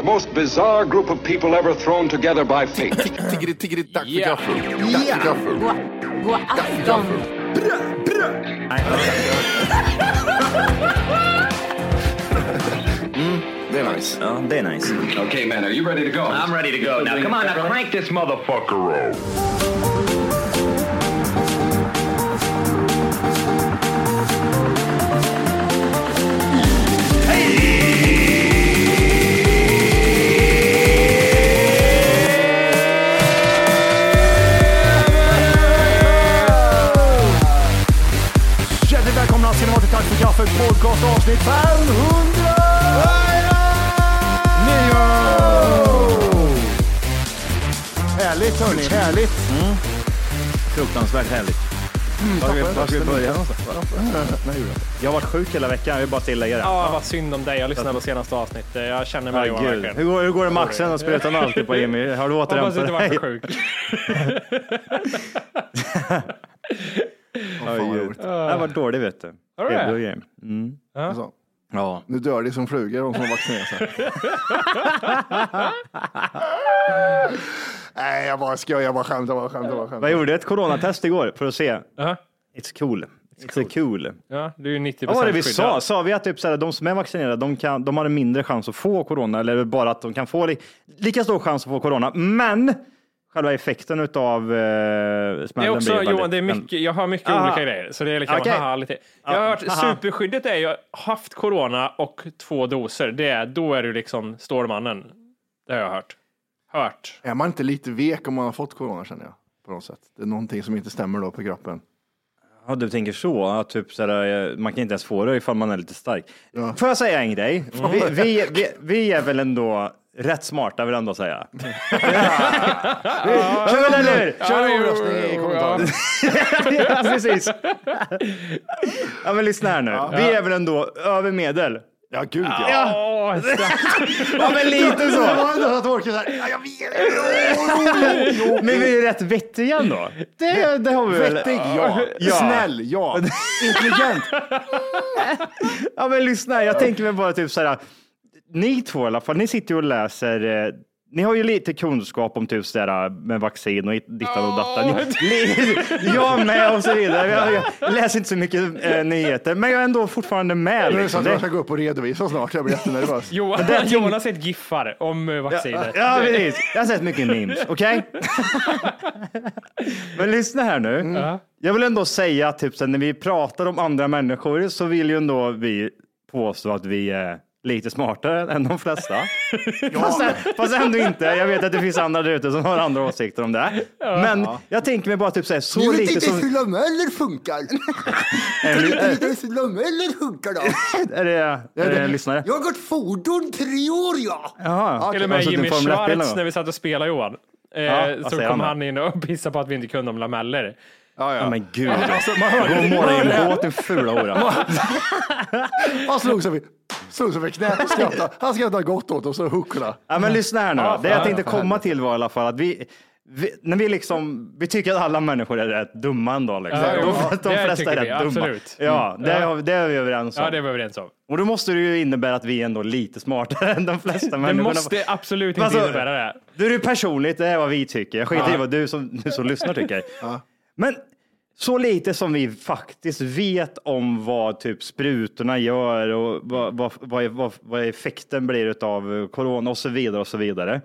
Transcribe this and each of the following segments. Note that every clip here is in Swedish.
The most bizarre group of people ever thrown together by fate. Tiggeri, tiggeri, dack för Ja. gaffel. Dack för gaffel. God afton. Mm, det är nice. Ja, det är nice. okay, man, are you ready to go? I'm ready to go. Now, come on, now crank this motherfucker up. Kaffet podcast avsnitt 500! Nio! Härligt hörni, härligt. Fruktansvärt härligt. Var ska vi- var ska vi börja någonstans? Jag har varit sjuk hela veckan, jag vill bara tillägga det. Ja, vad synd om dig. Jag lyssnade på senaste avsnittet. Jag känner mig Johan Herregud. verkligen. Hur går, hur går det med axeln och sprutan och alltid på Jimmy? Har du Hoppas återhämtat inte var dig? för sjuk. Herregud. Jag har varit dålig vet du. Har du det? Feber och grejer. Mm. Alltså, Ja. nu dör de som flugor, de som har vaccinerat sig. Nej, jag bara skojar, jag bara skämtar, jag bara skämtar, jag bara Jag skämtar. gjorde ett coronatest igår för att se. Ja. It's cool. It's, a cool. Ja, du är 90 Vad var det vi sa? Sa vi att typ, såhär, de som är vaccinerade, de, kan, de har en mindre chans att få corona eller bara att de kan få li, lika stor chans att få corona. Men själva effekten utav eh, smällen Det är också, blir Johan, det är mycket, jag har mycket Aha. olika grejer. Så det är liksom, Okej. haha, lite. Jag har hört, superskyddet är ju, haft corona och två doser. Det är, då är du liksom Stålmannen. Det har jag hört. Hört. Är man inte lite vek om man har fått corona känner jag? På något sätt. Det är någonting som inte stämmer då på kroppen. Ja, du tänker så. Att typ, såhär, eh, man kan inte ens få det ifall man är lite stark. Ja. Får jag säga en grej? Vi, vi, vi, vi är väl ändå rätt smarta vill jag ändå säga. ja, men eller hur? Kör Ja, omröstning i kommentaren. ja, precis. Ja, men lyssna här nu. Vi är väl ändå över medel. Ja, gud ja. Åh, Ja, men lite så. Jag har ändå att orka såhär, ja, jag vet. Men vi är rätt vettiga ändå. Det, det har vi väl. Vettig, ja. Ja. Snäll, ja. Intelligent. Ja, men lyssna. Jag tänker mig bara typ så här. Ni två i alla fall, ni sitter ju och läser. Eh, ni har ju lite kunskap om typ sådär med vaccin och dittan och dattan. Ni, ni, jag med och så vidare. Jag, jag läser inte så mycket eh, nyheter, men jag är ändå fortfarande med. Nu Liksom. jag ska gå upp och redovisa snart, jag blir jättenervös. Johan, ting- Johan har sett giffar om eh, vaccinet. ja, precis. Jag har sett mycket memes, okej? men lyssna här nu. Ja. Jag vill ändå säga att typ, så när vi pratar om andra människor så vill ju ändå vi påstå att vi är lite smartare än de flesta. fast, fast ändå inte. Jag vet att det finns andra där ute som har andra åsikter om det. Men jag tänker mig bara typ så, här, så lite som... lameller funkar. Är det, hur lameller funkar då? är det, är det en lyssnare? Jag har gått fordon tre år ja. Jaha. Till och Har med du i Jimmy en Formel 1-bil någon Schwarz gång? när vi satt och spelade Johan. Eh, Ja, så kom han han in och pissade på att vi inte kunde om lameller. Ja, Ja, ja. men gud. Gå och måla i en båt, din fula hora. Han slog sig vid, slog sig vid knät och skrattade. Han skrattade gott åt oss och huckla. Ja, men lyssna här nu. Ja, det jag tänkte komma till var i alla fall att vi, vi när vi liksom, vi tycker att alla människor är rätt dumma ändå. Liksom. Ja, de, ja, de det flesta är vi, rätt dumma. absolut. Ja, det, Ja. vi- det är vi överens om. Ja, det är vi överens om. Och då måste det ju innebära att vi är ändå lite smartare än de flesta Det människorna. måste absolut inte Alltså, innebära det. Du är ju personligt, det är vad vi tycker. Jag skiter i vad du som, du som lyssnar tycker. Men så lite som vi faktiskt vet om vad typ sprutorna gör och vad, vad, vad, vad, effekten blir av corona och så vidare och så vidare.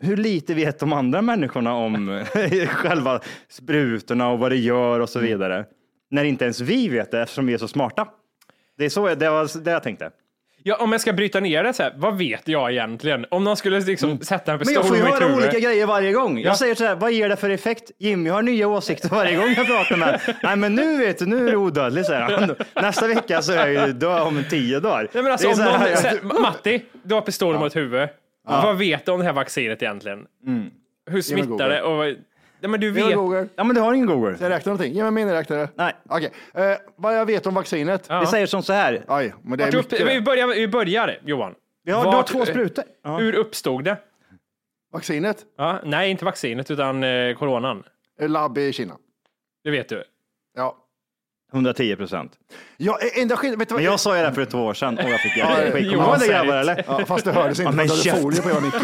Hur lite vet de andra människorna om själva sprutorna och vad det gör och så vidare? När inte ens vi vet det eftersom vi är så smarta. Det är så det var det jag tänkte. Ja, om jag ska bryta ner det så här, vad vet jag egentligen? Om någon skulle liksom sätta en Men pistol jag får ju mitt höra huvud. olika grejer varje gång. Ja. Jag säger så här, vad ger det för effekt? Jimmy har nya åsikter varje gång jag pratar med Nej men nu vet du, nu är du odödlig säger han. Nästa vecka så är jag ju död om tio dagar. Nej, men alltså, om här- någon, så här, Matti, du har pistolen mot huvudet. Vad vet du om det här vaccinet egentligen? Hur smittar det? Och, nej, men du vet. Google. Ja men du har ingen Google. Ska jag räkna någonting? Ge mig miniräknare. Nej. Okej. Eh, vad jag vet om vaccinet? Vi säger som så här. Aj, men det är Vart upp, mycket. vi, börjar, vi börjar, Johan. Vi har, du har Vart- två sprutor. Ja. Hur uppstod det? Vaccinet? Ja, nej, inte vaccinet, utan eh, coronan. Eh, Labb i Kina. Det vet du. Ja. 110 procent. Ja, eh, enda skillnaden, vet du vad? Men jag sa ju det här för två år sedan och jag fick Ja, skit. Kommer du ihåg grabbar eller? Ja, fast det hördes inte Ja, men för att du hade käft. folie på hela micken.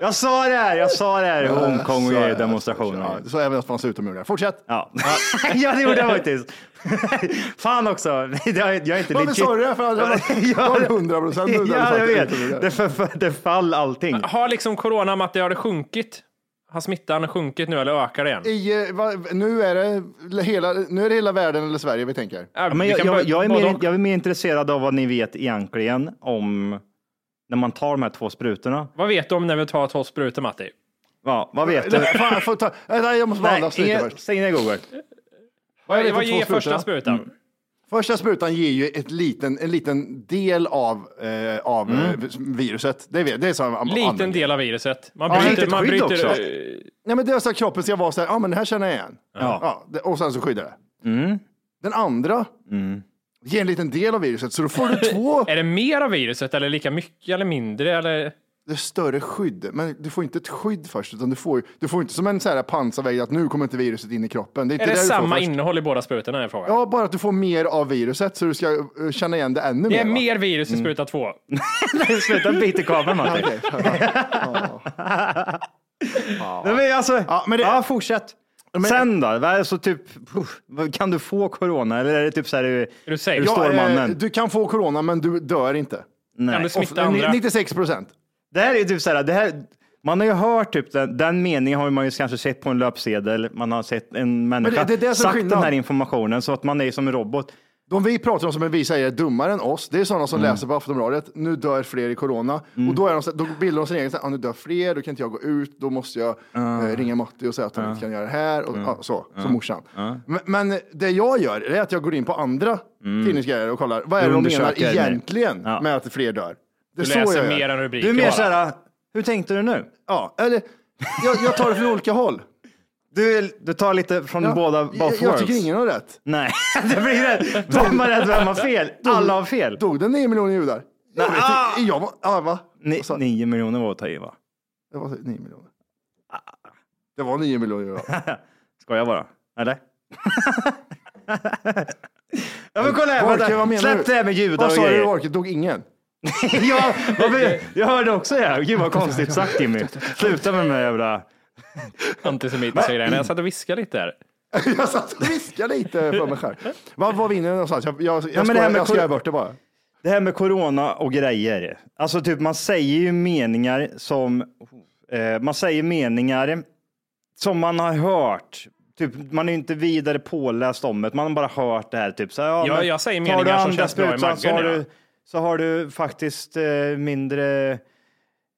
Jag sa det här, jag sa det här i Hongkong Så, och ja, demonstrationer. Ja, så även att det fanns utomjordingar. Fortsätt. Ja. ja, det gjorde jag faktiskt. Fan också. Jag är, jag är inte Varför sa du det? För att jag var 100 procent Ja, jag vet. Det, för, för, det fall allting. Har liksom corona, Matti, har det sjunkit? Har smittan sjunkit nu eller ökar det igen? I, eh, va, nu, är det hela, nu är det hela världen eller Sverige vi tänker. Ja, Men vi jag, jag, jag, är mer, jag är mer intresserad av vad ni vet egentligen om när man tar de här två sprutorna. Vad vet du om när vi tar två sprutor, Matti? Ja, vad vet du? Fan, jag, får ta, nej, jag måste bara andas lite först. stäng ner Google. Vad, vad ger första sprutan? Första sprutan ger ju ett liten, en liten del av, eh, av eh, viruset. Det, vet, det är så man Liten använder. del av viruset. Man Ja, bryter, litet man skydd bryter, också. eh, Nej, men det är så att kroppen ska vara så här, ja men det här känner jag igen. Ja. det, och sen så skyddar det. Den andra ger en liten del av viruset, så då får du två. Är det mer av viruset eller lika mycket eller mindre? Eller? Det är större skydd, men du får inte ett skydd först, utan du får, du får inte som en så här pansarvägg att nu kommer inte viruset in i kroppen. Det är, inte Är det det samma innehåll i båda sprutorna? Är frågan. Ja, bara att du får mer av viruset så du ska eh, känna igen det ännu Det mer. är va? mer virus i spruta två. Sluta bita kabeln. Okej. Nej, Men alltså, Ja, men det- ja, fortsätt. Sen då? Vad är så typ, kan du få corona eller är det typ så här, är Är du safe? du Ja, står eh, mannen? du kan få corona, men du dör inte. Kan Nej. du smitta Of- andra? 96 procent. Det här är ju typ så här, det här, man har ju hört typ den, den meningen har man ju kanske sett på en löpsedel. Man har sett en människa det är det som är sagt skillnad. den här informationen så att man är som en robot. De vi pratar om som vi säger är dummare än oss, det är sådana som Mm. läser på Aftonbladet, nu dör fler i corona. Och då, är de, så- då bildar de sin egen, så här, ah, nu dör fler, då kan inte jag gå ut, då måste jag eh, ringa Matti och säga att han inte kan göra det här. Och, ja, så, som morsan. Men, men det jag gör är att jag går in på andra tidningsgrejer och kollar, vad är det de menar undersöker egentligen Ja. med att fler dör? Det Du läser jag gör. mer än rubriker Du är mer bara. så här, hur tänkte du nu? Ja, eller jag, jag tar det från olika håll. Du, du tar lite från Ja, båda, jag, both jag worlds. tycker ingen har rätt. Nej, det blir rätt. Vem har rätt, vem har fel? Alla har fel. Dog det nio miljoner judar? Jag vet Ah! Jag var, ja, va? Ni, Vad sa- nio miljoner var att ta i va? Det var nio miljoner. Det var nio miljoner judar. Ska jag bara? Eller? ja men kolla här, vad släpp du? det här med judar Vad och sa du, grejer. Orke? Dog ingen? Ja, jag hörde också det. Gud vad konstigt sagt Jimmy. Sluta med de här jävla... Antisemitiska grejerna. Jag satt och viskade lite där. Jag satt och viskade lite för mig själv. Vad var vinner någonstans? Jag, jag, jag, men det här skojar, med jag skojar bort det bara. Det här med corona och grejer. Alltså typ man säger ju meningar som... Eh, man säger meningar som man har hört. Typ, man är ju inte vidare påläst om det, man har bara hört det här. Typ, så, här, ja, Ja, men jag säger meningar som känns bra i sprutan så har, magen, ja. du, så har du faktiskt eh, mindre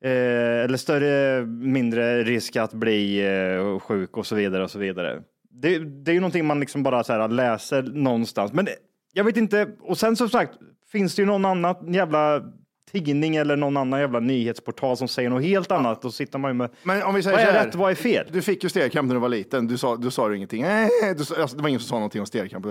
eh, eller större, mindre risk att bli eh, sjuk och så vidare och så vidare. Det, det är ju någonting man liksom bara så här läser någonstans. Men jag vet inte, och sen som sagt finns det ju någon annan jävla tidning eller någon annan jävla nyhetsportal som säger något helt annat. Då sitter man ju med, Men om vi säger vad är här. rätt, vad är fel? Du fick ju stelkramp när du var liten. Du sa, du sa ju ingenting. Eh, du, alltså, det var ingen som sa någonting om stelkramp.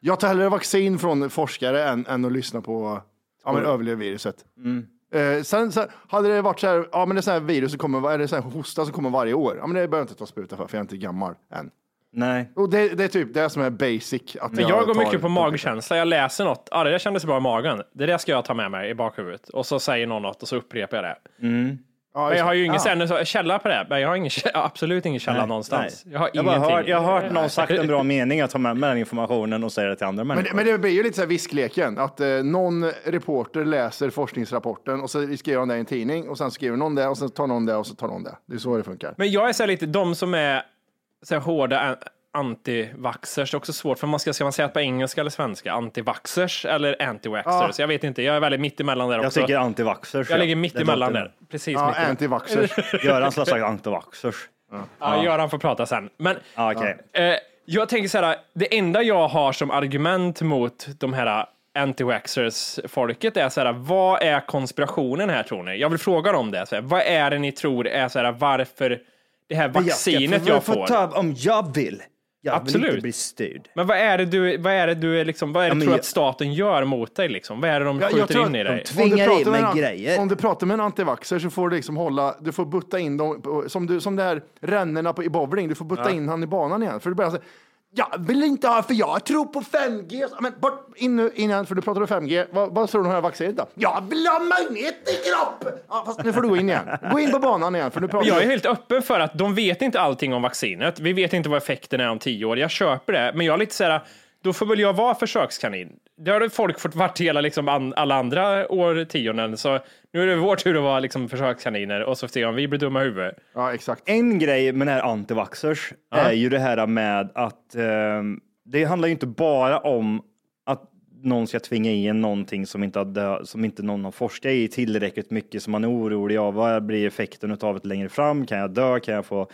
Jag tar hellre vaccin från forskare än, än att lyssna på ja, men, överleva viruset. Mm. Eh, sen så hade det varit så här, ja men det är så här virus som kommer, är det så här hosta som kommer varje år. Ja men det behöver jag inte ta spruta för, för jag är inte gammal än. Nej. Och det, det är typ det som är basic. Att Men jag går tar- mycket på magkänsla. Jag läser något. Ah, det där kändes bra i magen. Det där ska jag ta med mig i bakhuvudet. Och så säger någon något och så upprepar jag det. Ja, Men jag har ju ingen Ja. sen, källa på det. Men jag har ingen, absolut ingen källa Nej, någonstans. nej. Jag har Jag, bara ingenting. hört, jag har hört någon sagt en bra mening, att ta med mig den informationen och säga det till andra Men, människor. men det blir ju lite så här viskleken, att eh, någon reporter läser forskningsrapporten och så skriver han det i en tidning och sen skriver någon det och sen tar någon det och så tar någon det. Det är så det funkar. Men jag är så här lite, de som är så här hårda an- antivaxxers, det är också svårt, för man ska, ska man säga på engelska eller svenska? Antivaxxers eller antivaxxers? Jag vet inte, jag är väldigt mitt emellan där jag också. tycker antivaxxers. jag ja. ligger mitt Det emellan låter- där. Precis Ja, antivaxxers. Göran skulle ha sagt antivaxxers. Ja, Göran får prata sen. Men Ja, okej. eh, jag tänker så här, det enda jag har som argument mot de här anti-waxers-folket är så här, vad är konspirationen här tror ni? Jag vill fråga dem det. Så här, vad är det ni tror är så här, varför det här vaccinet jag får? ta om jag vill. Jag vill Absolut. inte bli styrd. Men vad är det du, vad är det du är liksom, vad är det Ja, tror jag- att staten gör mot dig liksom? Vad är det de Ja, jag skjuter tror in i dig? Om du Tvingar pratar in med en- grejer. Om du pratar med en antivaxxer så får du liksom hålla, du får butta in dem, som, du, som det här rännorna på, i bowling, du får butta in han i banan igen. För du börjar säga, jag vill inte ha, för jag tror på 5G. Men bort, in nu, in igen, för du pratar om 5G. Vad, vad tror du om det här vaccinet då? Jag vill ha magnet i kroppen! Ja, fast nu får du gå in igen. Gå in på banan igen, för nu pratar Jag är helt öppen för att de vet inte allting om vaccinet. Vi vet inte vad effekten är om tio år. Jag köper det, men jag är lite så här, då får väl jag vara försökskanin. Det har folk fått varit hela liksom alla andra årtionden, så nu är det vår tur att vara liksom försökskaniner och så får vi se om vi blir dumma i huvudet. Ja, exakt. En grej med den här antivaxxers är ju det här med att ehm, det handlar ju inte bara om att någon ska tvinga in någonting som inte, hade, som inte någon har forskat i tillräckligt mycket som man är orolig av. Vad blir effekten av det längre fram? Kan jag dö? Kan jag få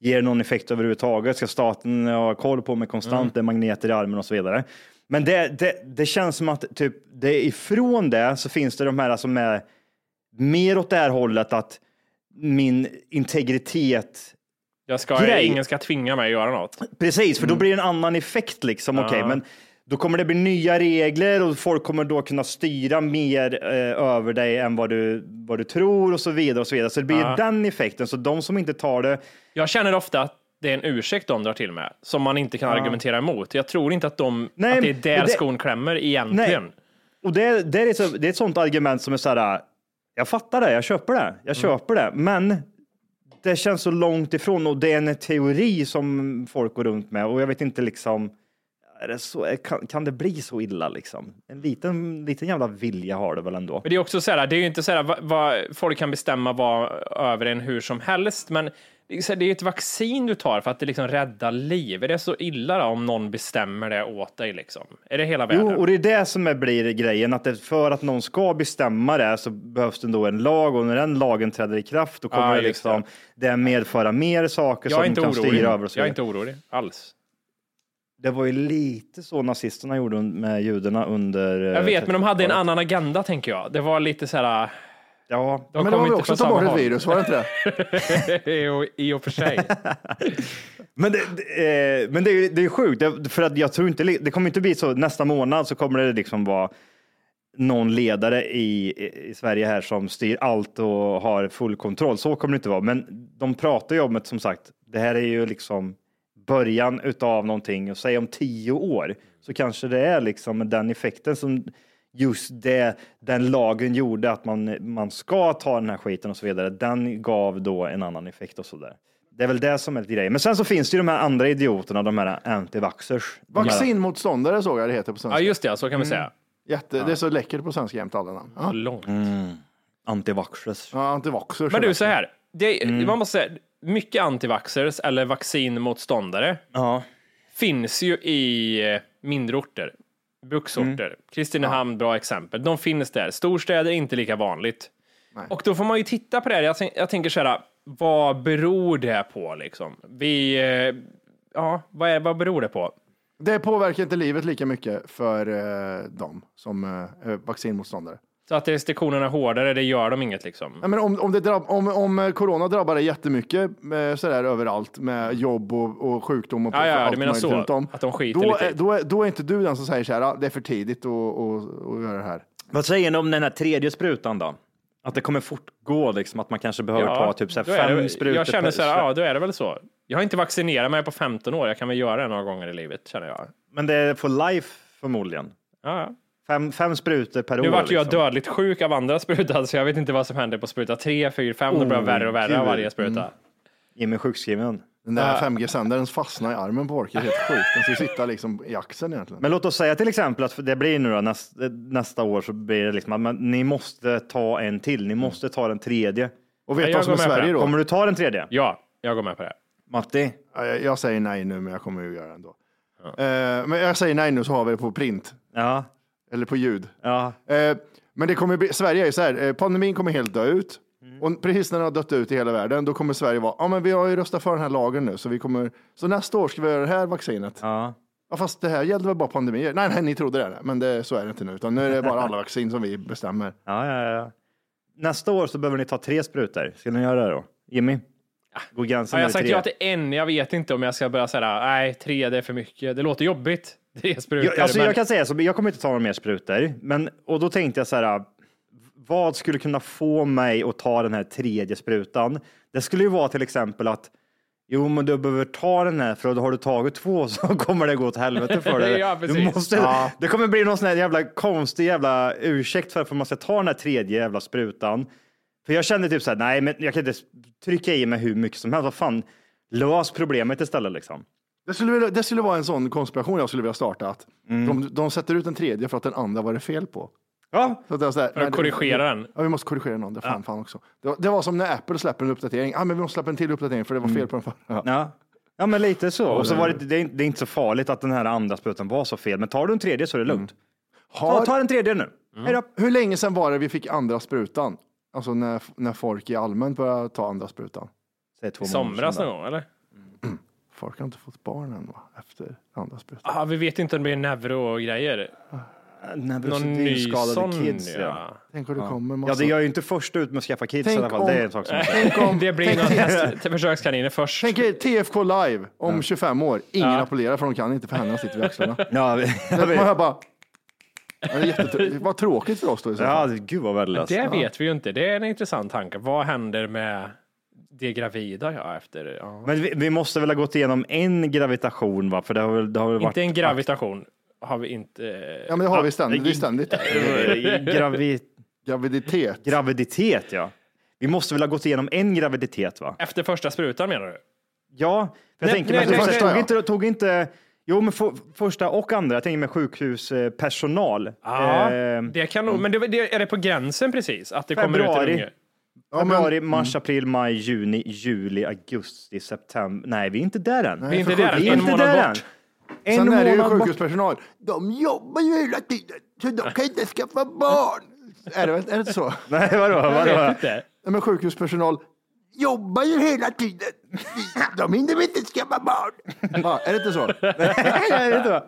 Ger det någon effekt överhuvudtaget? Ska staten ha koll på mig konstant? Är magneter i armen och så vidare. Men det, det, det känns som att typ, det ifrån det så finns det de här som är mer åt det här hållet att min integritet Jag ska, Grej. ingen ska tvinga mig att göra något. Precis, för då blir det en annan effekt liksom. Okej, men då kommer det bli nya regler och folk kommer då kunna styra mer eh, över dig än vad du, vad du tror och så vidare och så vidare. Så det blir den effekten. Så de som inte tar det. Jag känner ofta att det är en ursäkt de drar till med, som man inte kan argumentera emot. Jag tror inte att, de, Nej, att det är där det- skon klämmer egentligen. Nej. Och det, det, är, så, det är ett sånt argument som är så här. Jag fattar det, jag köper det, jag köper det, men det känns så långt ifrån och det är en teori som folk går runt med och jag vet inte liksom. Det så, kan, kan det bli så illa liksom? En liten, liten jävla vilja har det väl ändå. Men det är också så här, det är ju inte så här vad, vad folk kan bestämma vad över en hur som helst, men det är det ett vaccin du tar för att det liksom räddar liv. Är det så illa då om någon bestämmer det åt dig liksom? Är det hela världen? Jo, och det är det som är, blir grejen, att det, för att någon ska bestämma det så behövs det då en lag och när den lagen träder i kraft då kommer Ja, det liksom det medföra mer saker som inte kan orolig. styra över Jag är inte orolig alls. Det var ju lite så nazisterna gjorde med judarna under... Jag vet, men de hade en annan agenda tänker jag. Det var lite så här. Ja, De Men har vi inte också tagit bort ett virus, var det inte det? I och- I och för sig. men det, det, eh, men det, är- det är sjukt, det, för att jag tror inte, det kommer inte bli så, nästa månad så kommer det liksom vara någon ledare i, i Sverige här som styr allt och har full kontroll. Så kommer det inte vara. Men de pratar ju om att som sagt, det här är ju liksom början utav någonting och säg om tio år så kanske det är liksom den effekten som just det, den lagen gjorde att man, man ska ta den här skiten och så vidare. Den gav då en annan effekt och så där. Det är väl det som är lite grejen. Men sen så finns det ju de här andra idioterna, de här antivaxxers. Vaccinmotståndare såg jag det heter på Ja, svenska. just det, så kan vi säga. Jätte, Det är så läckert på svenska jämt alla namn. Ja, Långt. Antivaxxers. ja antivaxxers. Men du, så här. Det, Man måste säga, mycket antivaxxers eller vaccinmotståndare Ja. finns ju i eh, mindre orter. Bruksorter. Kristinehamn, bra exempel. De finns där. Storstäder är inte lika vanligt. Och då får man ju titta på det här. Jag, tänk, jag tänker så här, vad beror det på liksom? Vi, eh, ja, vad, är, vad beror det på? Det påverkar inte livet lika mycket för eh, dem som eh, vaccinmotståndare. Så att restriktionerna är hårdare, det gör de inget liksom. Ja, men om, om, det drabb, om, om eh, corona drabbar dig jättemycket eh, sådär överallt med jobb och, och sjukdom och Ja, ja, allt möjligt så, runt om, att de skiter då, lite då, är, då är inte du den som säger så här, "Ah, det är för tidigt att, att, att göra det här. Vad säger ni om den här tredje sprutan då? Att det kommer fortgå, liksom, att man kanske behöver ta typ så fem det, sprutor Jag känner så här, ja, då är det väl så. Jag har inte vaccinerat mig på 15 år, jag kan väl göra det några gånger i livet, känner jag. Men det är for life förmodligen. Ja, ja. Fem, fem sprutor per Nu år. vart jag liksom. dödligt sjuk av andra sprutan, så jag vet inte vad som händer på spruta 3, 4, 5. Det blir Oh, värre och värre av varje spruta. Jimmy sjukskriven. Den där 5G-sändaren fastnar i armen på Ork. Det är helt sjukt. Den ska sitta liksom i axeln egentligen. Men låt oss säga till exempel att det blir nu då, näst, nästa år så blir det liksom att man, ni måste ta en till. Ni måste ta den tredje. Och vet du vad som är Sverige då? Kommer du ta den tredje? Ja, jag går med på det. Matti? Ja, Jag, jag säger nej nu, men jag kommer ju göra det ändå. Eh, men jag säger nej nu så har vi det på print. Ja. Eller på ljud. Ja. Eh, men det kommer bli, Sverige är ju så här, eh, pandemin kommer helt dö ut. Och precis när den har dött ut i hela världen, då kommer Sverige vara, ja men vi har ju röstat för den här lagen nu, så vi kommer, så nästa år ska vi göra det här vaccinet. Ja. Ja, fast det här gällde väl bara pandemier? Nej, nej, ni trodde det, men det, så är det inte nu, utan nu är det bara alla vaccin som vi bestämmer. Ja, ja, ja. Nästa år så behöver ni ta tre sprutor. Ska ni göra det då? Jimmy? Går gränsen Har jag vid sagt tre? ja till en? Jag vet inte om jag ska börja säga nej, tre det är för mycket. Det låter jobbigt. Tre sprutor. Jag, alltså, men- jag kan säga så, jag kommer inte ta några mer sprutor. Men, och då tänkte jag så här, vad skulle kunna få mig att ta den här tredje sprutan? Det skulle ju vara till exempel att Jo, men du behöver ta den här för har du tagit två så kommer det gå åt helvete för dig. Ja, du måste, Ja. Det kommer bli någon sån här jävla konstig jävla ursäkt för att man ska ta den här tredje jävla sprutan. För jag kände typ så här, nej, men jag kan inte trycka i mig hur mycket som helst. Vad fan, lös problemet istället liksom. Det skulle, vilja- det skulle vara en sån konspiration jag skulle vilja starta, att de, de sätter ut en tredje för att den andra var det fel på. Ja, Så att det är så här, För att korrigera den. Ja, vi måste korrigera den andra. Fan, fan också. Det var, det var som när Apple släpper en uppdatering. Ja, men vi måste släppa en till uppdatering för det var fel på den förra. Ja. Ja. men lite så. Och så var det, det, är, det är inte så farligt att den här andra sprutan var så fel. Men tar du en tredje så är det lugnt. Ta, Har, ta den tredje nu. Hej då. hur länge sedan var det vi fick andra sprutan? Alltså när, när folk i allmänt började ta andra sprutan. Säg två I månader somras sedan någon gång, eller? Folk har inte fått barn än va? Efter andra sprutan. Ah, vi vet inte om det blir neuro och grejer. men Någon det är ju ny skadade sån, kids. Ja. ja. Tänk vad det kommer ja, massa. det gör ju inte först ut med att skaffa kids Tänk i alla fall. om- Det är en sak som Tänk om, Det blir häst till försökskaniner först. tänk er TFK live om 25 år. Ingen applåderar för de kan inte för händerna sitter vid axlarna. Ja, vi- Man hör bara... Ja, Det är jättetr- vad tråkigt för oss då i så ja, fall. gud vad värdelöst. Det vet vi ju inte. Det är en intressant tanke. Vad händer med de gravida ja, efter? Ja. Men vi, vi måste väl ha gått igenom en gravitation va? För det har väl, det har väl varit... Inte en gravitation har vi inte. Ja, men det har vi ständigt. Det är ständigt. Gravi, Graviditet. graviditet ja. Vi måste väl ha gått igenom en graviditet va? Efter första sprutan menar du? Ja, för jag Nej, tänker nej, men nej, tog, nej. tog, inte, tog inte, jo men för, första och andra, jag tänker med sjukhuspersonal. Ja, Eh, det kan nog, men det, det, är det på gränsen precis? Att det kommer ut en Februari. unge? Ja, men- Februari, mars, april, maj, juni, juli, augusti, september. Nej, vi är inte där än. Vi är inte där än. Vi är En inte månad där än. bort. En Sen är det ju bort. sjukhuspersonal. De jobbar ju hela tiden, så de kan inte skaffa barn. är, det, är det inte så? Nej, vadå? Jag vadå? vet inte. Nej, men sjukhuspersonal jobbar ju hela tiden. De hinner väl inte skaffa barn. Ja, är det inte så? Nej, vet du vad?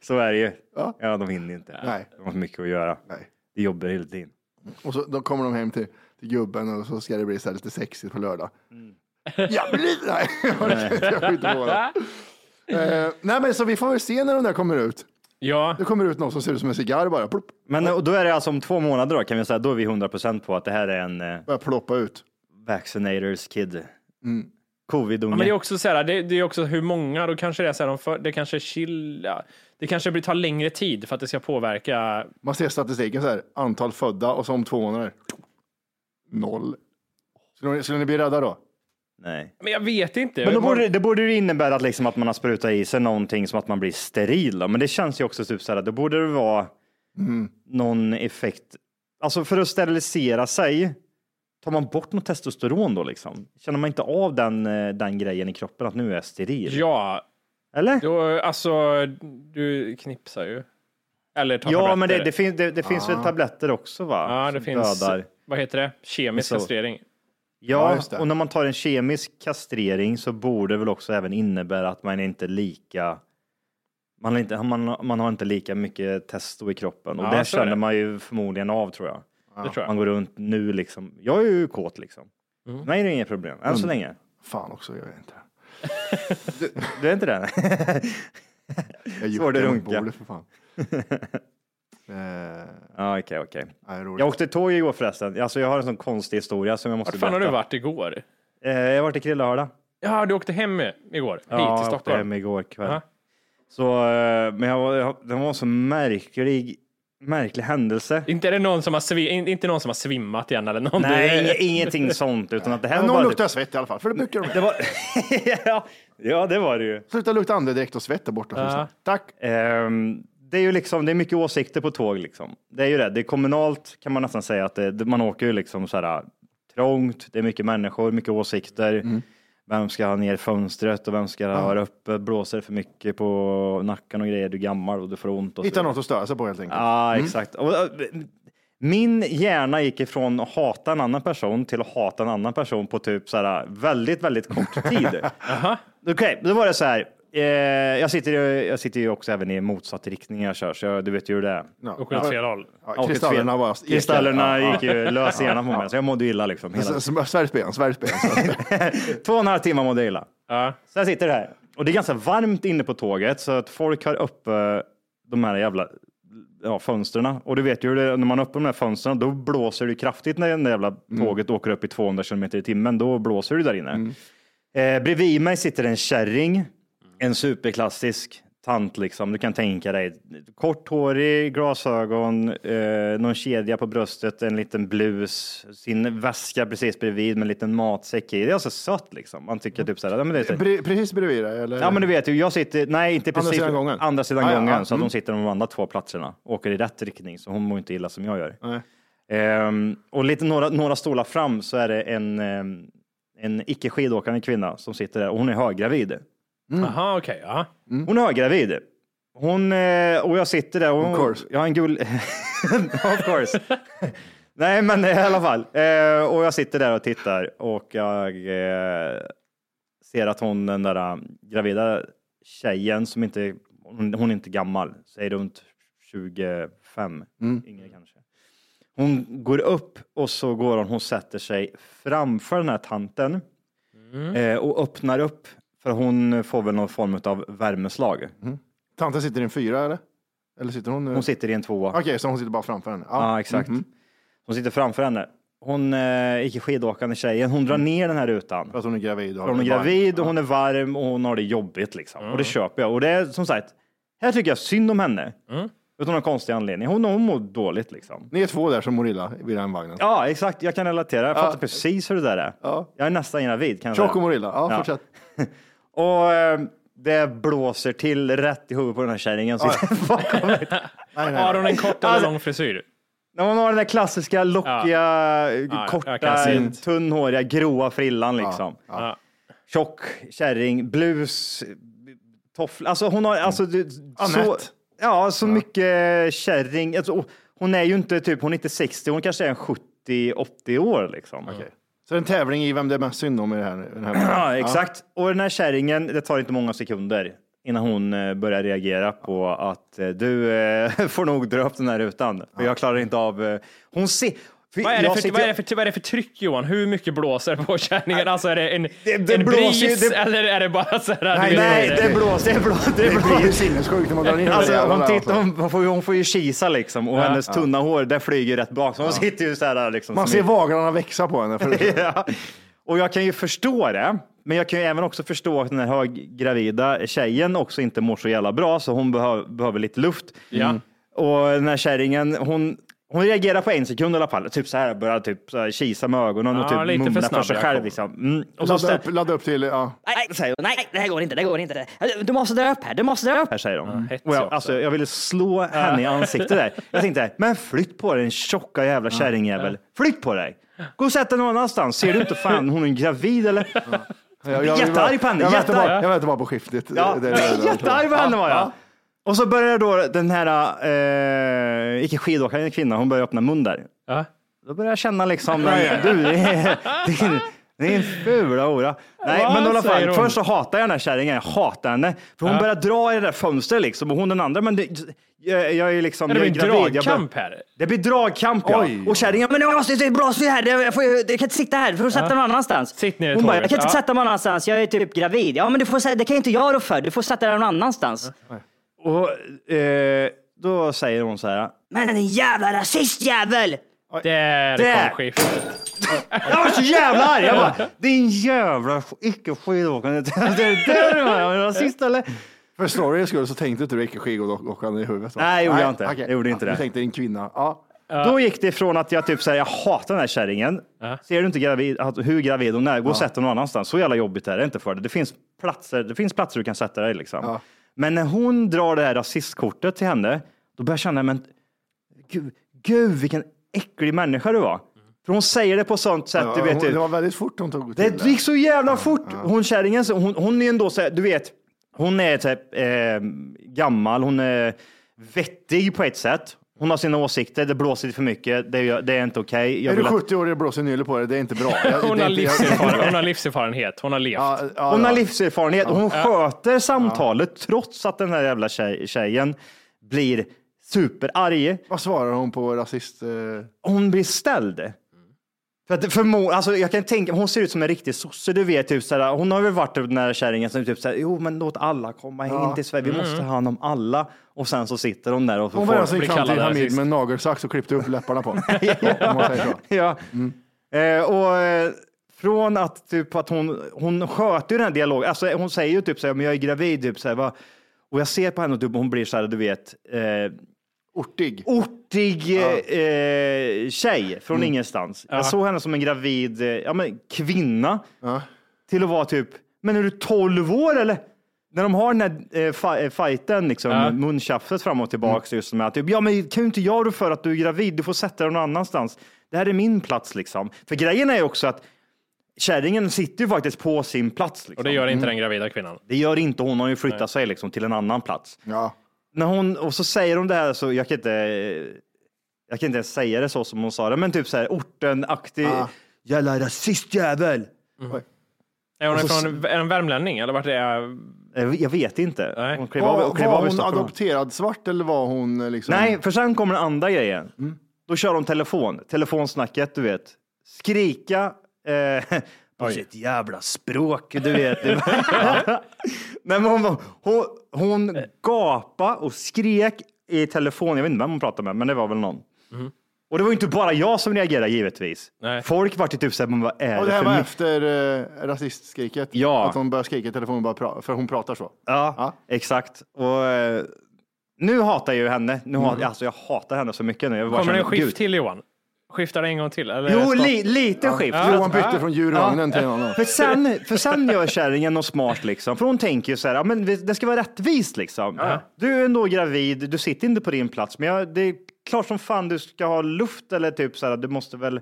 Så är det ju. Ja. Ja, de hinner inte. Nej. De har mycket att göra. Nej. De jobbar hela tiden. Och så då kommer de hem till, till gubben och så ska det bli så här lite sexigt på lördag. Ja, men lite, nej. jag skjuter på varandra. Eh, nej, men så vi får väl se när de där kommer ut. Ja, Det kommer ut någon som ser ut som en cigarr bara. Plopp, Men och då är det alltså om två månader då kan vi säga, då är vi 100% på att det här är en eh, börjar ploppa ut. vaccinators kid. Mm. Covid-unge. Ja, men det är också så här, det, det är också hur många, då kanske det är så här, de för, det kanske chill, ja, det kanske blir, tar längre tid för att det ska påverka. Man ser statistiken så här, antal födda och så om två månader. Noll. Skulle ni, skulle ni bli rädda då? Nej. Men jag vet inte. Men då borde, det borde ju innebära att, liksom att man har sprutat i sig någonting som att man blir steril. Då. Men det känns ju också typ så här, då borde det vara Mm. någon effekt. Alltså för att sterilisera sig, tar man bort något testosteron då liksom? Känner man inte av den, eh, den grejen i kroppen att nu är jag steril? Ja, Eller? då, alltså du knipsar ju. Eller tar Ja, men det, det, finns, det, det finns väl tabletter också va? Ja, det finns, Dödar. vad heter det? Kemisk Så. kastrering. Ja, Ja, och när man tar en kemisk kastrering så borde det väl också även innebära att man är inte lika man har inte, man, man har inte lika mycket testo i kroppen och Ja, det är känner det. man ju förmodligen av tror jag. Det tror Man jag. går runt nu liksom. Jag är ju kåt liksom. Mm. Nej, det är inget problem. Än så länge. Fan också, jag vet inte. Du är inte det? Jag Svår att runka. för fan. Eh, Ja, okej, okej. Jag åkte tåg igår förresten. Alltså, jag har en sån konstig historia som jag måste Vart fan har du berätta. varit igår? Eh, jag har varit i Krillehörda. Ja, du åkte hem igår, hit Ja, till jag åkte Stockholm. hem igår kväll. Ja. Så, eh, men jag var, jag, den var så märklig märklig händelse. Inte är det någon som har, svi- in- inte någon som har svimmat igen eller någon? Nej, ingenting sånt, utan att det här Men var någon bara... luktar svett i alla fall, för det brukar de. Det var... ja, ja, det var det ju. Sluta lukta andedräkt och svett där borta. Ja. Tack. Ehm, det är ju liksom, det är mycket åsikter på tåg liksom. Det är ju det. Det är kommunalt kan man nästan säga att det, man åker ju liksom så här trångt. Det är mycket människor, mycket åsikter. Mm. Vem ska ha ner fönstret och vem ska ha det öppet? Blåser för mycket på nacken och grejer? Du är gammal och du får ont. Och så Hitta något att störa sig på helt enkelt. Ja, exakt. Och, min hjärna gick ifrån att hata en annan person till att hata en annan person på typ så här väldigt, väldigt kort tid. Okej, då var det så här. Eh, jag, sitter, ju- jag sitter ju också även i motsatt riktning jag kör, så jag, du vet ju hur det är. Ja. Åker åt fel håll. Ja, kristallerna bara Kristallerna Ja, gick ju lös i hjärnan på mig, så jag mådde illa liksom. Hela. Svärdsben, svärdsben. Två och en halv timme mådde jag illa. Ja. Så jag sitter här och det är ganska varmt inne på tåget så att folk har uppe de här jävla ja, fönstren. Och du vet ju hur det är, när man har uppe de här fönstren, då blåser det kraftigt när det jävla tåget åker upp i 200 kilometer i timmen. Då blåser det där inne. Eh, bredvid mig sitter en kärring, en superklassisk tant liksom. Du kan tänka dig korthårig, glasögon, eh, någon kedja på bröstet, en liten blus, sin väska precis bredvid med en liten matsäck i. Det är alltså sött liksom. Man tycker typ så här, ja, men det är så Bre- Precis bredvid dig, eller? Ja, men du vet ju, jag sitter, nej inte Andra precis. sidan gången? Andra sidan Ah, ja, gången, ja, så att mm. de sitter de andra två platserna. Åker i rätt riktning, så hon mår inte illa som jag gör. Nej. Ehm, och lite några, några stolar fram så är det en, ehm, en icke skidåkande kvinna som sitter där och hon är höggravid. Jaha, okej. ja. Hon är höggravid. Hon, eh, och jag sitter där och Of course. jag har en gull... of course. Nej, men i alla fall. Eh, och jag sitter där och tittar och jag eh, ser att hon, den där eh, gravida tjejen som inte, hon, hon är inte gammal, säg runt 25, yngre kanske. Hon går upp och så går hon, hon sätter sig framför den här tanten eh, och öppnar upp för hon får väl någon form av värmeslag. Tanten sitter i en fyra, eller? Eller sitter hon... Hon sitter i en tvåa. Okej, så hon sitter bara framför henne? Ja, exakt. Hon sitter framför henne. Hon eh, icke skidåkande tjejen, hon drar ner den här rutan. För att hon är gravid. För hon är gravid och hon är varm och hon har det jobbigt liksom. Och det köper jag. Och det är som sagt, här tycker jag synd om henne. Utan någon konstig anledning. Hon, hon mår dåligt liksom. Ni är två där som mår illa vid den vagnen. Ja, exakt. Jag kan relatera. Jag fattar precis hur det där är. Ja. Jag är nästan gravid Tjock och mår illa. Ja, Ja. fortsätt. Och eh, det blåser till rätt i huvudet på den här kärringen. som sitter bakom mig. Nej, nej, Har nej. hon en kort eller Alltså- lång frisyr? När hon har den där klassiska lockiga, jag korta, kan se. tunnhåriga, gråa frillan liksom. Ja. Tjock kärring, blus, tofflor. Alltså hon har, alltså det- så, ja, så mycket kärring. Alltså, och hon är ju inte typ, hon är inte 60, hon kanske är en 70-80 år liksom. Okej. Så det är en tävling i vem det är mest synd om i det här. Den här Ja, exakt. Och den här kärringen, det tar inte många sekunder innan hon eh, börjar reagera på att eh, du eh, får nog dra upp den här rutan. För jag klarar inte av... Hon ser... Vad är, för, sitter- vad, är det för, vad är det för tryck Johan? Hur mycket blåser på kärringen? Alltså är det en, Det- det en blåser ju- bris det- eller är det bara så här? Nej, nej, det blåser, det blåser. Det Det blir ju sinnessjukt när man drar in Alltså, hon, tittar, hon, får, ju- hon får ju kisa liksom och hennes tunna hår det flyger rätt bak. Så hon sitter ju så här liksom. Man ser i- vaglarna växa på henne. För ja. Och jag kan ju förstå det. Men jag kan ju även också förstå att den här höggravida tjejen också inte mår så jävla bra, så hon behöver, behöver lite luft. Ja. Och den här kärringen, hon, hon reagerar på en sekund i alla fall. Typ så här, börjar typ så här, kisa med ögonen och Ja, typ för mumla för, snabb sig själv. Liksom. Mm. Och så ladda, stä- upp, ladda upp till, ja. Nej, säger hon. Nej, det här går inte, det går inte. Du måste dra upp här, du måste dra upp. här säger de. hetsig och jag, också. alltså, jag ville slå henne i ansiktet där. Jag tänkte, men flytt på dig den tjocka jävla kärringjävel. Flytt på dig. Gå och sätt dig någon annanstans. Ser du inte fan hon är gravid eller? Jag, jag, Jättearg på henne, Jag jättearg. bara, jag väntar bara på skiftet. Ja, jättearg på henne var jag. Och så börjar då den här, eh, icke skidåkande kvinnan, hon börjar öppna mun där. Ja. Då börjar jag känna liksom, du, det är, din, din fula hora. Nej, Vad men i alla fall, först så hatar jag den här kärringen, jag hatar henne. För hon börjar dra i det där fönstret liksom, och hon den andra, men det, jag, jag är liksom, Är det en gravid. Dragkamp här? Det blir dragkamp ja. Oj. Och kärringen, Men jag måste blåsa här, jag, får, jag kan inte sitta här, får du sätta någon annanstans? Sitt ner i Hon bara, jag kan inte Ja. sätta mig någon annanstans, jag är typ gravid. Ja men du får, det kan inte jag rå för, du får sätta dig någon annanstans. Och eh, då säger hon så här, Men den jävla rasistjävel! Där Där. kom skiftet. Jag var så jävla arg! Jag bara, din jävla icke skidåkande. Det där var jag rasist eller? För storyns skull så tänkte inte du icke skidåkande i huvudet? va? Nej, gjorde jag inte. okej. Jag gjorde inte det. Du tänkte en kvinna. Ja. Då gick det ifrån att jag typ säger jag hatar den här kärringen. Ser du inte gravid, att- hur gravid hon är, gå och sätt dig någon annanstans. Så jävla jobbigt är det inte för dig. Det finns platser, det finns platser du kan sätta dig liksom. Men när hon drar det här rasistkortet till henne, då börjar jag känna, men gud, gud vilken äcklig människa du var. För hon säger det på sånt sätt, Ja, du vet. hon, det var väldigt fort hon tog till det gick så jävla fort. Hon kärringen, hon, hon är ändå så här, du vet, hon är typ eh, gammal, hon är vettig på ett sätt. Hon har sina åsikter, det blåser för mycket, det är, det är inte okej. Jag Är du vill att- 70 år och blåser nylle på dig, det är inte bra. Jag- Hon har, livserfarenhet, hon har livserfarenhet. Hon har levt. Ja, ja, Hon har livserfarenhet och hon sköter samtalet trots att den här jävla tjej, tjejen blir superarg. Vad svarar hon på rasist... Eh... Hon blir ställd. För att förmo- alltså jag kan tänka, hon ser ut som en riktig sosse, du vet. Typ, såhär, hon har väl varit den där kärringen som typ såhär, jo men låt alla komma in till Sverige, vi måste ha hand om alla. Och sen så sitter hon där och så Hon får- var alltså blir fram till Hamid med en nagelsax och klippte upp läpparna på. Ja. Eh, och eh, från att, typ, att hon, hon sköter ju den här dialogen, alltså, hon säger ju typ så här, men jag är gravid, typ, så här, va? och jag ser på henne och typ, hon blir så här, du vet, eh, Ortig. ortig eh, tjej från ingenstans. Jag såg henne som en gravid eh, ja, men, kvinna Ja. till att vara typ, men är du 12 år eller? När de har den här eh, eh, fighten, liksom, Ja. muntjafset fram och tillbaka, just med att typ, ja men kan ju inte jag rå för att du är gravid, du får sätta dig någon annanstans. Det här är min plats liksom. För grejen är ju också att kärringen sitter ju faktiskt på sin plats. Liksom. Och det gör inte den gravida kvinnan. Det gör inte hon, hon har ju flyttat sig liksom, till en annan plats. Ja. När hon, och så säger hon det här, så jag kan inte, jag kan inte ens säga det så som hon sa det, men typ så här ortenaktig, Ah. jävla rasistjävel. Är hon så- från, är hon värmlänning eller vart är jag? Eh, vet inte. Nej. Hon klev av, Var, hon klev var hon adopterad svart eller var hon eh, liksom... Nej, för sen kommer den andra grejen. Då kör de telefon, telefonsnacket, du vet. Skrika eh, på sitt jävla språk, du vet. Nej, men hon, hon, hon gapa och skrek i telefon. Jag vet inte vem hon pratade med, men det var väl någon. Och det var ju inte bara jag som reagerade givetvis. Nej. Folk var typ såhär, vad är Och det det här för var efter eh, rasistskriket? Ja. Att hon började skrika i telefonen bara pra- för hon pratar så? Ja, Ja. exakt. Och eh, nu hatar jag ju henne. Nu hat, alltså, jag hatar henne så mycket nu. Jag bara Kommer det en skift till Johan? Skiftar det en gång till? Eller Jo, li, lite skift. För Johan bytte från djurvagnen till en annan. För sen, för sen gör kärringen något smart liksom. För hon tänker ju så här, ja, men det ska vara rättvist liksom. Du är ändå gravid, du sitter inte på din plats, men jag, det är klart som fan du ska ha luft eller typ så här, du måste väl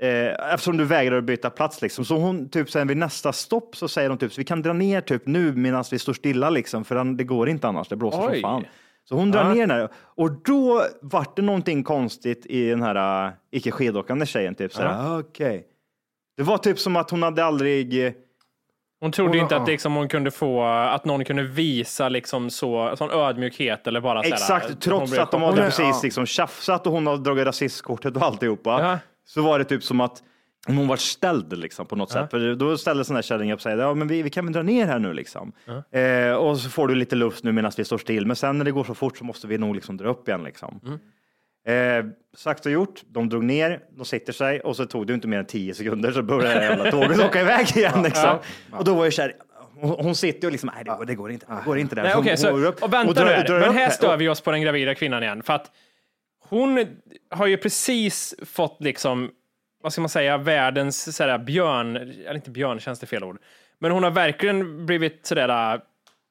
Eh, eftersom du vägrar att byta plats liksom. Så hon typ sen vid nästa stopp så säger de typ så vi kan dra ner typ nu medan vi står stilla liksom för det går inte annars, det blåser Oj. som fan. Så hon drar ner den här och då vart det någonting konstigt i den här uh, icke skidåkande tjejen typ så här, okej. Det var typ som att hon hade aldrig eh, Hon trodde Hon- inte att ja. liksom hon kunde få, att någon kunde visa liksom så, sån ödmjukhet eller bara Exakt, hon trots blev att de hade precis ja. liksom tjafsat och hon har dragit rasistkortet och alltihopa. Ja. Så var det typ som att hon var ställd liksom på något sätt. För då ställde sån här kärring upp och säger, ja men vi, vi kan väl dra ner här nu liksom. Eh, och så får du lite luft nu medan vi står still. Men sen när det går så fort så måste vi nog liksom dra upp igen liksom. Eh, sagt och gjort, de drog ner, de sitter sig och så tog det inte mer än tio sekunder så började det jävla tåget åka iväg igen. Liksom. Och då var ju kär, hon, sitter och liksom, nej det går, det går inte, det går inte. Där. Nej, Så hon så, upp och vänta drar- nu drar Men här. stör vi oss på den gravida kvinnan igen. För att hon har ju precis fått liksom, vad ska man säga, världens sådär björn, eller inte björn känns det fel ord, men hon har verkligen blivit sådär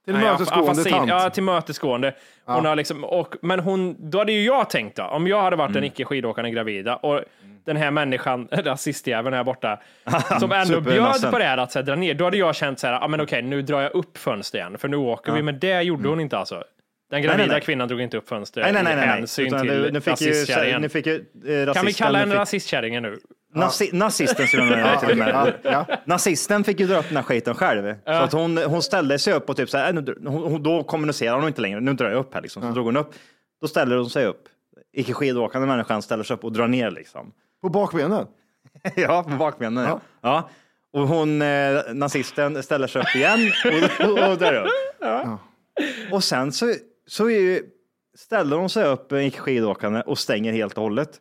Tillmötesgående afasi- tant. Ja, tillmötesgående. Hon har liksom, och, men hon, då hade ju jag tänkt då, om jag hade varit Mm. en icke skidåkande gravida och den här människan, rasistjäveln här borta, som ändå bjöd på det här att så här, dra ner, då hade jag känt så här, ah, men okej, nu drar jag upp fönstret igen, för nu åker vi, men det gjorde hon inte alltså. Den gravida nej, nej. kvinnan drog inte upp fönstret Nej, nej, nej. nej, nej. hänsyn Utan till nu, fick ju, nu fick ju eh, rasisten, Kan vi kalla henne fick- rasistkärringen nu? Nazi, nazisten skulle man vilja till och med. Ja, Nazisten fick ju dra upp den här skiten själv. Så att hon, hon ställde sig upp och typ så här, äh, nu, hon, då kommunicerar hon inte längre, nu drar jag upp här liksom. Så drog hon upp. Då ställer hon sig upp. Icke skidåkande människan ställer sig upp och drar ner liksom. På bakbenen? ja, på bakbenen. Ja. Ja. Och hon, eh, nazisten, ställer sig upp igen och, och, och drar upp. Och sen så, så är ju, ställer hon sig upp, en icke skidåkande, och stänger helt och hållet.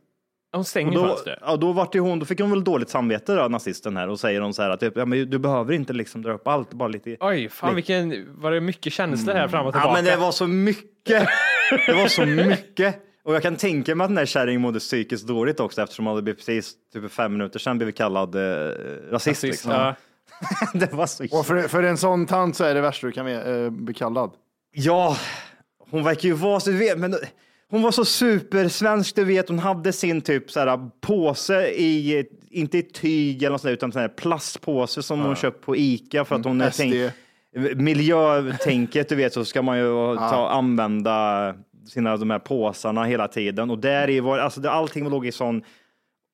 Hon stänger Och då, fönstret. ja, då, vart hon, då fick hon väl dåligt samvete då, nazisten här, och säger hon så här att typ, ja, men du behöver inte liksom dra upp allt, bara lite. Oj, fan vilken, var det mycket känslor här fram och tillbaka? Ja, men det var så mycket. Det var så mycket. Och jag kan tänka mig att den här kärringen mådde psykiskt dåligt också eftersom hon hade blivit precis typ fem minuter sedan blivit kallad eh, rasist. Rasist, liksom. ja. det var så Och för, för en sån tant så är det värsta du kan eh, bli kallad. Ja, hon verkar ju vara så, vet, men hon var så supersvensk, du vet. Hon hade sin typ så här påse i, inte i tyg eller något sånt utan sån här plastpåse som hon köpt på Ica för att hon är SD. tänkt, miljötänket, du vet, så ska man ju ta, använda sina de här påsarna hela tiden. Och där i var, alltså allting låg i sån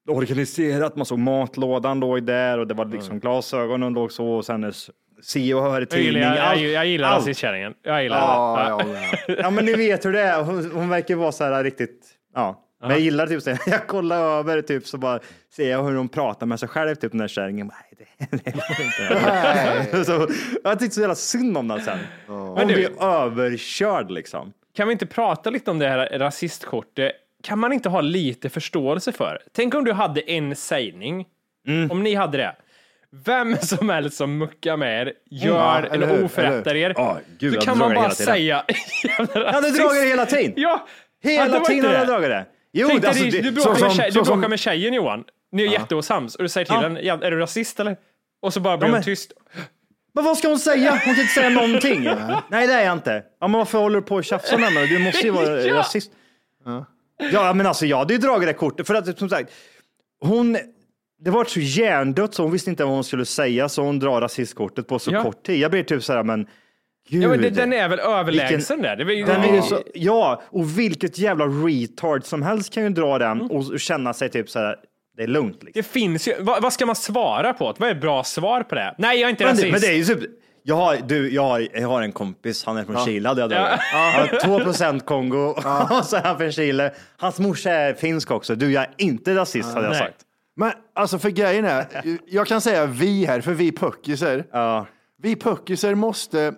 organiserat, man såg matlådan låg där och det var liksom glasögonen låg så och sen hennes se och hör Jag tidning. gillar, jag, allt- jag, jag gillar allt. rasistkärringen. Jag gillar Ja, det. ja, ja. Ja, men ni vet hur det är. Hon, hon verkar vara så här riktigt, ja. Men jag gillar typ så här, jag kollar över typ så bara ser jag hur hon pratar med sig själv, typ den där kärringen. Nej, det, det går inte. så, jag tyckte så jävla synd om den sen. Hon Men du- blir överkörd liksom. Kan vi inte prata lite om det här rasistkortet? Kan man inte ha lite förståelse för? Tänk om du hade en sägning, Mm. om ni hade det. Vem som helst som muckar med er, gör Ja, eller oförrättar er, Ja, gud, så kan man bara säga Jag hade dragit det hela tiden. Ja, Hela tiden hade det. jag dragit det. Jo, Tänk alltså, det, du, bråkar, med, som- tjej, så du bråkar med tjejen Johan, ni är jätteosams och du säger till Ja. henne, ja, är du rasist eller? Och så bara blir Ja, hon tyst. men vad ska hon säga? Hon kan inte säga någonting. Nej, det är jag inte. Ja, men varför håller du på och tjafsar med mig? Du måste ju vara Ja. rasist. Ja, men alltså jag hade ju dragit det kortet för att som sagt, hon, det var så hjärndött så hon visste inte vad hon skulle säga så hon drar rasistkortet på så Ja. kort tid. Jag blir typ så här, men gud. Ja, men det, den är väl överlägsen Vilken- där. Det är, Den är ju så, ja, och vilket jävla retard som helst kan ju dra den Mm. och känna sig typ så här, det är lugnt. Liksom. Det finns ju, vad, vad ska man svara på? Vad är ett bra svar på det? Nej, jag är inte Men rasist. det, men det är ju typ, jag har, du, jag, har, jag har en kompis, han är från Chile, hade jag dragit. Ja. Ja. 2 procent Kongo och så är han från Chile. Hans morsa är finsk också. Du, jag är inte rasist hade jag Nej. sagt. Men alltså för grejen är, jag kan säga vi här, för vi puckisar. Ja. Vi puckisar måste,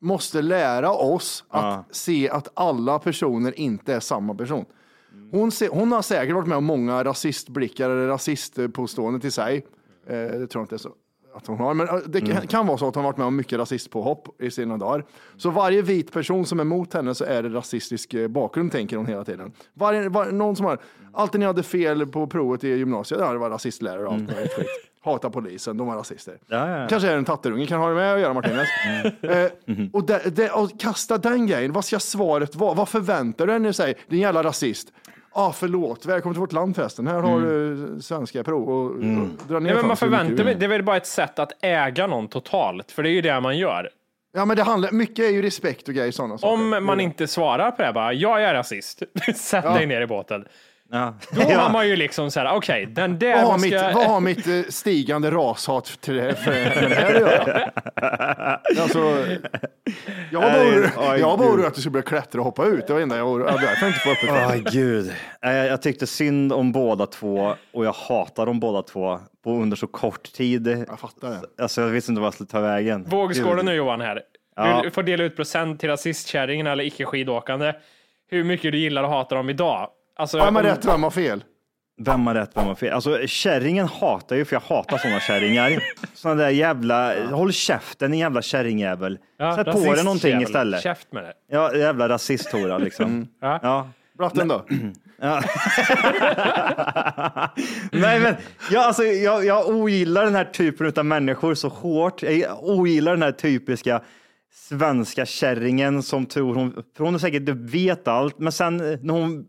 måste lära oss att se att alla personer inte är samma person. Hon, se, hon har säkert varit med om många rasistblickar eller rasistpåståenden till sig. Eh, det tror jag inte är så att hon har, men eh, det kan, kan vara så att hon varit med om mycket rasistpåhopp i sina dagar. Så varje vit person som är mot henne så är det rasistisk eh, bakgrund, tänker hon hela tiden. Varje, var, någon som har, alltid när jag hade fel på provet i gymnasiet, ja, det var rasistlärare och allt möjligt skit. Hata polisen, de var rasister. Ja, ja. Kanske är en tatterunge, kan ha det med att göra Martinez. eh, och, det, det, och kasta den grejen, vad ska svaret vara? Vad förväntar du dig när du säger din jävla rasist? Ah, förlåt, välkommen till vårt land förresten. Här har du svenska prov och, och dra ner Nej, men man förväntar mig, det är väl bara ett sätt att äga någon totalt, för det är ju det man gör. Ja, men det handlar, mycket är ju respekt och grejer sådana saker. Om är man inte svarar på det, bara, jag är rasist, sätt dig ner i båten. Ja. Då har man ju liksom så här, okej, den där Vad har, man mitt, ska... vad har mitt eh, stigande rashat till det, för med det här att göra? Alltså, jag var orolig- att du skulle börja klättra och hoppa ut. Det var enda jag var orolig. Jag inte få öppet. Åh gud. Jag, jag tyckte synd om båda två och jag hatar dem båda två på under så kort tid. Jag fattar det. Alltså jag visste inte vad jag skulle ta vägen. Vågskålen Gud. nu Johan här. Ja. Du får dela ut procent till rasistkärringen eller icke skidåkande. Hur mycket du gillar och hatar dem idag. Alltså, Vem har om- rätt, vem har fel? Vem har rätt, vem har fel? Alltså kärringen hatar ju, för jag hatar sådana kärringar. Sådana där jävla, håll käften din jävla kärringjävel. Ja, Sätt på dig någonting istället. Käft med det. Ja, jävla rasisthora liksom. Ja. Ja. Bratten då? Nej, men jag, alltså, jag, jag ogillar den här typen av människor så hårt. Jag ogillar den här typiska svenska kärringen som tror hon, för hon är säkert vet allt, men sen när hon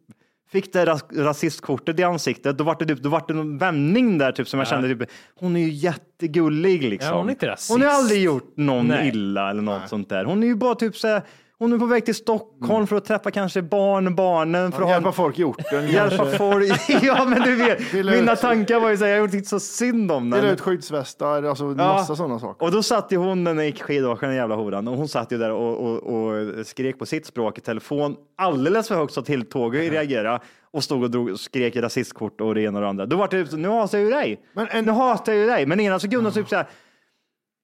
fick det ras, rasistkortet i ansiktet, då var det, typ, då var det en vändning där typ som jag kände, typ, hon är ju jättegullig liksom. Ja, hon är inte rasist. Hon har aldrig gjort någon Nej. illa eller något sånt där. Hon är ju bara typ så här, hon är på väg till Stockholm för att träffa kanske barn, barnen, för att ha Hjälpa folk i orten. Hjälpa folk. Ja, men du vet, Dela mina ut- tankar var ju så här, jag har gjort så synd om Dela den. ut skyddsvästar, alltså massa sådana saker. Och då satt ju hon, den gick skidåkaren, den jävla horan, och hon satt ju där och, och, och skrek på sitt språk i telefon alldeles för högt så till tåget reagerade och stod och, drog, skrek rasistkort och det ena och det andra. Då var det typ nu hatar jag ju dig. Men en- Nu hatar jag ju dig. Men ena sekunden typ så här,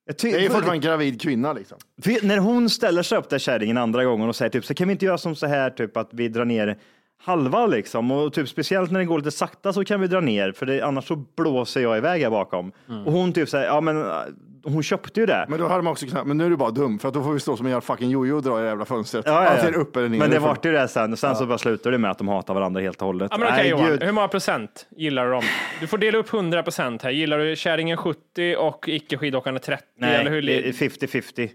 Det är ju för- fortfarande en gravid kvinna liksom. för när hon ställer sig upp där kärringen andra gången och säger typ så kan vi inte göra som så här typ att vi drar ner halva liksom. Och typ speciellt när det går lite sakta så kan vi dra ner för det, annars så blåser jag iväg här bakom. Och hon typ säger, ja men hon köpte ju det. Men då hade man också kunnat, men nu är du bara dum för att då får vi stå som en jävla fucking jojo och dra i det jävla fönstret. Ja, ja, ja. Antingen upp eller ner. Men det vart ju det sen. Sen så bara slutade det med att de hatar varandra helt och hållet. Ja, men okej Nej, Johan, gud. hur många procent gillar du dem? Du får dela upp 100 procent här. Gillar du kärringen 70 och icke skidåkande 30? Nej, eller hur? det är 50-50. det är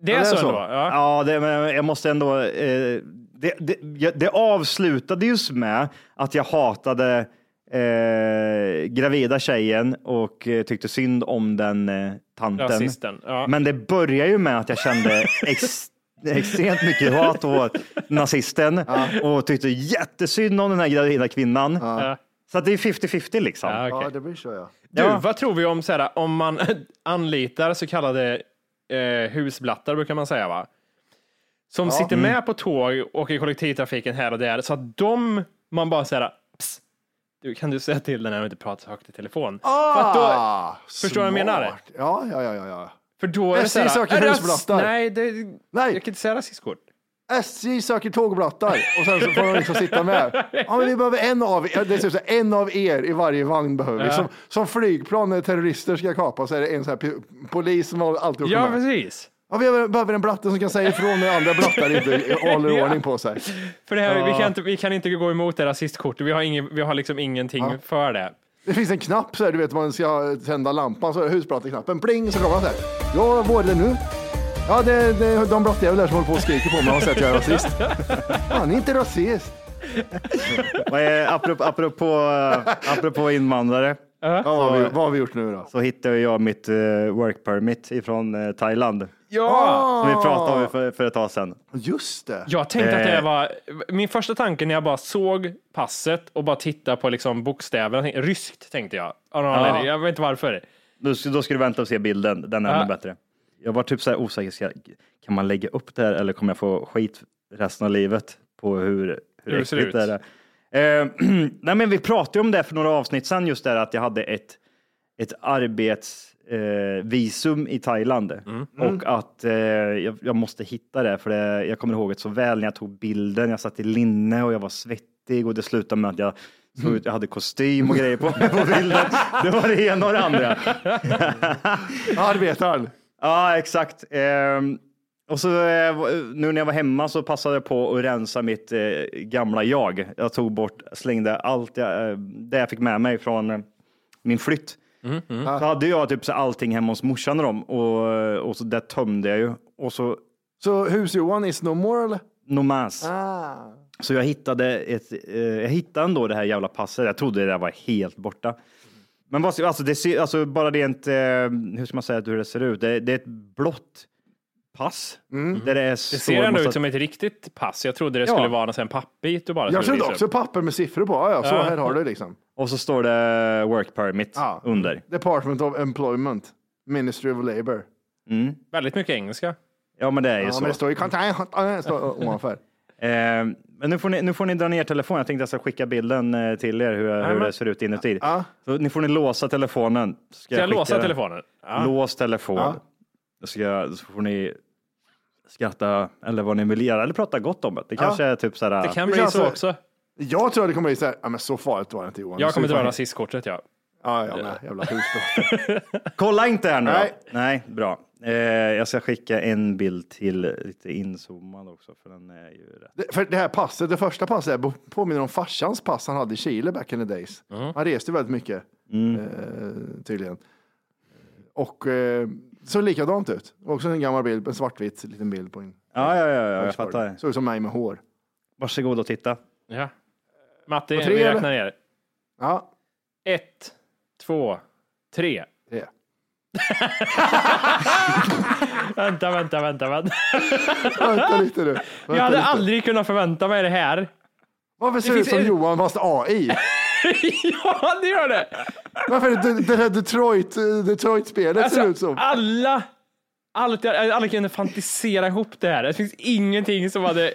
Ja, det är så, så. ändå? Ja. Ja, det, men jag måste ändå... Eh, det, det, det avslutade just med att jag hatade eh, gravida tjejen och eh, tyckte synd om den eh, tanten. Ja. Men det börjar ju med att jag kände ex, extremt mycket hat åt nazisten och tyckte jättesynd om den här gravida kvinnan. Ja. Så att det är 50-50 liksom. Ja. Ja, det blir så ja. Du, Ja. vad tror vi om så här, om man anlitar så kallade eh, husblattar, brukar man säga va? Som sitter Mm. med på tåg och i kollektivtrafiken här och där, så att de, man bara säger, Psst, du kan du säga till den här och inte prata så högt i telefon? för, att då, Ah, förstår du vad jag menar? smart. Ja, ja, ja, ja, för då är det SJ så här, söker "Är det husblattar." Nej, det, Nej. jag kan inte säga rasistkort. SJ söker tågblattar och sen så får de liksom sitta med. Ja, men vi behöver en av er, det är typ så här, en av er i varje vagn behöver vi. Som, som flygplan när terrorister ska kapa så är det en sån här polis som alltid åker Ja, med. precis. Ja, vi behöver- en blatte som kan säga ifrån när andra blattar inte håller Ja. ordning på sig. För det här, vi, kan inte, vi kan inte gå emot det rasistkortet, vi har, ingen, vi har liksom ingenting för det. Det finns en knapp så här, du vet man ska tända lampan så är det husplatteknappen, pling så kommer man så här. Ja, vad är det nu? Ja, det, det är de blattjävlar som håller på och skriker på mig och sett att jag är rasist. Han är inte rasist. Vad är, apropå, apropå, apropå invandrare. Ja, vad, har vi, vad har vi gjort nu då? så hittade jag mitt eh, work permit ifrån eh, Thailand. Ja! Som vi pratade om för, för ett tag sedan. Just det. Jag tänkte att det Eh. var, min första tanke när jag bara såg passet och bara tittade på liksom bokstäverna, tänkte- ryskt tänkte jag. Av någon anledning. Jag vet inte varför. Då, ska- då ska du vänta och se bilden, den är Ja. ännu bättre. Jag var typ så här osäker, ska, kan man lägga upp det här eller kommer jag få skit resten av livet på hur, hur, Hur det ser äckligt ut. det är? Eh, nej men vi pratade om det för några avsnitt sedan, just där att jag hade ett, ett arbetsvisum eh, visum i Thailand Mm. och att eh, jag, jag måste hitta det för det, jag kommer ihåg det så väl när jag tog bilden. Jag satt i linne och jag var svettig och det slutade med att jag ut, jag hade kostym och grejer på mig på bilden. Det var det ena och det andra. Arbetaren. Ja, exakt. Ehm, och så eh, nu när jag var hemma så passade jag på att rensa mitt eh, gamla jag. Jag tog bort, slängde allt jag, eh, det jag fick med mig från eh, min flytt. Så hade jag typ så allting hemma hos morsan och dem och, och så det tömde jag ju. Och så Så hus-Johan is no more eller? nomas. Ah. Så jag hittade, ett, eh, jag hittade ändå det här jävla passet. Jag trodde det där var helt borta. Men vad, alltså, det ser, alltså bara rent, eh, hur ska man säga hur det ser ut? Det, det är ett blått pass. Där det är Det ser ändå ut som ett riktigt pass. Jag trodde det Ja. skulle vara en pappbit du bara Jag trodde också upp. papper med siffror på. Ja, ja, så Ja. här har du liksom. Och så står det work permit Ja. under. Department of Employment. Ministry of Labour. Väldigt mycket engelska. Ja, men det är ju Ja, så. men det står ju står ovanför. Eh, men nu får, ni, nu får ni dra ner telefonen. Jag tänkte jag ska skicka bilden eh, till er hur, hur det ser ut inuti. Ja. Så nu får ni låsa telefonen. Ska jag skicka låsa den. telefonen? Ja. Lås telefon. Ska, så får ni skratta eller vad ni vill göra eller prata gott om det. Det kanske är typ sådär. Det kan bli så så- också. Jag tror att det kommer bli så här, ja men så farligt var det inte Johan. Jag kommer dra fan- rasistkortet, ja. Ja, ja, men jävla husbrott. Kolla inte här nu då. Nej. Nej, bra. Eh, jag ska skicka en bild till lite inzoomad också för den är ju rätt. Det- För det här passet, det första passet påminner om farsans pass han hade i Chile back in the days. Han reste väldigt mycket, eh, tydligen. Och eh, såg likadant ut. Också en gammal bild, en svartvit liten bild på en. Ja, ja, ja, ja jag fattar. Såg ut som mig med hår. Varsågod och titta. ja. Matti, tre, vi räknar ner. Ja, Ett, två, tre. det. Vänta, vänta, vänta, vänta. Vänta lite nu. Vänta Jag hade lite. aldrig kunnat förvänta mig det här. Varför ser det finns ut som en- Johan fast AI? ja, det gör det. Varför är det det här Detroit, Detroit-spelet ser ut Alltså, som? alla, allt, alla kunde fantisera ihop det här. Det finns ingenting som hade,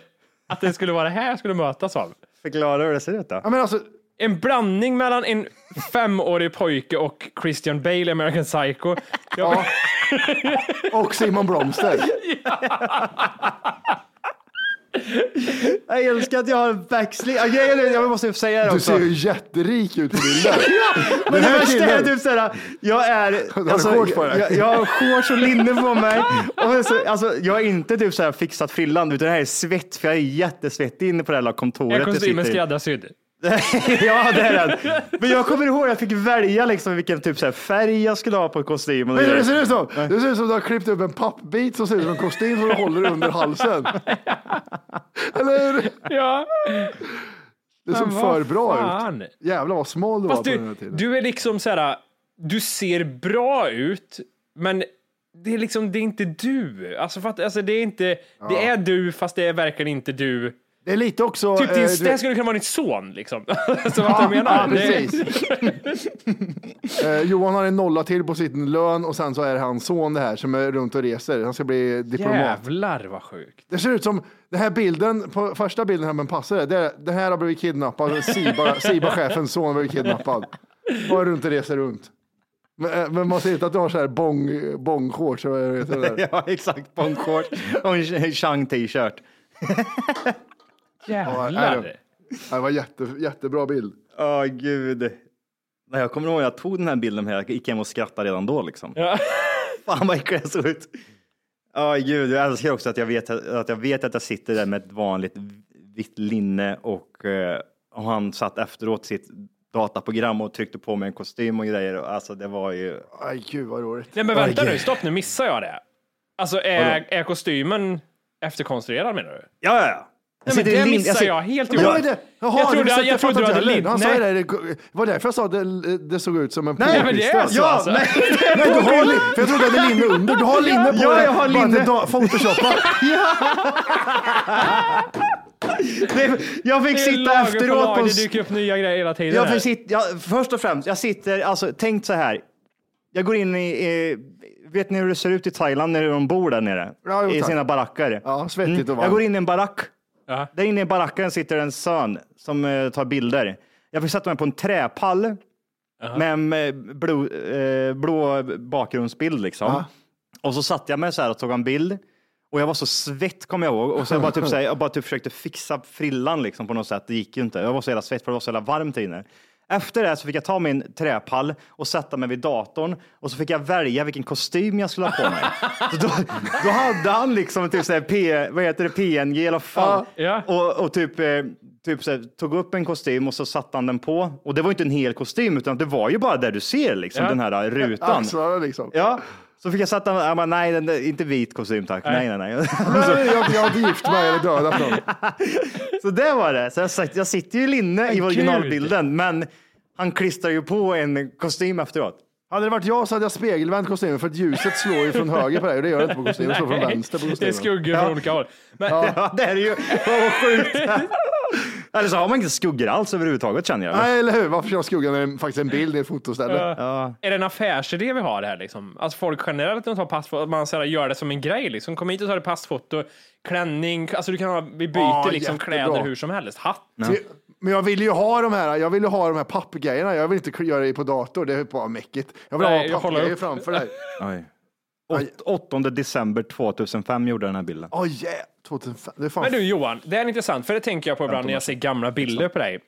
att det skulle vara det här jag skulle mötas av. Förklara hur det ser ut då. Ja, men alltså, En blandning mellan en femårig pojke och Christian Bale, American Psycho. Jag, och Simon Blomster. Jag älskar att jag har en är- Jag måste säga det Du också. ser ju jätterik ut på bilden. Men det värsta är typ såhär, jag är, du alltså, dig? jag, jag har shorts och linne på mig. Och så, alltså, jag är inte typ såhär fixat frillan, utan det här är svett, för jag är jättesvettig inne på det här kontoret. Är jag kostymen sitter i. skräddarsydd? ja, det är den. Men jag kommer ihåg att jag fick välja liksom vilken typ så här färg jag skulle ha på kostymen. Men det ser ut som, det ser ut som du har klippt upp en pappbit som ser ut som en kostym som du håller under halsen. Eller hur? Ja. Det såg för bra fan? ut. Jävlar vad smal du Fast var på den här du, tiden. du är liksom så här, du ser bra ut, men det är liksom, det är inte du. Alltså, för att, alltså det är inte, det är du fast det är verkligen inte du. Det är lite också... Typ din, eh, det du- här skulle kunna vara din son liksom. så vad du menar? Ja, precis. eh, Johan har en nolla till på sin lön och sen så är det hans son det här som är runt och reser. Han ska bli diplomat. Jävlar vad sjukt. Det ser ut som den här bilden, på första bilden här med passare, det, det här har blivit kidnappad. Siba, Siba-chefens son har blivit kidnappad. Är runt och reser runt. Men, eh, men man ser inte att du har så här bong, bongshorts. Ja, exakt. På en shorts och en Chang t-shirt. Jävlar. Ja, Det var jätte, jättebra bild. Åh gud. Nej, Jag kommer ihåg att jag tog den här bilden här, jag gick hem och skrattade redan då liksom. Ja. Fan vad äcklig jag såg ut. Ja gud, jag älskar också att jag, vet, att jag vet att jag sitter där med ett vanligt vitt linne och, eh, och han satt efteråt sitt dataprogram och tryckte på mig en kostym och grejer. Alltså det var ju... Aj, gud vad roligt. Nej men vänta Oj. nu, stopp nu, missar jag det? Alltså är, är kostymen efterkonstruerad menar du? Ja, ja, ja. Nej, men i det missar sitter- jag helt och hållet. det, jaha, Jag trodde- du jag trodde du hade inte lin- heller. Han sa det, det var därför jag sa att det, det såg ut som en Nej, men det är så Ja, alltså. nej, Nej, du har, li- för jag trodde du hade linne under. Du har linne på Ja, dig. jag har bara linne. det, jag fick sitta efteråt på Det dyker upp nya grejer hela tiden. Jag får sitta, jag, först och främst, jag sitter, alltså tänk så här. Jag går in i, i vet ni hur det ser ut i Thailand när de bor där nere? Ja, jo, I sina baracker. Ja, svettigt och Jag varmt. går in i en barack. Ja. Där inne i baracken sitter en son som eh, tar bilder. Jag fick sätta mig på en träpall med en eh, blå, eh, blå bakgrundsbild liksom. Och så satt jag mig så här och tog en bild. Och jag var så svett kommer jag ihåg. Och så jag bara, typ, så här, jag bara typ försökte fixa frillan liksom, på något sätt. Det gick ju inte. Jag var så jävla svett för det var så jävla varmt där inne. Efter det så fick jag ta min träpall och sätta mig vid datorn och så fick jag välja vilken kostym jag skulle ha på mig. så då, då hade han liksom typ så här P, vad heter det, PNG eller fan. Ja. Och, och typ, eh, typ så här, tog upp en kostym och så satte han den på. Och det var inte en hel kostym utan det var ju bara där du ser liksom Ja. den här rutan. Axlarna liksom. Ja, så fick jag sätta mig, jag bara, nej, den där, inte vit kostym tack. Nej, nej, nej. Nej, jag, jag hade gift mig eller dödat någon. Så det var det. Så jag, jag sitter ju i linne i originalbilden, men han klistrar ju på en kostym efteråt. Hade det varit jag så hade jag spegelvänt kostymen för att ljuset slår ju från höger på dig och det gör det inte på kostymen. Det slår från vänster på Det är kostymen. skuggor från olika håll. Men, Ja, det är ju vad sjukt. Eller så har man inte skuggor alls överhuvudtaget känner jag. Nej, eller hur? Varför ska jag skugga när det är faktiskt en bild i ett fotoställe? Ja. Är det en affärsidé vi har här liksom? Alltså folk generellt när de tar passfoto, att man så här, gör det som en grej liksom. Kom hit och ta ett passfoto, klänning, alltså du kan ha, vi byter Ja, liksom jättebra. kläder hur som helst, hatt. Men jag vill ju ha de här, jag vill ju ha de här pappgrejerna. Jag vill inte göra det på dator, det är bara mäckigt. Jag vill Nej, ha pappgrejer framför dig. Oj. Åt- 8 december 2005 gjorde jag den här bilden. Oj, yeah. 2005. Det är fan Men du Johan, det är intressant, för det tänker jag på ibland när jag ser gamla bilder på dig.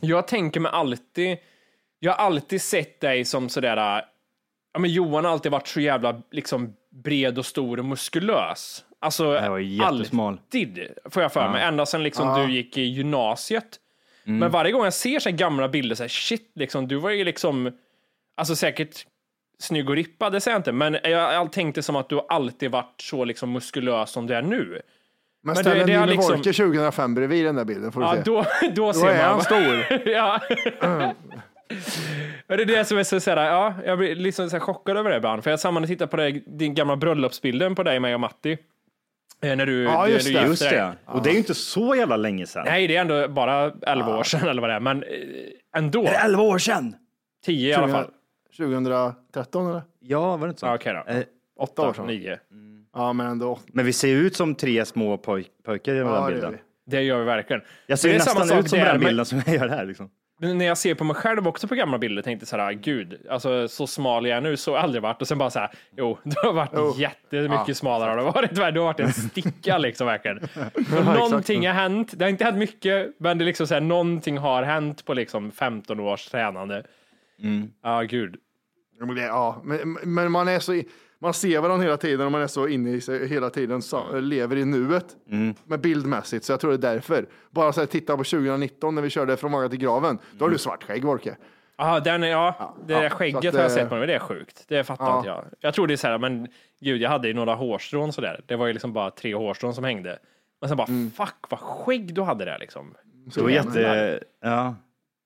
Jag tänker mig alltid, jag har alltid sett dig som sådär, ja men Johan har alltid varit så jävla liksom bred och stor och muskulös. Alltså Jag var alltid, får jag för mig, ända sedan liksom du gick i gymnasiet. Men varje gång jag ser så här gamla bilder, så här, shit, liksom, du var ju liksom, alltså säkert snygg och rippad, det säger jag inte, men jag, jag tänkte som att du alltid varit så liksom muskulös som du är nu. Men Men ställ en Jimmy liksom- Wolke 2005 bredvid den där bilden får du Ja, se. då, då, Då ser är man. han stor. ja. Men det är det som är så såhär, ja, jag blir liksom så här chockad över det ibland. För jag samman tittar på det, din gamla bröllopsbilden på dig, mig och Matti. Eh, När du, Ja, när just du det. gifte Just det. Och det är ju inte så jävla länge sedan. Nej, det är ändå bara 11 år sedan eller vad det är, men eh, ändå. 11 år sedan. 10 i alla fall. 2013 eller? Ja, var det inte så? Ja, Okej då. Eh, Åtta år sedan. 9. Ja, men ändå. Men vi ser ut som tre små poj pojkar i den Ja, det bilden. vi. Det gör vi verkligen. Jag ser Men ju det är samma nästan ut som den där, här men- bilden som jag gör här. Liksom. När jag ser på mig själv också på gamla bilder tänkte så här, gud, alltså så smal jag är nu, så har jag aldrig varit. Och sen bara så här, jo, du har varit Jo. jättemycket Ja, smalare har du varit. Du har varit en sticka liksom verkligen. Någonting har hänt. Det har inte hänt mycket, men det är liksom så här, någonting har hänt på liksom 15 års tränande. Ja, gud. Ja, men det- Ja, men, men man är så, man ser varandra hela tiden och man är så inne i sig hela tiden, så, lever i nuet med bildmässigt. Så jag tror det är därför. Bara så här, titta på 2019 när vi körde från magen till graven. Då har du svart skägg, Wolke. Ja, den, ja, det där ja, skägget så att, har jag sett på mig, det är sjukt. Det fattar ja. inte jag. Jag tror det är så här, men gud, jag hade ju några hårstrån sådär. Det var ju liksom bara tre hårstrån som hängde. Men sen bara, Mm. fuck vad skägg du hade där liksom. Det var jätte... Ja.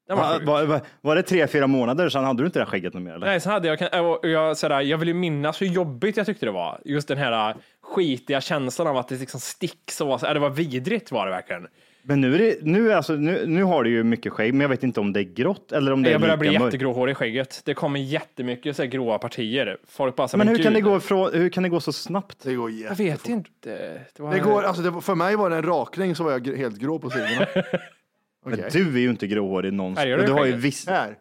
Var Var, var, var, det tre, fyra månader sedan hade du inte det här skägget mer? Eller? Nej, sen hade jag, och jag, sådär, jag vill ju minnas hur jobbigt jag tyckte det var. Just den här äh, skitiga känslan av att det liksom sticks och så, äh, det var vidrigt var det verkligen. Men nu, är det, nu, alltså, nu, nu har du ju mycket skägg, men jag vet inte om det är grått eller om det Jag är börjar bli jättegråhårig i skägget. Det kommer jättemycket så här, gråa partier. Folk bara så, Men hur gud, kan, det gå från, hur kan det gå så snabbt? Det går Jag vet inte. Det, var, Det går, alltså det, för mig var det en rakning så var jag helt grå på sidorna. Men Okej. du är ju inte gråhårig någonsin. Färgar du du har ju skägget? viss... Här.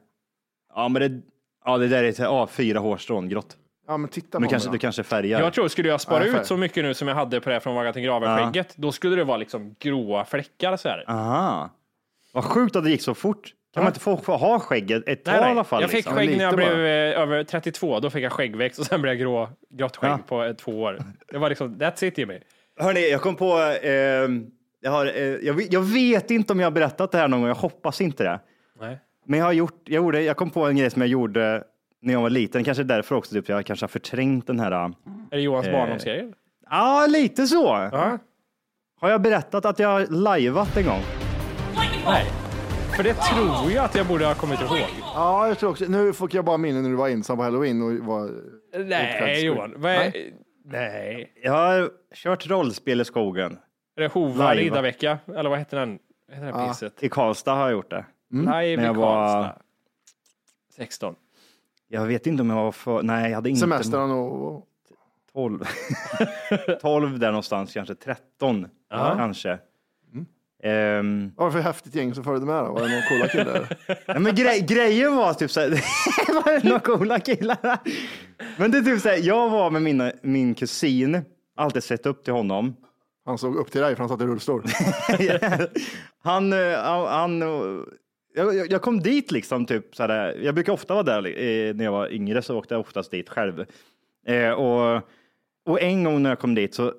Ja, men det, ja, det där är till, ja, fyra hårstrån grått. Ja, men titta på du kanske, mig du kanske färgar. Jag tror, skulle jag spara Nej, ut färg. så mycket nu som jag hade på det här från Vagga till graven-skägget, då skulle det vara liksom gråa fläckar så här. Aha. Vad sjukt att det gick så fort. Kan man inte få, få ha skägget ett tag i alla fall? Jag fick liksom? skägg när jag Lite blev bara. eh, över 32, då fick jag skäggväxt och sen blev jag grå, grått skägg Ja. på eh, två år. Det var liksom, that's it Jimmy. Hörni, jag kom på, eh, jag, har, eh, jag, vet- jag vet inte om jag har berättat det här någon gång, jag hoppas inte det. Nej. Men jag har gjort, jag, gjorde, jag kom på en grej som jag gjorde när jag var liten, kanske därför också typ, jag kanske har förträngt den här. Ja, Är det Johans Eh. barndomsgrejer? lite så. Ja. Har jag berättat att jag har lajvat en gång? Nej. För det tror jag att jag borde ha kommit ihåg. Ja, jag tror också. Nu fick jag bara minne när du var ensam på halloween och var... Nej, Johan. Vad är... Nej. Jag har kört rollspel i skogen. Är det Hova Live. riddarvecka? Eller vad heter den? Heter det pisset? I Karlstad har jag gjort det. Live När i jag var- Karlstad. 16. Jag vet inte om jag var för, nej jag hade inte. Semestern och... 12. 12 där någonstans, kanske 13 kanske. Ehm, Vad var det för häftigt gäng som följde med då? Var det någon coola killar? nej, men grej, grejen var typ såhär, var det några coola killar? men det är typ såhär, jag var med mina, min kusin, alltid sett upp till honom. Han såg upp till dig för han satt i rullstol. han, eh, han, han eh, jag, jag- kom dit liksom, typ såhär, jag brukar ofta vara där eh, när jag var yngre så åkte jag oftast dit själv. Eh, och, och en gång när jag kom dit så,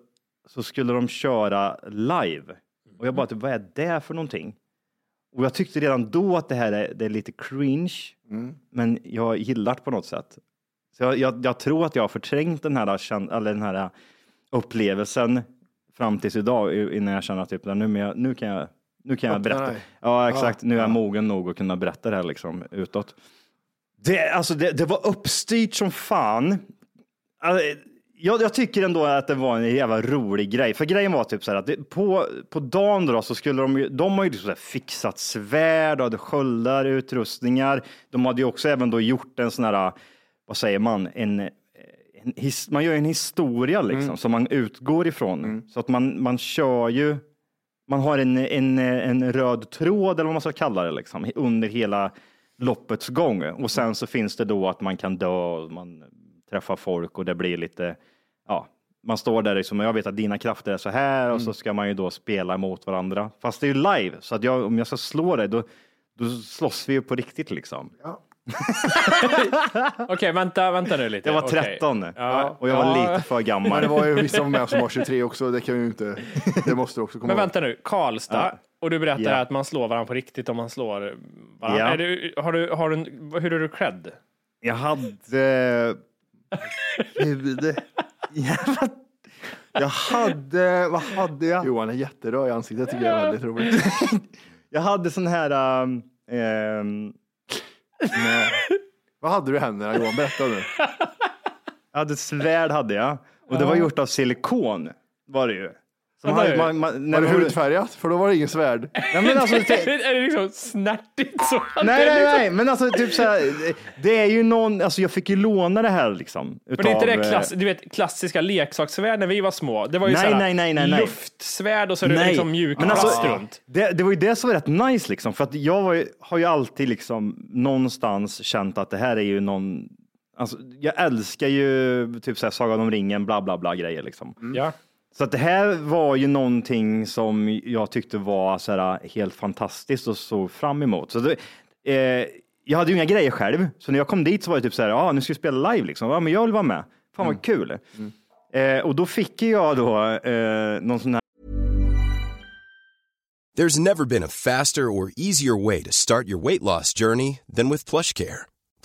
så skulle de köra live. Och jag bara, typ, vad är det för någonting? Och jag tyckte redan då att det här är, det är lite cringe, men jag gillar det på något sätt. Så jag, jag, jag tror att jag har förträngt den här, eller den här upplevelsen fram tills idag innan jag känner att typ, nu, men jag, nu kan jag, nu kan jag berätta. Ja, exakt. Nu är jag mogen nog att kunna berätta det här liksom utåt. Det, alltså, det, det var uppstyrt som fan. Alltså, jag, jag tycker ändå att det var en jävla rolig grej. För grejen var typ så här att det, på, på dagen då så skulle de ju, de har ju liksom så här fixat svärd, och hade sköldar, utrustningar. De hade ju också även då gjort en sån här, vad säger man, en his, man gör en historia liksom som man utgår ifrån. Så att man, man kör ju, man har en, en, en röd tråd eller vad man ska kalla det liksom, under hela loppets gång. Och sen så finns det då att man kan dö och man träffar folk och det blir lite, ja, man står där liksom, och jag vet att dina krafter är så här och så ska man ju då spela mot varandra. Fast det är ju live, så att jag, om jag ska slå dig då, då slåss vi ju på riktigt liksom. Okej, vänta, vänta nu lite. Jag var Okej. 13 Ja. och jag var Ja. lite för Men gammal. det var ju vissa med som var 23 också. Det kan vi ju inte... Det måste också komma Men vänta nu, Karlstad. Och du berättar Ja. att man slår varandra på riktigt om man slår varandra. Ja. Är du, har du, har du, hur är du cred? Jag hade... Gud. Jag- Jag hade, vad hade jag? Johan är jätteröd i ansiktet tycker jag är väldigt roligt. Jag hade sån här... Um, ehm, Vad hade du i händerna Johan? Berätta nu. jag hade ett svärd hade jag och det var gjort av silikon var det ju. Så man, nu. man, Var det man- hudfärgat? För då var det ingen svärd. Ja, men alltså, te- är det liksom snärtigt så? nej, nej, liksom... nej, men alltså typ så här, det är ju någon, alltså jag fick ju låna det här liksom. Men det är inte utav, det eh, klass, du vet, klassiska leksakssvärd när vi var små. Det var ju Nej, såhär nej, nej, nej, nej. luftsvärd och så är det liksom mjuk men plast alltså, runt. det, det var ju det som var rätt nice liksom, för att jag var ju, har ju alltid liksom någonstans känt att det här är ju någon, alltså jag älskar ju typ såhär Sagan om ringen, bla bla bla grejer liksom. Ja. Så att det här var ju någonting som jag tyckte var så här, helt fantastiskt och såg fram emot. Så det, eh, jag hade ju inga grejer själv, så när jag kom dit så var det typ så här, ja nu ska vi spela live liksom. Ja, men jag vill vara med. Fan vad kul. Eh, och då fick jag då eh, någon sån här There's never been a faster or easier way to start your weight loss journey than with PlushCare.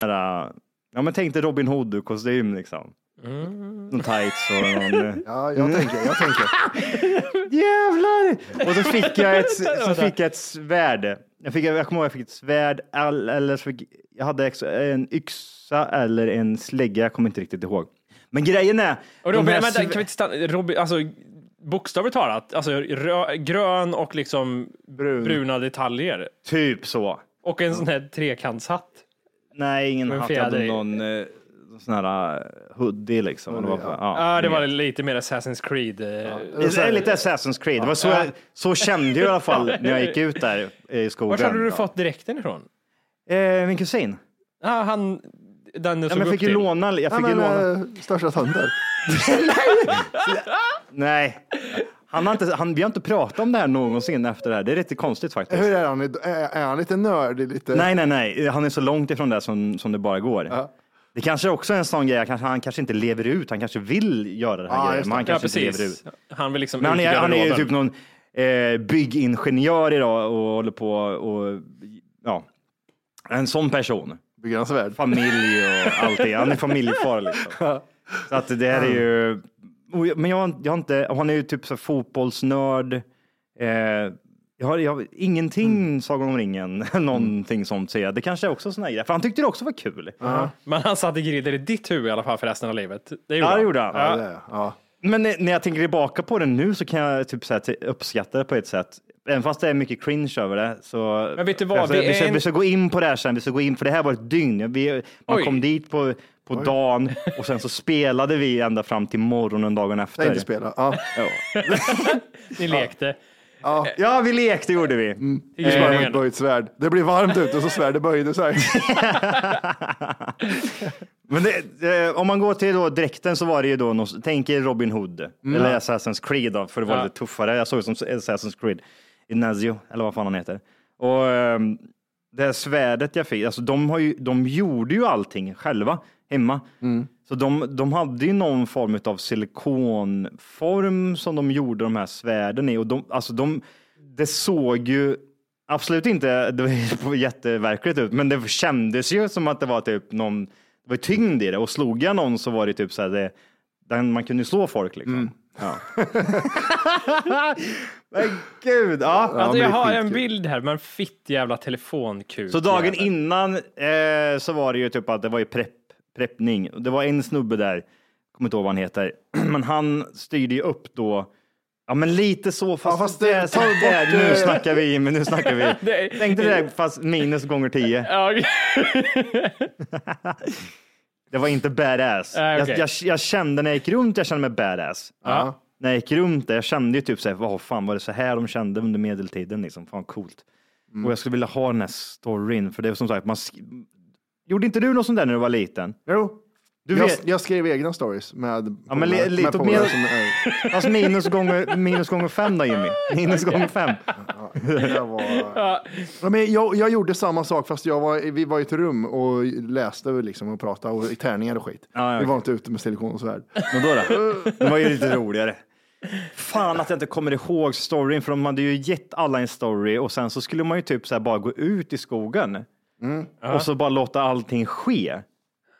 Ja, men tänk dig Robin Hood-kostym liksom. Någon tights och någon... eh, Ja, jag tänker, jag tänker. Jävlar! Och så fick jag ett, så fick jag ett svärd. Jag, fick, jag kommer ihåg jag fick ett svärd all- eller så fick, jag hade en yxa eller en slägga. Jag kommer inte riktigt ihåg. Men grejen är. Och Robin, här vänta, kan vi inte stanna, Robin, alltså bokstavligt talat, alltså rö, grön och liksom Brun. bruna detaljer. Typ så. Och en sån här trekantshatt. Nej, ingen hatt. Jag hade någon eh, sån här eh, hoodie liksom. Det var, ja, Ja, det var lite mer Assassin's Creed. eh, Det är lite Assassin's Creed. Det var så, jag, så kände jag i alla fall när jag gick ut där i skogen. Vart hade du fått dräkten ifrån? Eh, min kusin. Ja, han, den du Ja, såg men jag upp fick ju till. låna. Jag Ja, fick ju men, låna. eh, största tönder. Nej. Han har inte, han, vi har inte pratat om det här någonsin efter det här. Det är lite konstigt faktiskt. Hur är han? Är, är han lite nördig? Lite... Nej, nej, nej. Han är så långt ifrån det som, som det bara går. Ja. Det kanske också är en sån grej, kanske, han kanske inte lever ut. Han kanske vill göra det här Ja, grejen, men han det. Ja, kanske inte lever ut. Han vill liksom Men han är, han är ju typ någon eh, byggingenjör idag och håller på och ja, en sån person. Bygger han svärd? Familj och allting. Han är familjefar liksom. Så att det här är ju, men jag, jag har inte, han är ju typ så fotbollsnörd. Eh, jag har, jag har ingenting Sagan om ringen, någonting sånt ser jag. Det kanske är också såna här grejer, för han tyckte det också var kul. Men han satte griller i ditt huvud i alla fall för resten av livet. Det gjorde Ja, det gjorde han. Ja, det är, ja. Men när jag tänker tillbaka på det nu så kan jag typ så här, uppskatta det på ett sätt. Även fast det är mycket cringe över det. Så Men vet du vad, Alltså, vi vi, ska, en- vi ska gå in på det här sen. Vi ska gå in, för det här var ett dygn. Vi, man Oj. kom dit på, på dagen och sen så spelade vi ända fram till morgonen dagen efter. Tänkte spela. Ja. Ja. Ni lekte. ja, vi lekte gjorde vi. Mm. I Det är bara med ringen. ett böjt svärd. Det blir varmt ute och så svärdet böjde sig. Men det, eh, om man går till då dräkten så var det ju då, någon, tänk er Robin Hood eller Assassin's Creed då, för det var Ja. lite tuffare. Jag såg det som Assassin's Creed, Inazio eller vad fan han heter. Och ehm, det här svärdet jag fick, alltså de, har ju, de gjorde ju allting själva hemma. Så de, de hade ju någon form av silikonform som de gjorde de här svärden i. Och de, alltså de, det såg ju absolut inte det var jätteverkligt ut, men det kändes ju som att det var typ någon, det var tyngd i det. Och slog jag någon så var det typ så här, det, den, man kunde slå folk liksom. Ja. men gud, ja. Alltså, jag har en bild här, men fitt jävla telefonkuk. Så dagen jävel. innan eh, så var det ju typ att det var ju prepp, preppning. Det var en snubbe där, kommer inte ihåg vad han heter, men han styrde ju upp då Ja men lite så, fast, fast det, det- ta det, bort, nu snackar vi, men nu snackar vi. Det- Tänkte det där, fast minus gånger tio. Ja. Det var inte badass. Nej, okej. jag, jag, jag kände när jag gick runt, jag kände mig badass. Ja. när jag gick runt där, jag kände ju typ så här, vad fan var det så här de kände under medeltiden liksom? Fan coolt. Mm. Och jag skulle vilja ha den här storyn, för det är som sagt, man Gjorde inte du något sånt där när du var liten? Jo. Du jag, vet- jag skrev egna stories med Ja, men med lite polare mer- som är- Alltså minus gånger, minus gånger fem då Jimmy. Minus gånger fem. Det var... ja, men jag, jag gjorde samma sak fast jag var, vi var i ett rum och läste liksom och pratade och i tärningar och skit. Ja, ja, vi var inte ute med silikon och svärd. Men då då? Det var ju lite roligare. Fan att jag inte kommer ihåg storyn, för de hade ju gett alla en story och sen så skulle man ju typ så här bara gå ut i skogen och så bara låta allting ske.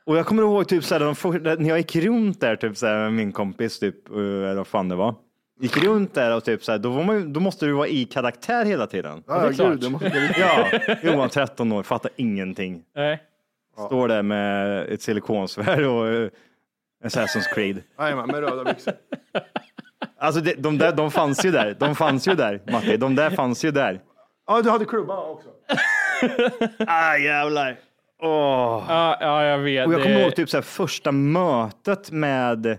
Och jag kommer ihåg typ så när jag gick runt där typ så med min kompis, typ, eh, eller vad fan det var. Gick runt där och typ så här, då, var man, då måste du vara i karaktär hela tiden. Ja, ja, gud, det måste Ja, Johan 13 år, fattar ingenting. Nej. Står där med ett silikonsvärd och eh, Assassin's Creed. Jajamän, med röda byxor. Alltså det, de, där, de fanns ju där. De fanns ju där, Matti. De där fanns ju där. Ja, du hade klubba också. Ah, jävlar. Åh. Ja, ja, jag vet. Och jag kommer Det- ihåg typ så här, första mötet med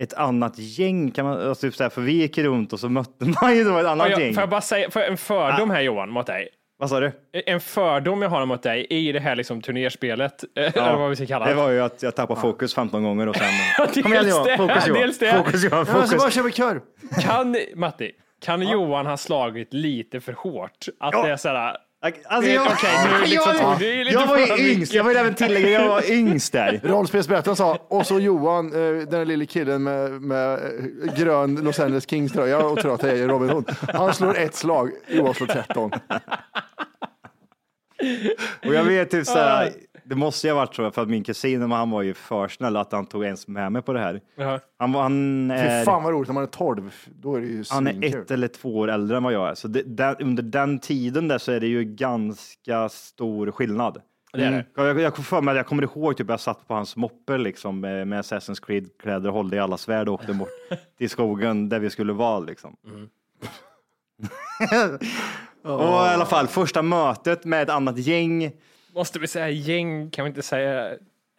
ett annat gäng. Kan man, alltså typ så här, för vi gick runt och så mötte man ju då ett annat jag, gäng. får jag bara säga, jag en fördom här Johan mot dig? Vad sa du? En fördom jag har mot dig i det här liksom turnerspelet, eller vad vi ska kalla det var ju att jag tappade fokus 15 gånger och sen... Kom igen Johan, det, fokus Johan. dels det. Fokus Johan, Ja, så bara fokus. kör. Kan, Matti, kan Johan ha slagit lite för hårt? Att Ja. det är sådär, Alltså, Det- jag, nu liksom- jag, jag var ju yngst, jag vill även tillägga, jag var yngst där. Rollspelsberättaren sa, och så Johan, eh, den där lille killen med, med eh, grön Los Angeles Kings tröja och tror att det är Robin Hood. Han slår ett slag, Johan slår 13. Och jag vet typ såhär, det måste ju ha varit så för att min kusin, han var ju för snäll att han tog ens med mig på det här. Jaha. Han, var- han, Fy är, fan vad roligt när man är 12, då är det ju han är svinkul. ett eller två år äldre än vad jag är. Så det, den, under den tiden där så är det ju ganska stor skillnad. Det är det. Jag, jag, för mig, att jag kommer ihåg typ jag satt på hans moppe liksom med, med Assassin's Creed-kläder och hållde i alla svärd och åkte bort till skogen där vi skulle vara liksom. Mm. och i alla fall första mötet med ett annat gäng. Måste vi säga gäng, kan vi inte säga?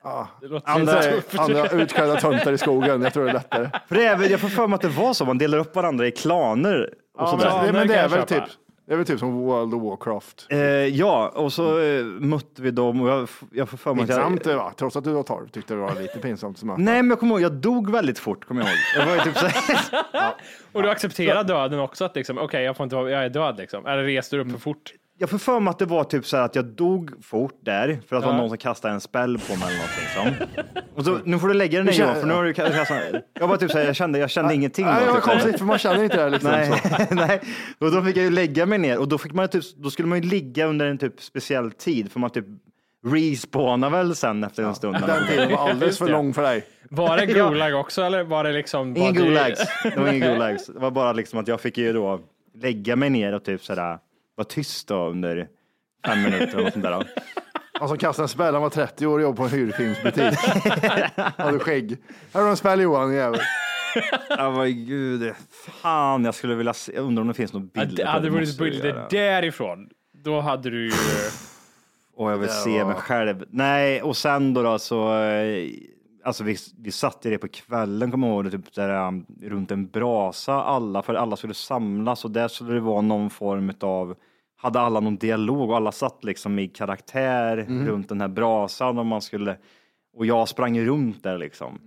Ja. Andra- Andra, utklädda töntar i skogen, jag tror det är lättare. För det är, väl- jag får för mig att det var så, man delar upp varandra i klaner och Ja, sådär. men, det, men det är väl typ, det är väl typ som World of Warcraft. Eh, ja, och så eh, mötte vi dem och jag, jag får för mig att Pinsamt jag... det var, trots att du var 12 tyckte det var lite pinsamt. Som att- Nej, men jag kommer ihåg, jag dog väldigt fort, kommer jag ihåg. Jag var ju typ så här, Och du accepterar döden också, att liksom, okej, jag får inte vara, jag är död liksom. Eller reste du upp för fort? Jag får för mig att det var typ så här att jag dog fort där för att det Ja. var någon som kastade en spell på mig eller någonting som. Och så, nu får du lägga den känner- Johan, för nu har du kastat. Jag var typ så här, jag kände, jag kände ingenting. Nej, då, det var typ konstigt för man känner inte det här liksom. Nej, Så. nej. Och då fick jag ju lägga mig ner och då, fick man typ, då skulle man ju ligga under en typ speciell tid för man typ respawnar väl sen efter en stund. Den tiden var alldeles för lång för dig. Var det gulag också eller var det liksom? Ingen gulags. Det var ingen gulags. Det var bara liksom att jag fick ju då lägga mig ner och typ sådär vara tyst då under fem minuter eller något sånt där. Han som kastade en spel, han var 30 år och jobbade på en hyrfilmsbutik. Hade skägg. Här har du en spel Johan, jävel. Ja men gud, fan jag skulle vilja se, jag undrar om det finns några bilder hade det. det bilder därifrån. Då hade du ju... Och jag vill se var- mig själv. Nej, och sen då, då så, eh, alltså vi, vi satt i det på kvällen, kommer jag ihåg, det, typ där, um, runt en brasa alla, för alla skulle samlas och där skulle det vara någon form av hade alla någon dialog och alla satt liksom i karaktär runt den här brasan och man skulle, och jag sprang runt där liksom.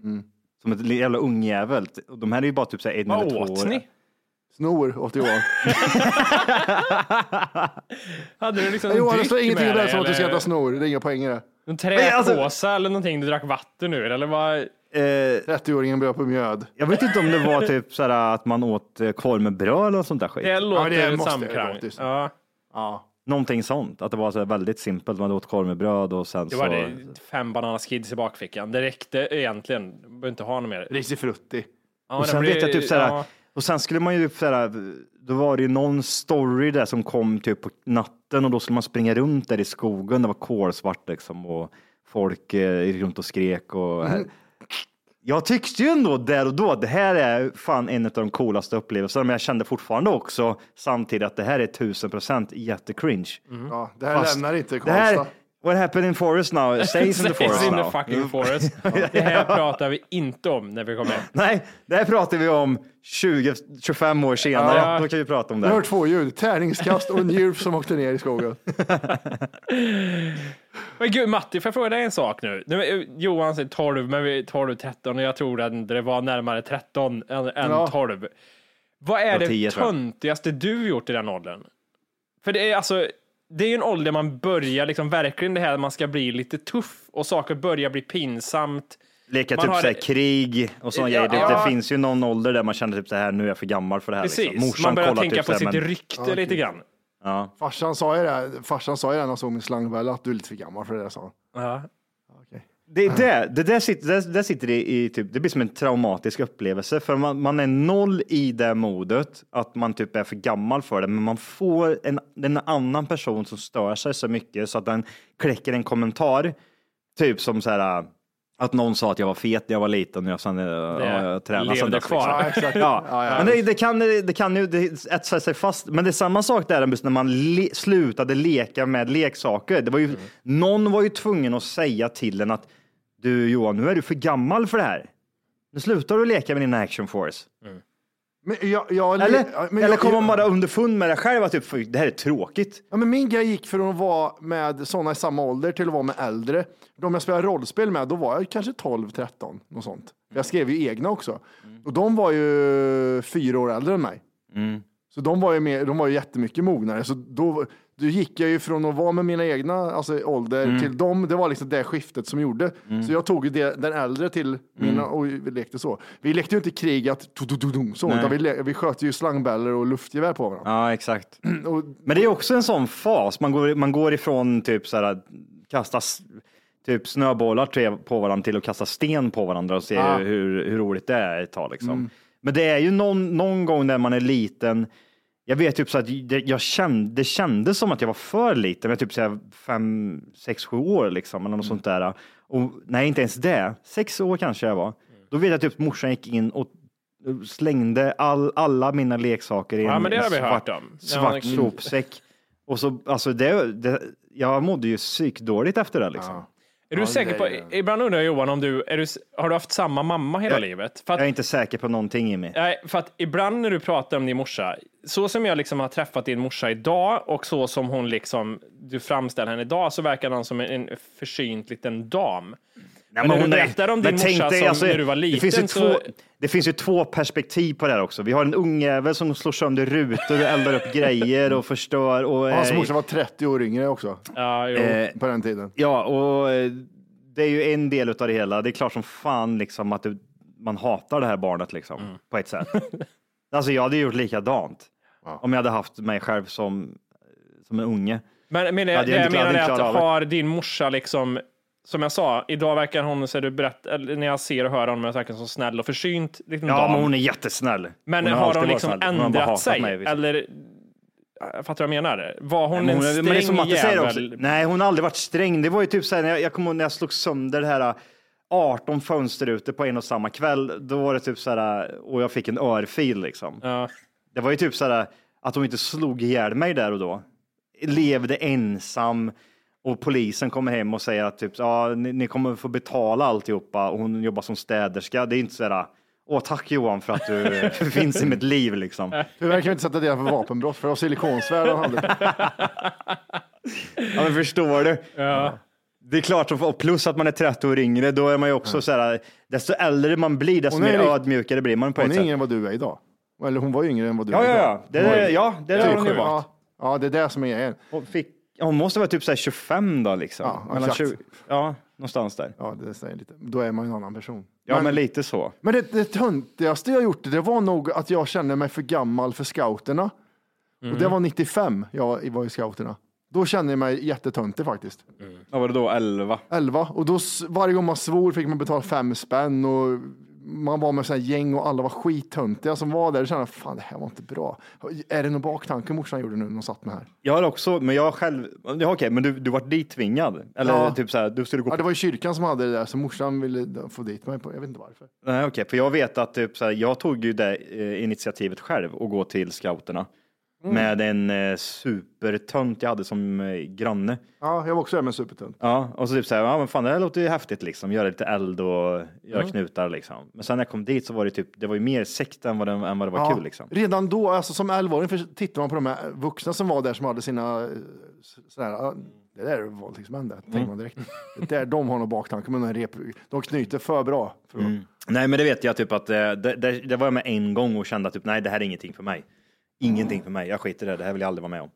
Som ett jävla ungjävel. Och de här är ju bara typ så här en eller Vad två åt år. ni? Snor åt Johan. Hade du liksom Johan, det står ingenting där dig, som att du ska äta snor. Det är inga poäng i det. En alltså- träpåse eller någonting? Du drack vatten ur eller vad? Eh, 30-åringen börjar på mjöd. jag vet inte om det var typ så här att man åt eh, korv med bröd eller sånt där skit. Det låter det måste samklang. det låta. Ja, Ja. Någonting sånt, att det var så väldigt simpelt. Man åt korv med bröd och sen det så... var det fem bananas kids i bakfickan. Det räckte egentligen. Du behöver inte ha något mer. Risifrutti. Ja, och sen blir- vet jag typ så här, ja. och sen skulle man ju så här, då var det ju någon story där som kom typ på natten och då skulle man springa runt där i skogen. Det var kolsvart liksom och folk eh, gick runt och skrek och Jag tyckte ju ändå där och då att det här är fan en av de coolaste upplevelserna, men jag kände fortfarande också samtidigt att det här är tusen procent jättecringe. Ja, det här Fast lämnar inte det här, Karlstad. What happened in forest now stays in the forest in now. the fucking forest. Det här pratar vi inte om när vi kommer hem. Nej, det här pratar vi om 20-25 år senare. Ja. Då kan vi prata om Jag har det. hört två ljud, tärningskast och en djur som åkte ner i skogen. Men gud Matti, får jag fråga dig en sak nu? nu Johan säger 12, men vi 12, 13 och jag tror att det var närmare 13 än, än Ja. 12. Vad är Ja, det 10 tror jag. töntigaste du gjort i den åldern? För det är alltså, det är ju en ålder man börjar liksom verkligen det här man ska bli lite tuff och saker börjar bli pinsamt. Leka Man typ har- så här, krig och sådana Ja, grejer. Det, ja. det finns ju någon ålder där man känner typ så här, nu är jag för gammal för det här. Precis, Liksom. Man börjar tänka typ på här, sitt men- rykte lite grann. Ja. Farsan sa ju det, farsan sa ju det när han såg min slangbälla att du är lite för gammal för det där sa han. Ja. Det, det, det, där sitter, det, där sitter det i, typ, det blir som en traumatisk upplevelse för man, man är noll i det modet att man typ är för gammal för det, men man får en, en annan person som stör sig så mycket så att den kläcker en kommentar, typ som så här att någon sa att jag var fet när jag var liten och jag sen ja, jag tränade levde sen dess, kvar. liksom. Ja, exakt. Ja. Ja, ja. Men det, det, kan, det kan ju det etsar sig fast. Men det är samma sak där när man le, slutade leka med leksaker. Det var ju, Någon var ju tvungen att säga till en att du Johan, nu är du för gammal för det här. Nu slutar du leka med din action force. Men jag, jag, Eller, ja, men eller kommer man bara underfund med det själv att typ, "Fy, det här är tråkigt. Ja, men min grej gick från att vara med sådana i samma ålder till att vara med äldre. De jag spelade rollspel med, då var jag kanske 12, 13, något sånt. Jag skrev ju egna också. Och de var ju fyra år äldre än mig. Så de var ju, mer, de var ju jättemycket mognare. Så då, då gick jag ju från att vara med mina egna alltså, ålder Mm. till dem. Det var liksom det skiftet som gjorde. Så jag tog det, den äldre till mina och vi lekte så. Vi lekte ju inte krig att tu- tu- tu- så, utan vi, le- vi sköt ju slangbällor och luftgevär på varandra. Ja, exakt. Och, Men det är också en sån fas. Man går, man går ifrån typ så här, att kasta typ snöbollar på varandra till att kasta sten på varandra och se Ja. hur, hur roligt det är ett tag. Liksom. Mm. Men det är ju någon, någon gång när man är liten. Jag vet typ så att det, jag kände, det kändes som att jag var för liten, men typ så här fem, sex, sju år liksom, eller Mm. något sånt där. Och, nej, inte ens det. Sex år kanske jag var. Då vet jag typ morsan gick in och slängde all, alla mina leksaker i Ja, en men det har vi svart, hört om. Ja, svart mm. sopsäck. Och så, alltså det, det, jag mådde ju psykdåligt efter det liksom. Är du säker på, ibland undrar jag Johan om du, är du, har du haft samma mamma hela Jag- livet? För att, Jag är inte säker på någonting i mig. nej, för att ibland när du pratar om din morsa, så som jag liksom har träffat din morsa idag och så som hon liksom, du framställer henne idag så verkar hon som en, en försynt liten dam. Men när du berättar om din men morsa dig, som alltså, när du var liten det finns, ju så... två, det finns ju två perspektiv på det här också. Vi har en ungjävel som slår sönder rutor och eldar upp grejer och förstör. Och, hans eh, morsa var 30 år yngre också. Ja, jo. Eh, på den tiden. Ja, och eh, det är ju en del av det hela. Det är klart som fan liksom att det, man hatar det här barnet liksom, Mm. på ett sätt. alltså jag hade gjort likadant om jag hade haft mig själv som, som en unge. Men, men det, Hade det jag jag menar är att har din morsa liksom, som jag sa, idag verkar hon, så du berätt, när jag ser och hör honom, verkar så snäll och försynt liten Ja, dam. men hon är jättesnäll. Men Hon har hon liksom snäll. Hon ändrat hatat sig? mig, eller, jag fattar vad jag menar. Var hon Nej, en men sträng men det är som Matte säger också. Nej, hon har aldrig varit sträng. Det var ju typ så här, när jag, jag kommer ihåg när jag slog sönder det här äh, 18 fönsterrutor på en och samma kväll. Då var det typ så här, äh, och jag fick en örfil liksom. Det var ju typ så här äh, att hon inte slog ihjäl mig där och då. Levde ensam och polisen kommer hem och säger att typ, ja, ni, ni kommer få betala alltihopa och hon jobbar som städerska. Det är inte så här, åh tack Johan för att du finns i mitt liv liksom. Tyvärr kan vi inte sätta det för vapenbrott, för det var silikonsvärd han hade. Ja, men förstår du? Det är klart, och plus att man är 30 år yngre, då är man ju också så här, desto äldre man blir, desto Hon är mer rikt- ödmjukare blir man på Hon ett är sätt. yngre än vad du är idag. Eller hon var yngre än vad du Ja, är ja, idag. ja. Det, Hon är- ja, det har hon ju varit. Ja, ja, det är det som är grejen. Hon, fick, ja, hon måste vara typ så här 25 då liksom. Ja, Mellan exakt. 20, ja, någonstans där. Ja, det säger lite. Då är man ju en annan person. Ja, men, lite så. Men det, det töntigaste jag gjort, det var nog att jag kände mig för gammal för scouterna. Och Mm. det var 95 jag var i scouterna. Då kände jag mig jättetöntig faktiskt. Vad var det då? 11? 11. Och då varje gång man svor fick man betala fem spänn och man var med här gäng och alla var skittöntiga som var där. Då kände fan det här var inte bra. Är det någon baktanke morsan gjorde nu när hon satt med här? Jag har också, men jag själv, ja okej, men du, du var dit tvingad? Eller Ja. typ så här, du skulle gå Ja, det var ju kyrkan som hade det där, så morsan ville få dit mig. På, jag vet inte varför. Nej, okej, för jag vet att typ så här, jag tog ju det eh, initiativet själv och gå till scouterna. Mm. med en eh, supertönt jag hade som eh, granne. Ja, jag var också där med supertunt. Ja, och så typ så här, ja men fan det här låter ju häftigt liksom, göra lite eld och göra Mm. knutar liksom. Men sen när jag kom dit så var det typ, det var ju mer sekt än vad det, än vad det var Ja, kul liksom. Redan då, alltså som 11-åring, för tittar man på de här vuxna som var där som hade sina eh, s- sådär, ja, det där är våldtäktsmän det, tänker man direkt. Det där, de har nog baktanke med en rep, de knyter för bra. För att, Nej men det vet jag typ att eh, det, det, det var jag med en gång och kände att typ, nej det här är ingenting för mig. Ingenting för mig, jag skiter i det, det här vill jag aldrig vara med om.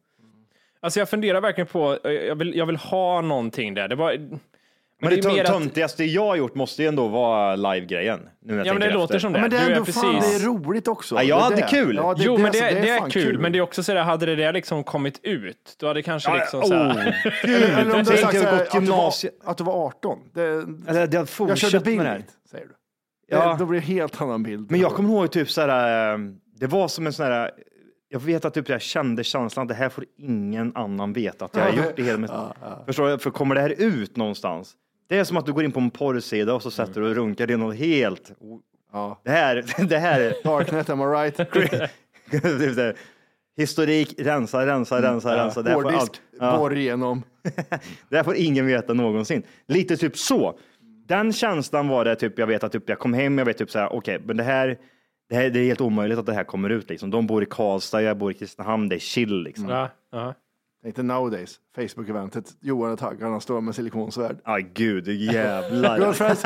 Alltså jag funderar verkligen på, eh, jag vill, jag vill ha någonting där. Det var, men, Men det, är mer tö- att- töntigaste jag har gjort måste ju ändå vara live-grejen. Ja, men det låter efter. som det. men det är Du är ändå fan, det precis- är roligt också. Ja, jag Det är hade det. kul. Ja, det, jo, det, men det, alltså, det är fan kul, men det är också så där, hade det där liksom kommit ut, då hade det kanske liksom så här, oh, Eller, eller om du Tänk sagt att så jag här, gått att, du var, gymnasiet. att du var 18. Det, Eller det hade jag körde fortsatt med det här. billigt, säger du. Ja. Det, då blir det en helt annan bild. Men jag kommer ihåg typ så här, eh, det var som en sån här, jag vet att typ jag kände känslan att det här får ingen annan veta att jag har gjort det hela mitt Förstår du? För kommer det här ut någonstans? Det är som att du går in på en porrsida och så sätter du och runkar, det är något helt... Ja. Det här, det här är... Darknet, am I right? Typ Historik, rensa, rensa, rensa, rensa. Här, får Hårddisk, allt, ja, borr igenom. det här får ingen veta någonsin. Lite typ så. Den känslan var det typ, jag vet att typ, jag kom hem, jag vet typ så här, okej, men det här, det här, det är helt omöjligt att det här kommer ut liksom. De bor i Karlstad, jag bor i Kristinehamn, det är chill liksom. ja, ja. Dig nowadays, Facebook-eventet. Johan och Taggarna står med silikonsvärd. Aj gud, jävlar. Girlfriends,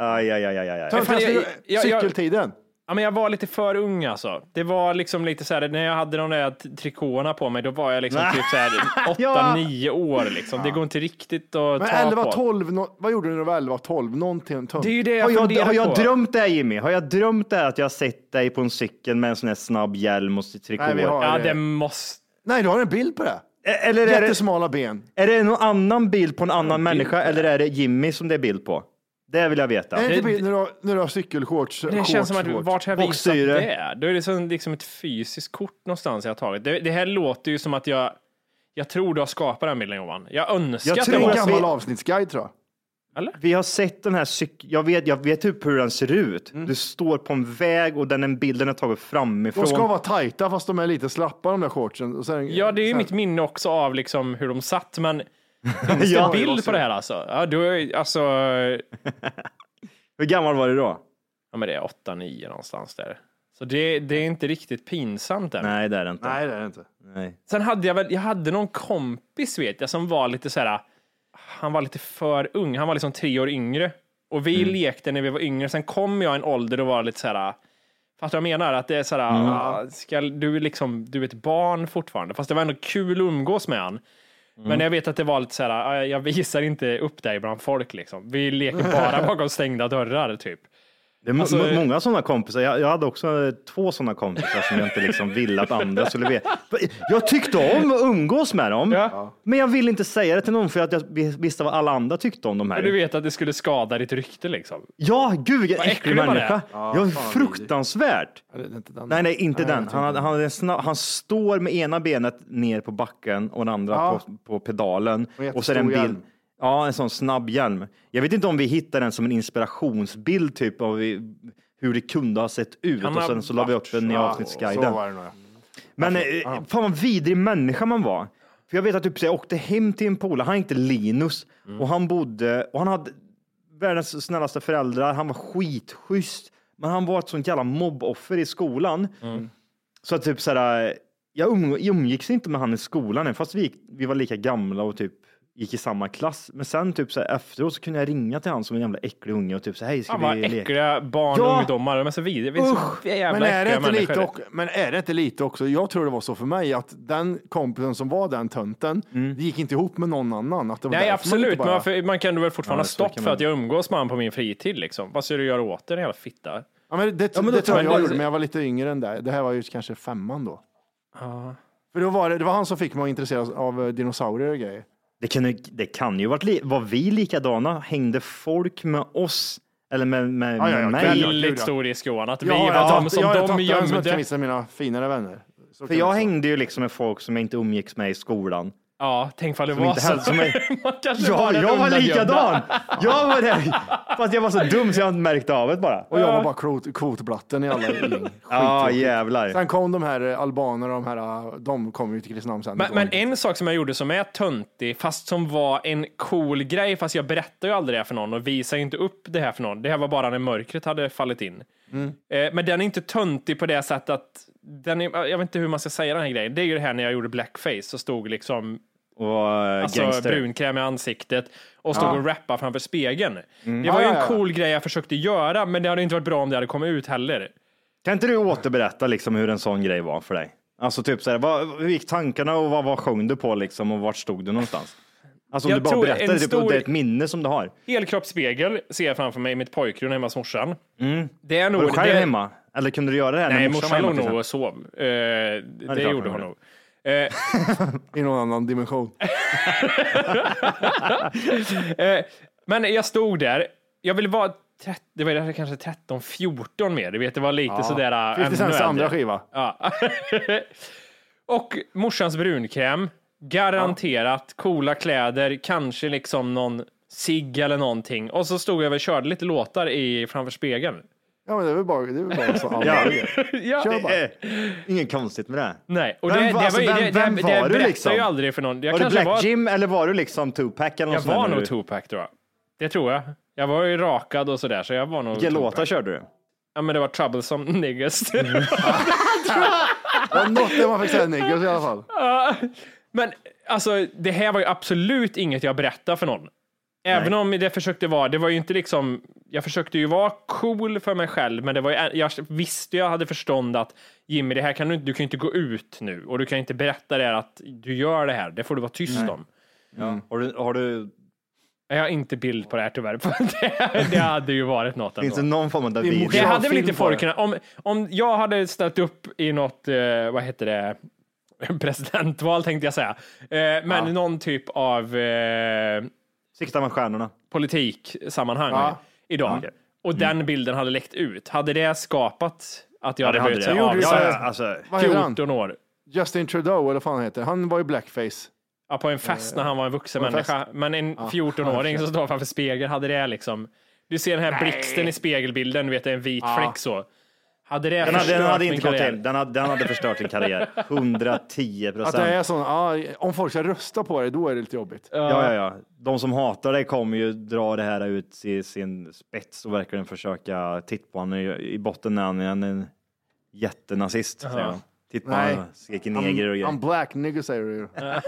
Aj, aj, aj, aj, aj. fan, jag- jag- jag- cykeltiden. Ja, men jag var lite för ung alltså. Det var liksom lite så här, när jag hade de där trikåerna på mig, då var jag liksom typ så här 8-9 år liksom. Det går inte riktigt att Men ta 11, på. 12, nå- vad gjorde du när du var 11, 12? Någonting tönt. Det är ju det jag Har jag, har jag på. drömt det här Jimmy? Har jag drömt det här att jag har sett dig på en cykel med en sån här snabb hjälm och trikå? Nej, vi har Ja, det. det måste... Nej, du har en bild på det. Eller är det, Jättesmala ben. är det någon annan bild på en annan människa eller är det Jimmy som det är bild på? Det vill jag veta. Är det inte Det- bild när du har, när du har cykelshorts? Det shorts, känns som att shorts? vart har jag visat Boxsyre. det? Då är det som liksom ett fysiskt kort någonstans jag har tagit. Det, det här låter ju som att jag, jag tror du har skapat den bilden Johan. Jag önskar Jag att Det det är tror en var att så. gammal avsnittsguide tror jag. Vi har sett den här cykeln, jag vet, jag vet typ hur den ser ut. Du står på en väg och den en bilden är tagen framifrån. De ska vara tajta fast de är lite slappa de där shortsen. Och sen, Ja, det är ju sen, mitt minne också av liksom hur de satt, men finns det bild på det här alltså? Ja, är, alltså, Hur gammal var du då? ja men det är 8-9 någonstans där. Så det, det är inte riktigt pinsamt än. Nej, det är det inte. Nej, det är det inte. Nej. Sen hade jag väl, jag hade någon kompis vet jag som var lite så här, han var lite för ung, han var liksom tre år yngre. Och vi Mm. lekte när vi var yngre, sen kom jag en ålder och var lite så här, du vad jag menar? Att det är så här, Mm. ska, du, är liksom, du är ett barn fortfarande. Fast det var ändå kul att umgås med han. Mm. Men jag vet att det var lite så här, ah, jag visar inte upp dig bland folk liksom. Vi leker bara bakom stängda dörrar typ. Det är Alltså, må- många sådana kompisar. Jag, jag hade också eh, två sådana kompisar som jag inte liksom ville att andra skulle veta. Jag tyckte om att umgås med dem, Ja. men jag ville inte säga det till någon för att jag visste vad alla andra tyckte om de Och du här. vet att det skulle skada ditt rykte liksom. Ja, gud vilken äcklig människa. Ja, Ja, fan, fruktansvärt. Ja, det är inte den. Nej, nej, inte Nej, den. jag Han, hade, han, hade snabb, han står med ena benet ner på backen och det andra Ja. på, på pedalen. Och Och så är det en bild. hjälm. Ja, en sån snabb hjälm. Jag vet inte om vi hittar den som en inspirationsbild typ av hur det kunde ha sett ut och sen så la vi upp den i avsnittsguiden. Men eh, fan vad vidrig människa man var. För jag vet att typ, så jag åkte hem till en polare, han hette Linus och han bodde och han hade världens snällaste föräldrar. Han var skitschysst, men han var ett sånt jävla mobboffer i skolan. Så att typ såhär, jag um, umgicks inte med han i skolan fast vi, vi var lika gamla och typ gick i samma klass. Men sen typ så här, efteråt så kunde jag ringa till han som en jävla äcklig unge och typ så här, hej ska vad vi leka? äckliga barn och Ja. ungdomar, de är så vidriga. Vi är så Usch. jävla Men är, det äckliga inte lite men är det inte lite också, jag tror det var så för mig, att den kompisen som var den tönten, det gick inte ihop med någon annan. Att det var Nej därför man inte absolut, men bara- varför, man kan väl fortfarande Ja, ha så stopp kan för man- att jag umgås med honom på min fritid liksom. Vad ska du göra åt det, din jävla fitta? Ja, men det, Ja, men då det tror jag tar- jag gjorde, men jag var lite yngre än det. Det här var ju kanske femman då. För då var det, det var han som fick mig att intresseras av eh, dinosaurier och grejer. Det kan, ju- det kan ju varit li- var vi likadana? Hängde folk med oss? Eller med, med, Ja, ja, med ja, mig? kväll- Väldigt stor risk Johan, att vi var de som jag har de den som jag kan gömde. visa mina finare vänner. Så För kan jag det vara. hängde ju liksom med folk som jag inte umgicks med i skolan. Ja, tänk vad det Som var inte så. heller- som är- Man kanske Ja, jag var likadan. Jag var det. Fast jag var så dum så jag inte märkte av det bara. Och jag var bara kvot, kvotblatten i alla gäng. Ja, jävlar. Sen kom de här eh, albanerna, de här, eh, de kom ju till Kristinehamn sen. Men, men en sak som jag gjorde som är töntig, fast som var en cool grej, fast jag berättar ju aldrig det för någon och visar ju inte upp det här för någon. Det här var bara när mörkret hade fallit in. Mm. Eh, men den är inte töntig på det sättet att den är, jag vet inte hur man ska säga den här grejen. Det är ju det här när jag gjorde blackface så stod liksom Och äh, alltså, gangster. brunkräm i ansiktet och stod Ja. och rappade framför spegeln. Mm. Det var ju en ja, ja. cool grej jag försökte göra, men det hade inte varit bra om det hade kommit ut heller. Kan inte du återberätta liksom hur en sån grej var för dig? Alltså typ så här, vad, hur gick tankarna och vad, vad sjöng du på liksom och vart stod du någonstans? Alltså om Jag du bara berättar, det, typ, stor- det är ett minne som du har. Helkroppsspegel ser jag framför mig i mitt pojkrum hemma hos morsan. Det är Var nog... du själv det, hemma? Eller kunde du göra det här Nej, när morsan låg nog och sov. Eh, det klart gjorde hon nog. Eh, I någon annan dimension. eh, men jag stod där. Jag ville vara 30, det var kanske 13, 14 mer. Du vet, det var lite Ja. sådär. 50 ännu Cents andra skiva. Ja. och morsans brunkräm. Garanterat coola kläder, kanske liksom någon cigg eller någonting. Och så stod jag och körde lite låtar i, framför spegeln. Ja, men det är väl bara, det är väl bara så alla Ja. ja. Kör bara. Eh, Inget konstigt med det. Nej, och Vem det, var- det, alltså, var, ju- vem- det, vem var det du liksom? jag aldrig för någon. Jag var du Black var, Jim eller var du liksom Tupac eller något Jag var nog Tupac tror jag. Det tror jag. Jag var ju rakad och sådär, så jag var nog Vilka låtar körde du? Ja, men det var Troublesome Niggas. Det var något där man fick säga niggers i alla fall. Men alltså, det här var ju absolut inget jag berättade för någon. Även om det försökte vara, det var ju inte liksom, jag försökte ju vara cool för mig själv, men det var ju, jag visste jag hade förstånd att Jimmy, det här kan du inte, du kan ju inte gå ut nu och du kan inte berätta det här att du gör det här, det får du vara tyst Nej. om. Ja. Har, du, har du, Jag har inte bild på det här tyvärr, för det, det hade ju varit något finns det ändå. någon form av video? Det hade väl inte folk kunnat, om, om jag hade ställt upp i något, eh, vad heter det, presidentval tänkte jag säga, eh, men någon typ av eh, Sikta med stjärnorna. politiksammanhang Ja. idag och den bilden hade läckt ut, hade det skapat att jag Ja, hade hade blivit det. så gjorde ju Ja, ja, alltså, Vad heter han? 14 år. Justin Trudeau, eller vad fan han heter. Han var ju blackface. Ja, på en fest när han var en vuxen en människa. Men en 14-åring som står framför spegel, hade det liksom... Du ser den här blixten i spegelbilden, du vet det är en vit fläck så. Hade det den, hade, den hade inte gått in. Den hade, den hade förstört din karriär. 110 Att det procent. är sån, ja, om folk ska rösta på det, då är det lite jobbigt. Ja, ja, ja. De som hatar dig kommer ju dra det här ut i sin spets och verkligen försöka titta på honom. I, botten är han en, en jättenazist. säger de. Titta på honom, skriker neger och grejer. I'm black nigger säger du.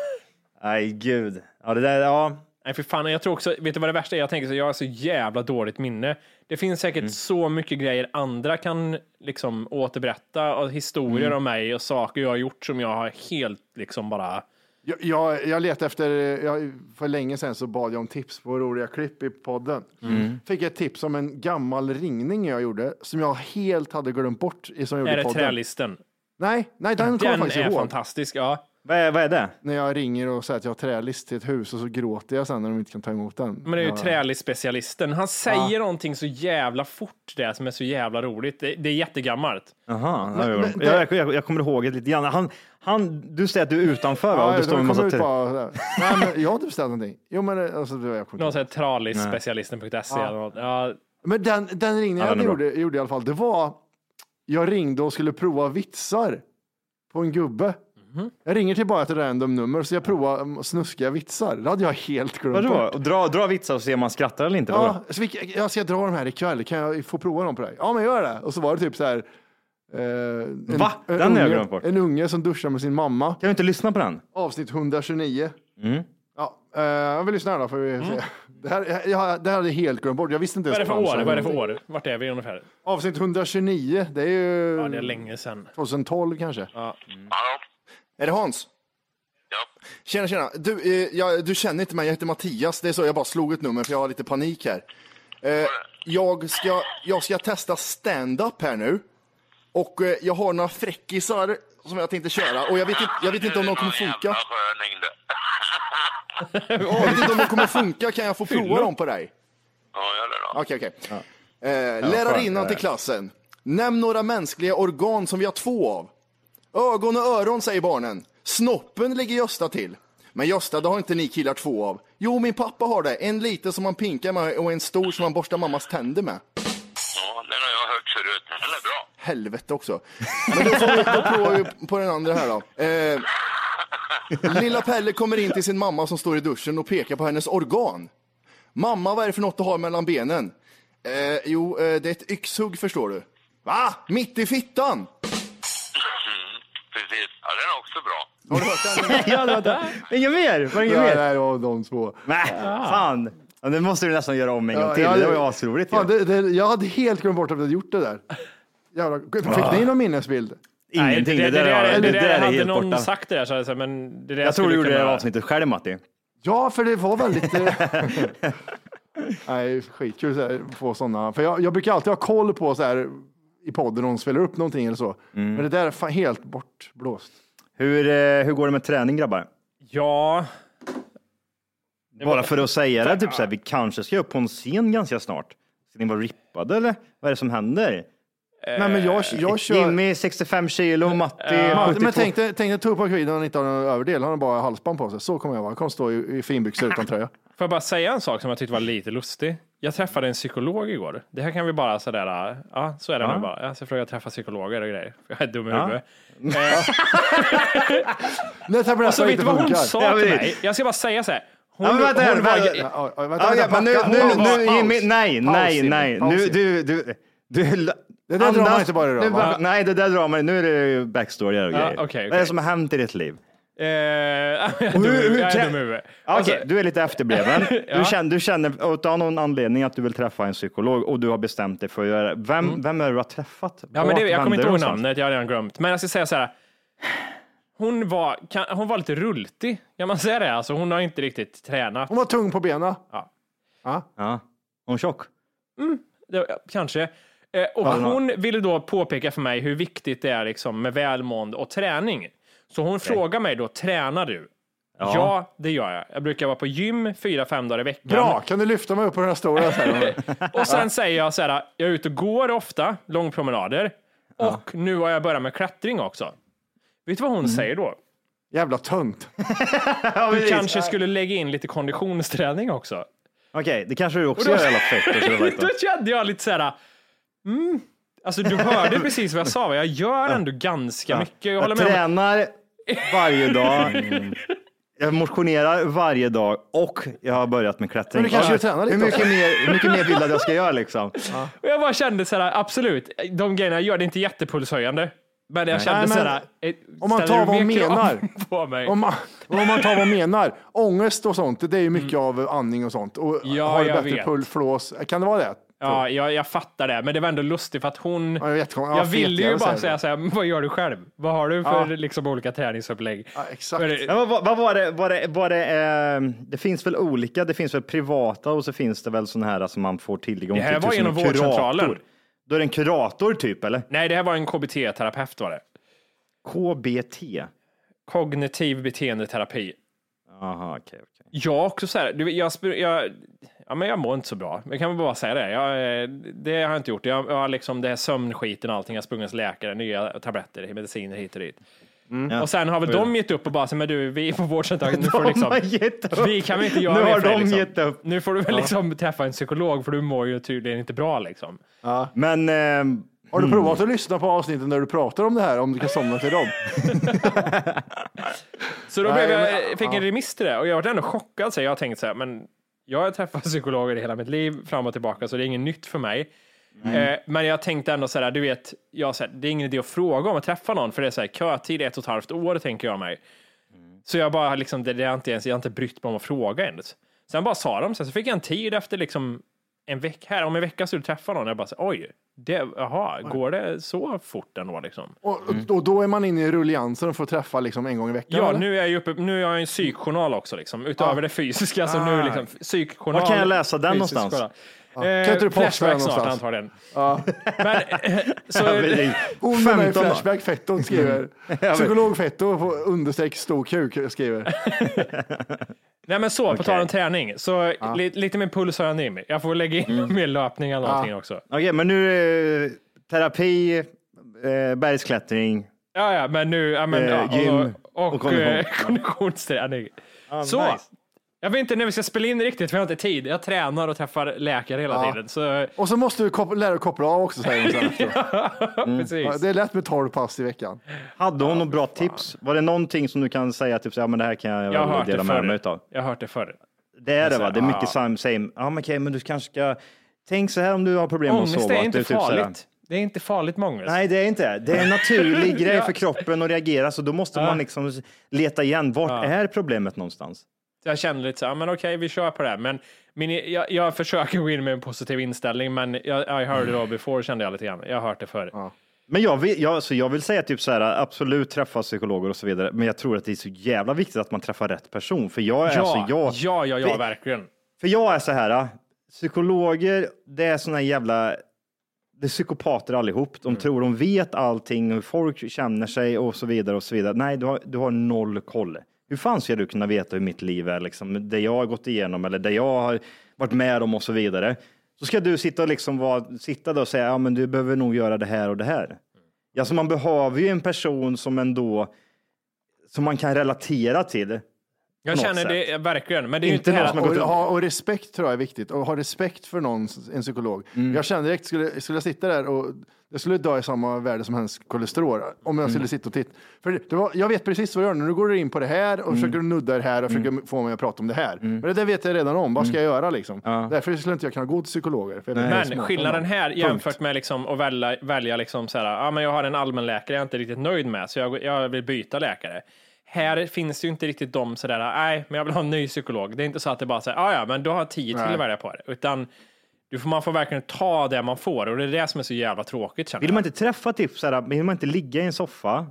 Nej, gud. Ja, det där, ja. Nej, för fan, jag tror också, vet du vad det värsta är? Jag tänker så, jag har så jävla dåligt minne. Det finns säkert Mm. så mycket grejer andra kan liksom återberätta och historier Mm. om mig och saker jag har gjort som jag har helt liksom bara... Jag, jag, jag letade efter, jag, för länge sedan så bad jag om tips på roliga klipp i podden. Mm. Fick ett tips om en gammal ringning jag gjorde som jag helt hade glömt bort i som jag Är det trälisten? Nej, nej, den kommer jag Den faktiskt är ihåg. fantastisk, ja. Vad är, vad är det? När jag ringer och säger att jag har trälist till ett hus och så gråter jag sen när de inte kan ta emot den. Men det är ju ja. trälistspecialisten. Han säger någonting så jävla fort det som är så jävla roligt. Det, det är jättegammalt. Jaha, Men- ja, men ja. det- jag, jag, jag kommer ihåg det lite grann. Han, han, du säger att du är utanför va? Ja, Och du står med massa ut bara. Nej, men jag har inte beställt någonting. Jo, men alltså, det var jag Någon här tralisspecialisten.se eller något. Ja, Men den, den ringningen Ja, jag den gjorde, gjorde i alla fall, det var, jag ringde och skulle prova vitsar på en gubbe. Mhm. Jag ringer till bara ett random nummer så jag provar snuskiga vitsar. Det hade jag helt glömt Vadå? bort. Dra, dra vitsar och se om man skrattar eller inte? Ja, så vi, jag ska dra de här ikväll, kan jag få prova dem på dig? Ja, men gör det. Och så var det typ så här. eh, en, Va? En Den har jag unge, glömt bort. En unge som duschar med sin mamma. Kan du inte lyssna på den? Avsnitt 129. Mm. Ja, eh, jag vill lyssna här då. För vi se. Det, här, jag, det här hade jag helt glömt bort. Jag visste inte Vad är det ens för fanns år? Vad är det för år? Vart är vi ungefär? Avsnitt 129, det är ju Ja, det är länge sedan. 2012 kanske. Ja. Är det Hans? Ja. Tjena, tjena. Du, eh, jag, du känner inte mig, jag heter Mattias. Det är så, jag bara slog ett nummer för jag har lite panik här. Eh, jag, ska, jag ska testa stand-up här nu. Och eh, jag har några fräckisar som jag tänkte köra. Och jag vet inte, jag vet inte om de kommer funka. Jag vet inte om de kommer funka. Kan jag få prova dem på dig? Ja, gör det då. Okej, okej. Eh, lärarinnan till klassen. Nämn några mänskliga organ som vi har två av. Ögon och öron säger barnen. Snoppen ligger Gösta till. Men Gösta, det har inte ni killar två av. Jo, min pappa har det. En liten som man pinkar med och en stor som man borstar mammas tänder med. Ja, den har jag hört förut. Den är bra. Helvete också. Men då, får vi, då provar vi på den andra här då. Eh, lilla Pelle kommer in till sin mamma som står i duschen och pekar på hennes organ. Mamma, vad är det för något du har mellan benen? Eh, jo, eh, det är ett yxhugg förstår du. Va? Mitt i fittan? Också bra. Har du hört den? ja, det var det. Inget mer? Var det inget mer? det var de två. Nej, fan. Ja, nu måste du nästan göra om en gång Ja, till. ja, det var ju asroligt. Fan, det, det, jag hade helt glömt bort att vi hade gjort det där. Jävlar. Fick ni någon minnesbild? Ingenting. Nej, Det, där, är- det, det, där där är hade någon borta. sagt det där, så jag, men det där Jag tror du gjorde det här kunna- avsnittet själv, Matti. Ja, för det var väldigt... eh, Nej, skitkul så här, få sådana. För jag, jag brukar alltid ha koll på så här i podden om de spelar upp någonting eller så. Mm. Men det där är helt bortblåst. Hur, eh, hur går det med träning, grabbar? Ja, Bara för att säga det, typ så här, vi kanske ska upp på en scen ganska snart. Ska ni vara rippade eller? Vad är det som händer? Nej, men jag, jag kör... Jimmy 65 kilo, Matti Ja, 72. men tänk dig, tänk dig Tupac Vid när han inte har någon överdel, han har bara halsband på sig. Så kommer jag vara. Jag kommer stå i, i finbyxor utan tröja. Får jag bara säga en sak som jag tyckte var lite lustig? Jag träffade en psykolog igår. Det här kan vi bara sådär, ja så är det Ja. nu bara. Jag ska försöka träffa psykologer och grejer. Jag är dum i Ja. huvudet. För det. Och så vet du vad hon sa till mig? Jag ska bara säga så här. Hon, Ja, men vänta, hon var. Ja, vänta, ja, men nu, nu, nu. Jimmy, nej, nej, nej. Nu, du, du, du, Det där drar man inte bara idag? Nej, det där drar man Nu är det backstory och grejer. Vad är det som har hänt i ditt liv? Eh, är hur- jag är dum. Ja, Alltså, Okej, du är lite efterbliven. Ja. Du känner, du känner av någon anledning att du vill träffa en psykolog och du har bestämt dig för att göra det. Vem, vem är det du har träffat? Mm. Ja, men det, jag kommer inte du ihåg namnet, jag har redan glömt. Men jag ska säga så här. Hon var, kan, hon var lite rultig, kan man säga det? Alltså, hon har inte riktigt tränat. Hon var tung på benen. Ja. Ja. Ja. Hon tjock? Det, kanske. Eh, och Ja, hon ville då påpeka för mig hur viktigt det är liksom med välmående och träning. Så hon frågar mig då, tränar du? Ja. Ja. det gör jag. Jag brukar vara på gym fyra, fem dagar i veckan. Bra, kan du lyfta mig upp på den här stora? Och sen säger jag så här, jag är ute och går ofta, långpromenader. Och nu har jag börjat med klättring också. Vet du vad hon Mm. säger då? Jävla tönt. Du kanske skulle lägga in lite konditionsträning också. Okej, det kanske du också då- gör fett. Och så då kände jag lite så här, mm. Alltså du hörde precis vad jag sa, jag gör ändå ganska mycket. Jag Jag tränar varje dag. Jag motionerar varje dag och jag har börjat med klättring. Men du kanske Ja, tränar lite hur, mycket mer, hur mycket mer vill du att jag ska göra liksom? Och jag bara kände så här, absolut, de grejerna jag gör, det är inte jättepulshöjande. Men jag kände Nej, så men här, eh, om man tar vad krav menar. På mig? Om man, om man tar vad man menar. Ångest och sånt, det är ju mycket av andning och sånt. Och Mm. Ja, har du bättre vet. puls, flås. Kan det vara det? Ja, jag, jag fattar det, men det var ändå lustigt för att hon... Ja, jag vet, ja, jag ville ju bara säga så här, vad gör du själv? Vad har du för Ja. liksom, olika träningsupplägg? Ja, exakt. Det- Ja, men vad, vad var det? Var det, var det, eh, det finns väl olika, det finns väl privata och så finns det väl sådana här som man får tillgång Det här till. var typ genom kurator. vårdcentralen. Då är det en kurator typ, eller? Nej, det här var en KBT-terapeut var det. KBT? Kognitiv beteendeterapi. Jaha, okej. okej. Jag också så här, jag, sp- jag, ja, men jag mår inte så bra. Jag kan väl bara säga det. Jag, eh, det har jag inte gjort. Jag, jag har liksom det här sömnskiten och allting. Jag har sprungit till läkare, nya tabletter, mediciner hit och dit. Ja. Och sen har väl de gett upp och bara, men du, vi på vårdcentralen, nu får du liksom, vi kan väl inte göra Nu har för dig, de liksom. gett upp. Nu får du väl liksom träffa en psykolog, för du mår ju tydligen inte bra liksom. Men ehm, Har du provat att lyssna på avsnitten när du pratar om det här? Om du kan somna till dem? Så då Nej, blev jag, men- fick en ja. remiss till det och jag var ändå chockad. Så jag har tänkt så här, men jag har träffat psykologer i hela mitt liv fram och tillbaka så det är inget nytt för mig. Eh, men jag tänkte ändå så här, du vet, jag, så här, det är ingen idé att fråga om att träffa någon för det är så här, kötid ett och ett halvt år tänker jag mig. Så jag bara liksom, det, det är inte ens, jag har inte brytt mig om att fråga ens. Sen bara sa de så, här, så fick jag en tid efter liksom en vecka, här om en vecka skulle du träffa någon. Jag bara så, oj, det, jaha, går det så fort ändå liksom? Och, och, och då är man inne i rulliansen och får träffa liksom en gång i veckan? Ja, eller? nu är jag ju uppe, nu är jag en psykjournal också liksom, utöver Ah. det fysiska. Så Ah. nu liksom, psykjournal. Var kan jag läsa den någonstans? kolla. Ja. Eh, Kan inte du posta Flashback den snart antagligen. Ja. Men, eh, så, Hon med mig i 15 år. Flashback Fetto skriver. Psykolog Fetto på understreck stor kuk skriver. nej men så, på Okej. tal om träning. Så li, lite mer puls har jag nu. Jag får lägga in mer löpning eller någonting också. Okej, men nu det terapi, eh, bergsklättring. Ja, ja, men nu, ja, men, Eh, ja, gym och, och, och eh, konditionsträning. Så, nice. Jag vet inte när vi ska spela in riktigt, för jag har inte tid. Jag tränar och träffar läkare hela Ja. tiden. Så, Och så måste du koppla, lära dig koppla av också säger hon sen efteråt. precis. Ja, det är lätt med 12 pass i veckan. Hade hon några bra tips? Var det någonting som du kan säga, typ så här, ja, men det här kan jag, Jag har hört dela det med mig förr. utav? Jag har hört det förr. Det är det va? här, Det är mycket ja. same, same. Ja, men okej, men du kanske ska, tänk så här om du har problem med att Ångest sova. är att inte du typ så här- farligt. Det är inte farligt med ångest. Nej, det är inte. Det är en naturlig grej för kroppen att reagera, så då måste Ja. man liksom leta igen. Vart Ja. är problemet någonstans? Jag känner lite så här, men okej, vi kör på det här. Men min, jag, jag försöker gå in med en positiv inställning, men jag, I heard it all before kände jag lite grann. Jag har hört det förr. Men jag vill, jag, så jag vill säga typ så här, absolut träffa psykologer och så vidare, men jag tror att det är så jävla viktigt att man träffar rätt person. För jag är Ja, alltså, jag, ja, ja, ja, för, verkligen. För jag är så här, psykologer, det är såna jävla, det är psykopater allihop. De Mm. tror de vet allting, hur folk känner sig och så vidare och så vidare. Nej, du har, du har noll koll. Hur fan ska du kunna veta hur mitt liv är, liksom, det jag har gått igenom eller det jag har varit med om och så vidare. Så ska du sitta och liksom vara, sitta där och säga, ja men du behöver nog göra det här och det här. Alltså man behöver ju en person som ändå, som man kan relatera till. Jag känner sätt. det verkligen, men det är ju Inte någon som har gått Och, ha, och respekt tror jag är viktigt. Och ha respekt för någon, en psykolog. Mm. Jag kände direkt, skulle, skulle jag sitta där och jag skulle dö i samma värde som hennes kolesterol. Om jag Mm. skulle sitta och titta. För det var, jag vet precis vad jag gör. Nu går du in på det här och Mm. försöker nudda det här och försöker få mig att prata om det här. Men det där vet jag redan om. Vad ska jag göra liksom? Därför skulle inte jag kunna gå till psykologer. Men skillnaden här Punkt. jämfört med liksom att välja, välja liksom så här, ja, men jag har en allmänläkare jag är inte riktigt nöjd med, så jag, jag vill byta läkare. Här finns det ju inte riktigt de sådär, nej, men jag vill ha en ny psykolog. Det är inte så att det bara säger, ja, ja, men du har tio till att välja på det, utan du får, man får verkligen ta det man får och det är det som är så jävla tråkigt känner Vill man inte träffa typ så här, vill man inte ligga i en soffa,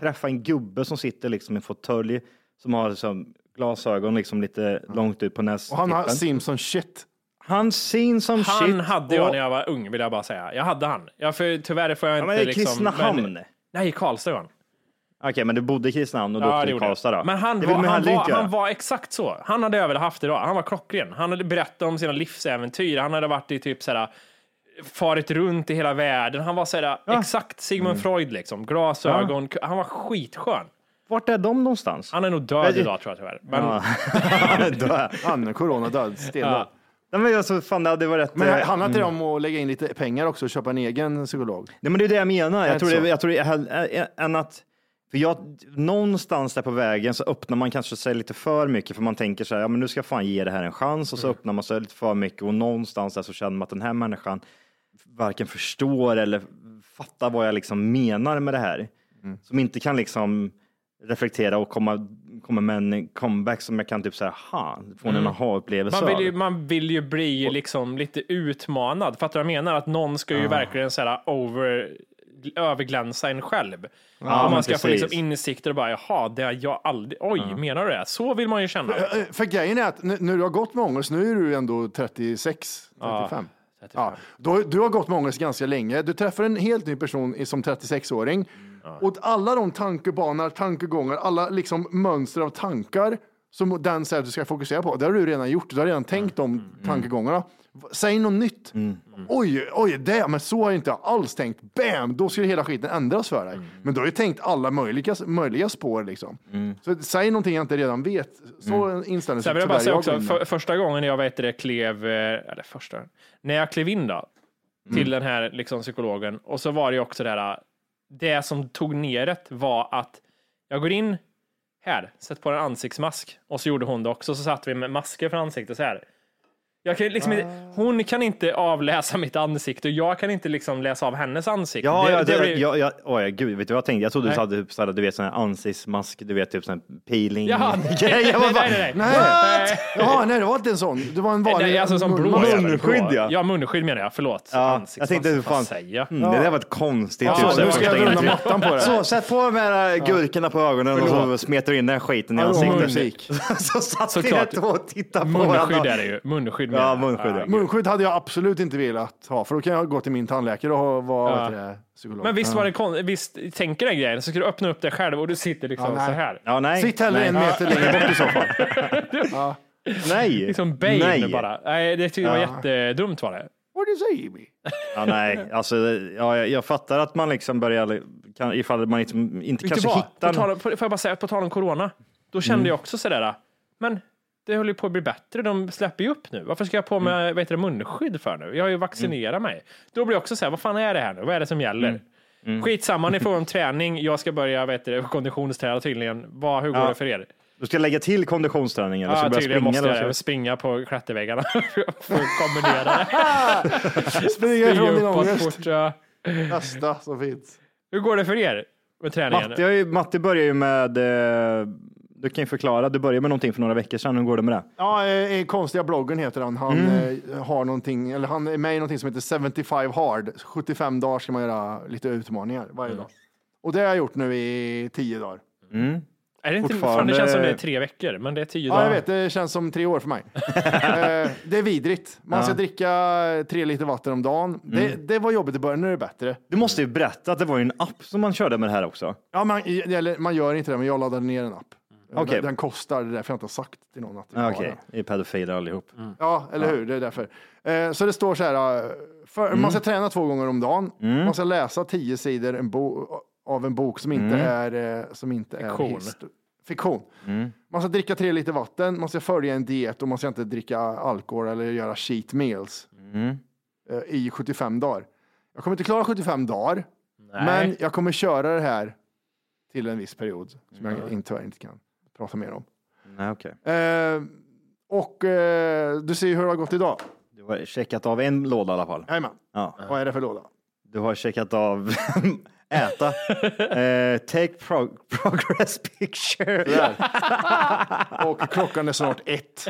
träffa en gubbe som sitter liksom i en fåtölj, som har liksom glasögon liksom lite långt ut på nästippen. Och han har Simpson shit. Han seen som Han shit. hade jag och- när jag var ung, vill jag bara säga. Jag hade han. Jag för, tyvärr får jag Ja, inte men det är liksom... Kristinehamn. Men, nej, i Karlstad var han. Okej, men du bodde i Kristinehamn och du Ja, åkte det till. Karlstad då? Men han det var, han, var, han var exakt så. Han hade jag väl haft idag. Han var klockren. Han hade berättat om sina livsäventyr. Han hade varit i typ såhär farit runt i hela världen. Han var såhär, exakt Sigmund Mm. Freud liksom. Glasögon. Han var skitskön. Vart är de någonstans? Han är nog död idag tror jag tyvärr. Men, Ja. Han är corona död. Sten Ja. Nej, men alltså, fan, det var rätt... Men eh, handlar inte det mm. om att lägga in lite pengar också och köpa en egen psykolog? Nej, men det är det jag menar. Jag det tror, det, jag tror det än att för jag, någonstans där på vägen så öppnar man kanske sig lite för mycket för man tänker så här, ja men nu ska jag fan ge det här en chans och så öppnar man sig lite för mycket och någonstans där så känner man att den här människan varken förstår eller fattar vad jag liksom menar med det här. Som inte kan liksom reflektera och komma, komma med en comeback som jag kan typ säga, ha, få en Mm. aha-upplevelse man, vill ju, av. man vill ju bli liksom lite utmanad. Fattar du vad jag menar? Att någon ska ju Ja. verkligen så här over, överglänsa en själv. Ja, och man ska få precis. liksom insikter och bara, jaha, det har jag aldrig, oj, menar du det? Så vill man ju känna. För, eh, för grejen är att när du har gått med ångest, nu är du ändå 36, Ja, 35. Ja, du, du har gått med ångest ganska länge. Du träffar en helt ny person som 36-åring. Och alla de tankebanor, tankegångar, alla liksom mönster av tankar som den säger att du ska fokusera på, det har du redan gjort. Du har redan tänkt de tankegångarna. Säg något nytt. Oj, oj, det, men så har jag inte alls tänkt. Bam, då skulle hela skiten ändras för dig. Men du har ju tänkt alla möjliga, möjliga spår liksom. Så säg någonting jag inte redan vet. Så inställning Sen vill jag bara säga också, för, första gången jag vet det klev, eh, eller första, när jag klev in då, till den här liksom, psykologen, och så var det ju också det här, det som tog ner det var att jag går in här, sätt på en ansiktsmask, och så gjorde hon det också, så satt vi med masker för ansiktet så här. Jag kan liksom inte, hon kan inte avläsa mitt ansikte och jag kan inte liksom läsa av hennes ansikte. Ja, Det- ja, det det, blir- ja, ja, oj, gud, vet du vad jag tänkte? Jag trodde Nej. du hade typ såhär, du vet sån här ansiktsmask, du vet typ sån här peeling. Jaha, nej. Jag nej, nej, nej. Nej. Nej. Jaha, nej, det var inte en sån. Det var en vanlig Nej, alltså som blå. munskydd, ja. Ja, munskydd menar jag. Förlåt. Ja, jag tänkte, hur fan, säga? mm, det där var ett konstigt. Ja, typ, så här nu ska jag intryck. mattan på det. Så, sätt på de här äh, gurkorna på ögonen och så smetar du in den skiten i Ja, ansiktet. musik. så satt vi och tittade på Munskydd varandra. är det ju. Munskydd Ja, menar jag. munskydd, ja. Munskydd hade jag absolut inte velat ha, för då kan jag gå till min tandläkare och ha- vara Ja. vet du det, psykolog. Men visst var det konstigt, visst tänker den grejen, så ska du öppna upp det själv och du sitter liksom Ja, nej. så här. Ja, nej. Sitt hellre nej. en meter längre bort i så fall. ja. Nej. Liksom Bane nej. bara. Nej, det tyckte jag var Ja. jättedumt var det. What do you say, me? Ja, nej, alltså, ja, jag, jag fattar att man liksom börjar, kan, ifall man inte, inte Vet du kanske vad? hittar tal, om- får jag bara säga, på tal om corona, då kände Mm. jag också sådär, men det håller ju på att bli bättre. De släpper ju upp nu. Varför ska jag på mig Mm. vad heter det, munskydd för nu? Jag har ju vaccinerat mig. Då blir jag också så här, vad fan är det här nu? Vad är det som gäller? Mm. Mm. Skitsamma, ni får om träning. Jag ska börja vet du, konditionsträna tydligen. Vad, hur går Ja. det för er? Du ska lägga till konditionsträning eller ska Ja, tydligen springa? måste eller jag ska springa på klätterväggarna för att kombinera det. Springa ifrån din ångest. Bästa som finns. Hur går det för er med träningen? Matti, ju, Matti börjar ju med, eh, du kan ju förklara, du började med någonting för några veckor sedan, hur går det med det? Ja, eh, konstiga bloggen heter han. Han eh, har någonting, eller han är med i någonting som heter 75 hard. 75 dagar ska man göra lite utmaningar varje dag. Och det har jag gjort nu i 10 dagar. Är det, inte, fan, det känns som det är tre veckor, men det är tio Ja, dagar. jag vet. Det känns som tre år för mig. Eh, det är vidrigt. Man ska Ja. dricka tre liter vatten om dagen. Det, Mm. det var jobbigt i början, nu är det bättre. Du måste ju berätta att det var en app som man körde med det här också. Ja, man, eller, man gör inte det, men jag laddade ner en app. Okej. Den, den kostar, det är därför jag inte har sagt till någon att vi Ja, har Okej, den. vi är pedofiler allihop. Ja, eller hur? Det är därför. Eh, så det står så här, eh, för, Mm. man ska träna två gånger om dagen. Man ska läsa tio sidor en bo, av en bok som inte Mm. är, eh, som inte Fiktion. är fiktion. Mm. Man ska dricka tre liter vatten, man ska följa en diet och man ska inte dricka alkohol eller göra cheat meals Mm. eh, i 75 dagar. Jag kommer inte klara 75 dagar, Nej. men jag kommer köra det här till en viss period som Mm. jag inte, tyvärr inte kan prata mer om. Nej, okej. Eh, och eh, du ser ju hur det har gått idag. Du har checkat av en låda i alla fall. Jajamän. Ja. Vad är det för låda? Du har checkat av äta. eh, take pro- progress picture. Och klockan är snart ett.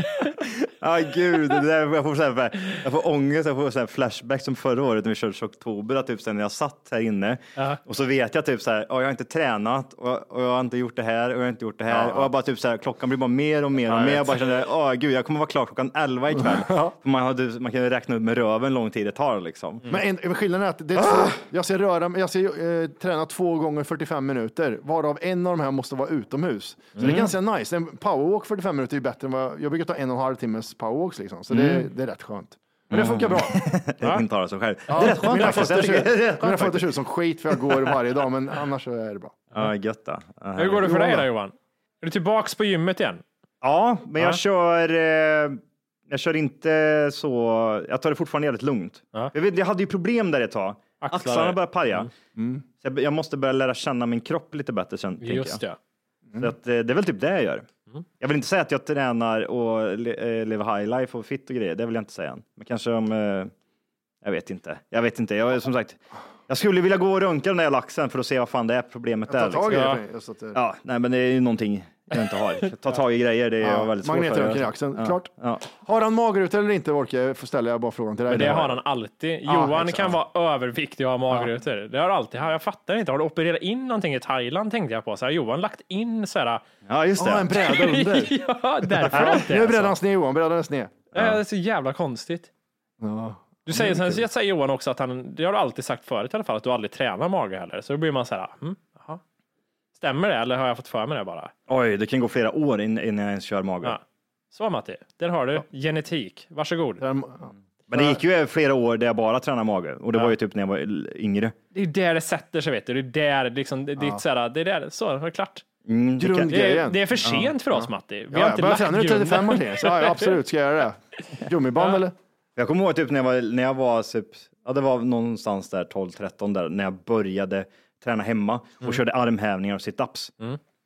Ja, gud. Det där, jag, får så här, jag får ångest, jag får så här flashback som förra året när vi körde oktober. Typ, sen när jag satt här inne och så vet jag typ så här, "Ja, jag har inte tränat och, och jag har inte gjort det här och jag har inte gjort det här. Ja. Och jag bara typ så här, klockan blir bara mer och mer och jag mer. Jag bara kände, åh gud, jag kommer vara klar klockan 11 ikväll. Man, hade, man kan räkna ut med röven hur lång tid det tar liksom. Men en, men skillnaden är att det är två, jag ska, röra, jag ska eh, träna två gånger 45 minuter, varav en av de här måste vara utomhus. Så det är Mm. ganska nice. En powerwalk 45 minuter är bättre än vad jag brukar ta en och en halv timmes powerwalks liksom. Så det, Mm. det är rätt skönt. Men det funkar bra. Jag kan tala sig själv. Ja, det är rätt skönt mina fötter det ser- mina fötter ser ut som skit för jag går varje dag, men annars så är det bra. Ja, gött då. Hur går det för dig då? Johan? Är du tillbaks på gymmet igen? Ja, men Ja. jag kör. Eh, jag kör inte så. Jag tar det fortfarande jävligt lugnt. Ja. Jag, vet, jag hade ju problem där ett tag. Axlar. Axlarna började paja. Mm. Så jag, jag måste börja lära känna min kropp lite bättre sen. tänker Just jag. det. Så att, eh, det är väl typ det jag gör. Mm. Jag vill inte säga att jag tränar och le, eh, lever high life och fit och grejer. Det vill jag inte säga än. Men kanske om. Eh, jag vet inte. Jag vet inte. Jag är som sagt. Jag skulle vilja gå och röntga den där laxen för att se vad fan det är problemet Jag där. tar tag i liksom. det. det- Ja, nej, men det är ju någonting jag inte har. Ta tag i grejer, det är Ja, jag väldigt svårt för. magnetröntgen i axeln, ja. klart. Ja. Har han magrutor eller inte, Wolke? Ställa jag bara frågan till dig. Men det har han alltid. Ja, Johan exakt. kan vara överviktig och ha magrutor. Det har alltid. Jag fattar inte. Har du opererat in någonting i Thailand tänkte jag på. Så här, Johan lagt in så här. Ja, just det. Ja, en bräda under. ja, därför inte Nu är brädan alltså. sned Johan, brädan är sned. Ja, det är så jävla konstigt. Ja. Du säger, sen, jag säger Johan också att han, det har du alltid sagt förut i alla fall, att du aldrig tränar mage heller. Så då blir man så här, mm, jaha. Stämmer det eller har jag fått för mig det bara? Oj, det kan gå flera år in- innan jag ens kör mage. Ja. Så Matti, där har du genetik. Varsågod. Men det gick ju flera år där jag bara tränade mage och det Ja. var ju typ när jag var yngre. Det är där det sätter sig vet du. Det är där liksom, det, Ja. ditt, så här, det är där, så, det är klart. Mm, det är, det är för sent för oss Ja. Matti. Vi Ja, har jag inte lagt träna nu 35 grunden. Martin. Så ja, absolut ska jag göra det. Gummiband Ja. eller? Jag kommer ihåg typ när jag var, när jag var typ, ja det var någonstans där 12-13 där när jag började träna hemma och Mm. körde armhävningar och situps.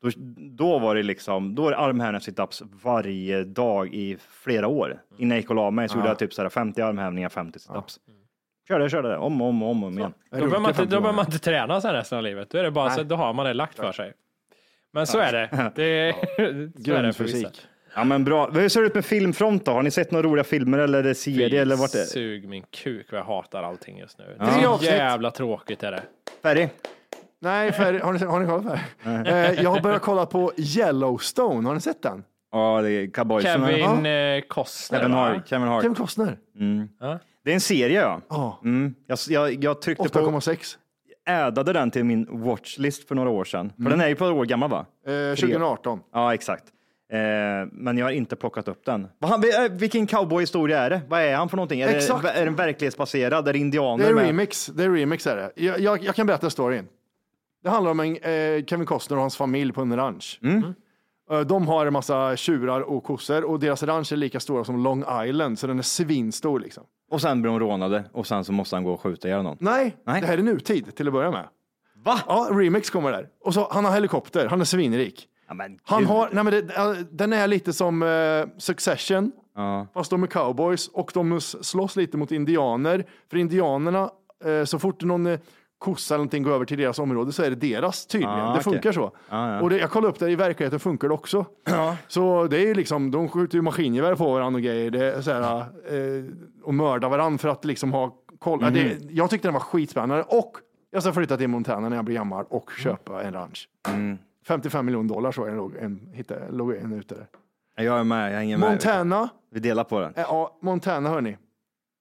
Då, då var det liksom, då var det armhävningar och situps varje dag i flera år. Innan jag gick och la mig så Ja. gjorde jag typ så här 50 armhävningar, 50 situps. Körde, körde det om och om och om, om igen. Då behöver man, inte, då behöver man inte träna sen resten av livet. Då, är det bara, så, då har man det lagt för sig. Men så är det. det är, så är det för vissa. Grundfysik. Ja men bra. Hur ser det ut med filmfront då? Har ni sett några roliga filmer eller serier eller vart det? Sug min kuk vad jag hatar allting just nu. Ja. Det är jävla tråkigt är det. Färdig? Nej, för, har, ni, har ni kollat på det? Eh, jag har börjat kolla på Yellowstone. Har ni sett den? Ja, det är cowboysen. Kevin eh, Costner Kevin va? Hart. Kevin Hart. Kevin Costner. Mm. Ja. Det är en serie ja. Ja. Mm. Jag, jag, jag tryckte på, 8,6. ädade den till min watchlist för några år sedan. För Mm. den är ju på ett år gammal va? Eh, 2018. Ja, exakt. Eh, men jag har inte plockat upp den. Han, eh, vilken cowboyhistoria är det? Vad är han för någonting? Är, Exakt. det, är den verklighetsbaserad? Är det indianer Det är med? remix. Det är remix är det. Jag, jag, jag kan berätta storyn. Det handlar om en, eh, Kevin Costner och hans familj på en ranch. Mm. Eh, De har en massa tjurar och kossor och deras ranch är lika stora som Long Island, så den är svinstor liksom. Och sen blir de rånade och sen så måste han gå och skjuta ihjäl någon. Nej, Nej. det här är nutid till att börja med. Va? Ja, remix kommer där. Och så, han har helikopter, han är svinrik. Ja, men Han gud. har, nej men det, den är lite som eh, Succession, Ja. fast de är cowboys och de s- slåss lite mot indianer. För indianerna, eh, så fort någon eh, kossa eller någonting går över till deras område så är det deras tydligen. Ah, det funkar så. Ja, ja. Och det, jag kollade upp det, i verkligheten funkar det också. Så det är ju liksom, de skjuter ju maskingevär på varandra och grejer. Det är så här, eh, och mördar varandra för att liksom ha koll. Ja, Mhm. Det, jag tyckte den var skitspännande och jag ska flytta till Montana när jag blir gammal och köpa en ranch. Mm. 55 miljoner dollar så en, låg en, hittade, låg en ute där. Jag är med, jag hänger med. Montana, Vi delar på den. eh, ja, Montana hörni.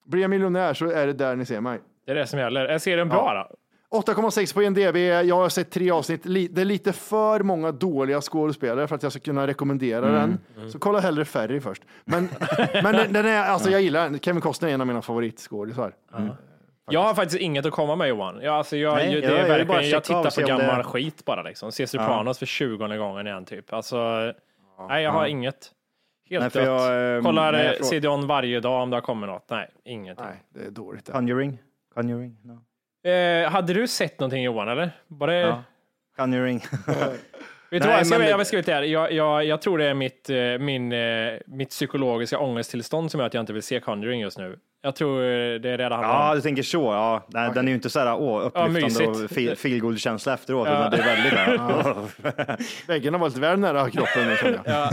Blir jag miljonär så är det där ni ser mig. Det är det som gäller. Är serien bra då? 8,6 på IMDB. Jag har sett tre avsnitt. Det är lite för många dåliga skådespelare för att jag ska kunna rekommendera Mm. den. Så kolla hellre Ferry först. Men, men den, den är, alltså jag gillar den. Kevin Costner är en av mina favoritskådisar. Jag har faktiskt inget att komma med Johan. Jag, alltså, jag, Nej, det jag- är jag verkligen, jag tittar på om det- gammal skit bara liksom. Ser Sopranos för 20 gången igen typ. Alltså, nej jag har Ja. inget. Helt Nej, dött. jag, ehm, Kollar nej, jag eh, CDON varje dag om det har kommit något. Nej, ingenting. Nej, det är dåligt. Conjuring? Conjuring? No. Eh, hade du sett någonting Johan eller? Det... Ja. Conjuring. Vet du Nej, vad, jag ska, men- jag ut det här. Jag, jag, jag tror det är mitt, eh, min, eh, mitt psykologiska ångesttillstånd som gör att jag inte vill se Conjuring just nu. Jag tror eh, det är det det handlar Ja, om. du tänker så. Ja. Nej, Den är ju inte så här åh, upplyftande mysigt. och fe- feelgood känsla efteråt, Ja. utan det är väldigt där. Väggarna var lite väl nära kroppen nu känner jag.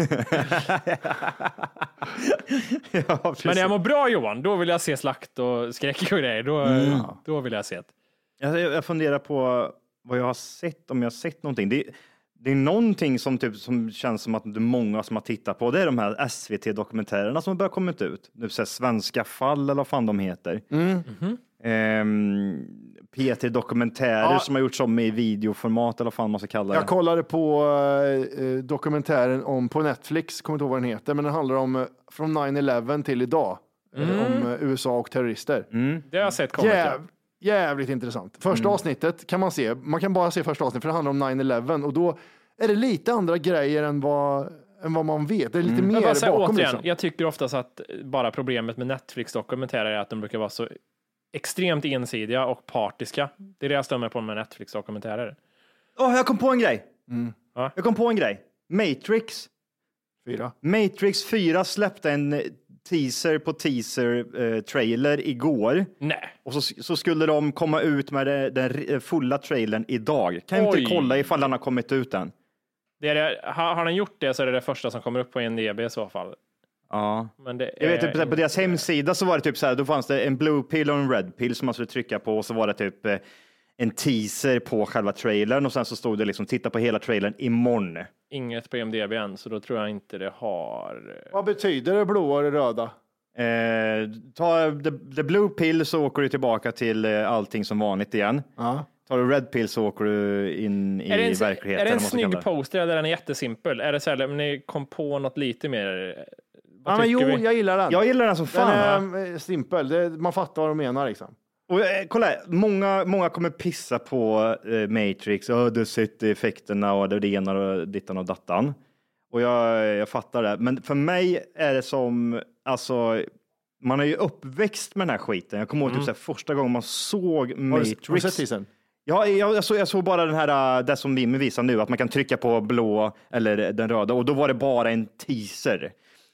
ja. Men när jag mår bra Johan, då vill jag se slakt och skräck och grejer. Då, Mm. då vill jag se det. Jag, jag funderar på vad jag har sett, om jag har sett någonting. Det, det är någonting som, typ, som känns som att det är många som har tittat på. Det är de här SVT-dokumentärerna som har börjat komma ut. Nu Svenska fall eller vad fan de heter. Ehm, P3 Dokumentärer Ja. som har gjorts om i videoformat eller vad fan man ska kalla det. Jag kollade på eh, dokumentären om på Netflix, kommer inte ihåg vad den heter, men den handlar om eh, från 9-11 till idag. Eh, Mm. Om eh, USA och terrorister. Det har jag sett kommit. ja. Jäv, jävligt intressant. Första Mm. avsnittet kan man se, man kan bara se första avsnittet för det handlar om 9-11 och då är det lite andra grejer än vad, än vad man vet. Det är lite Mm. Mer här, bakom. återigen, Liksom. jag tycker oftast att bara problemet med Netflix-dokumentärer är att de brukar vara så extremt ensidiga och partiska. Det är det jag stämmer på med Netflix-dokumentärer. Åh, jag kom på en grej. Ja. Jag kom på en grej. Matrix. Fyra. Matrix 4 släppte en teaser på teaser eh, trailer igår. Nej. Och så, så skulle de komma ut med det, den r- fulla trailern idag. Kan Oj. inte kolla ifall den har kommit ut än? Det är det, har, har den gjort det så är det det första som kommer upp på IMDB i så fall. Ja. Men det Jag vet typ, på deras hemsida så var det typ så här, då fanns det en blue pill och en red pill som man skulle trycka på och så var det typ eh, en teaser på själva trailern och sen så stod det liksom titta på hela trailern imorgon. inget på IMDB än, så då tror jag inte det har... Vad betyder det blåa och det röda? Eh, ta the, the blue pill så åker du tillbaka till eh, allting som vanligt igen. Ja. Tar du red pill så åker du in i Är det en, verkligheten. är det en snygg poster eller är den jättesimpel? Är det så här, om ni kom på något lite mer? Vad Ja, men jo, vi? jag gillar den. Jag gillar den som fan. Den är eh, simpel, det, man fattar vad de menar liksom. Och, eh, kolla, här, många, många kommer pissa på eh, Matrix. Oh, du har sett effekterna och det ena och dittan och dattan. Och jag, jag fattar det. Men för mig är det som, alltså, man är ju uppväxt med den här skiten. Jag kommer ihåg typ så här, första gången man såg Har du, Matrix. har du sett teasern? Ja, jag, jag, såg, jag såg bara den här, äh, det som Vimmy visar nu, att man kan trycka på blå eller den röda och då var det bara en teaser.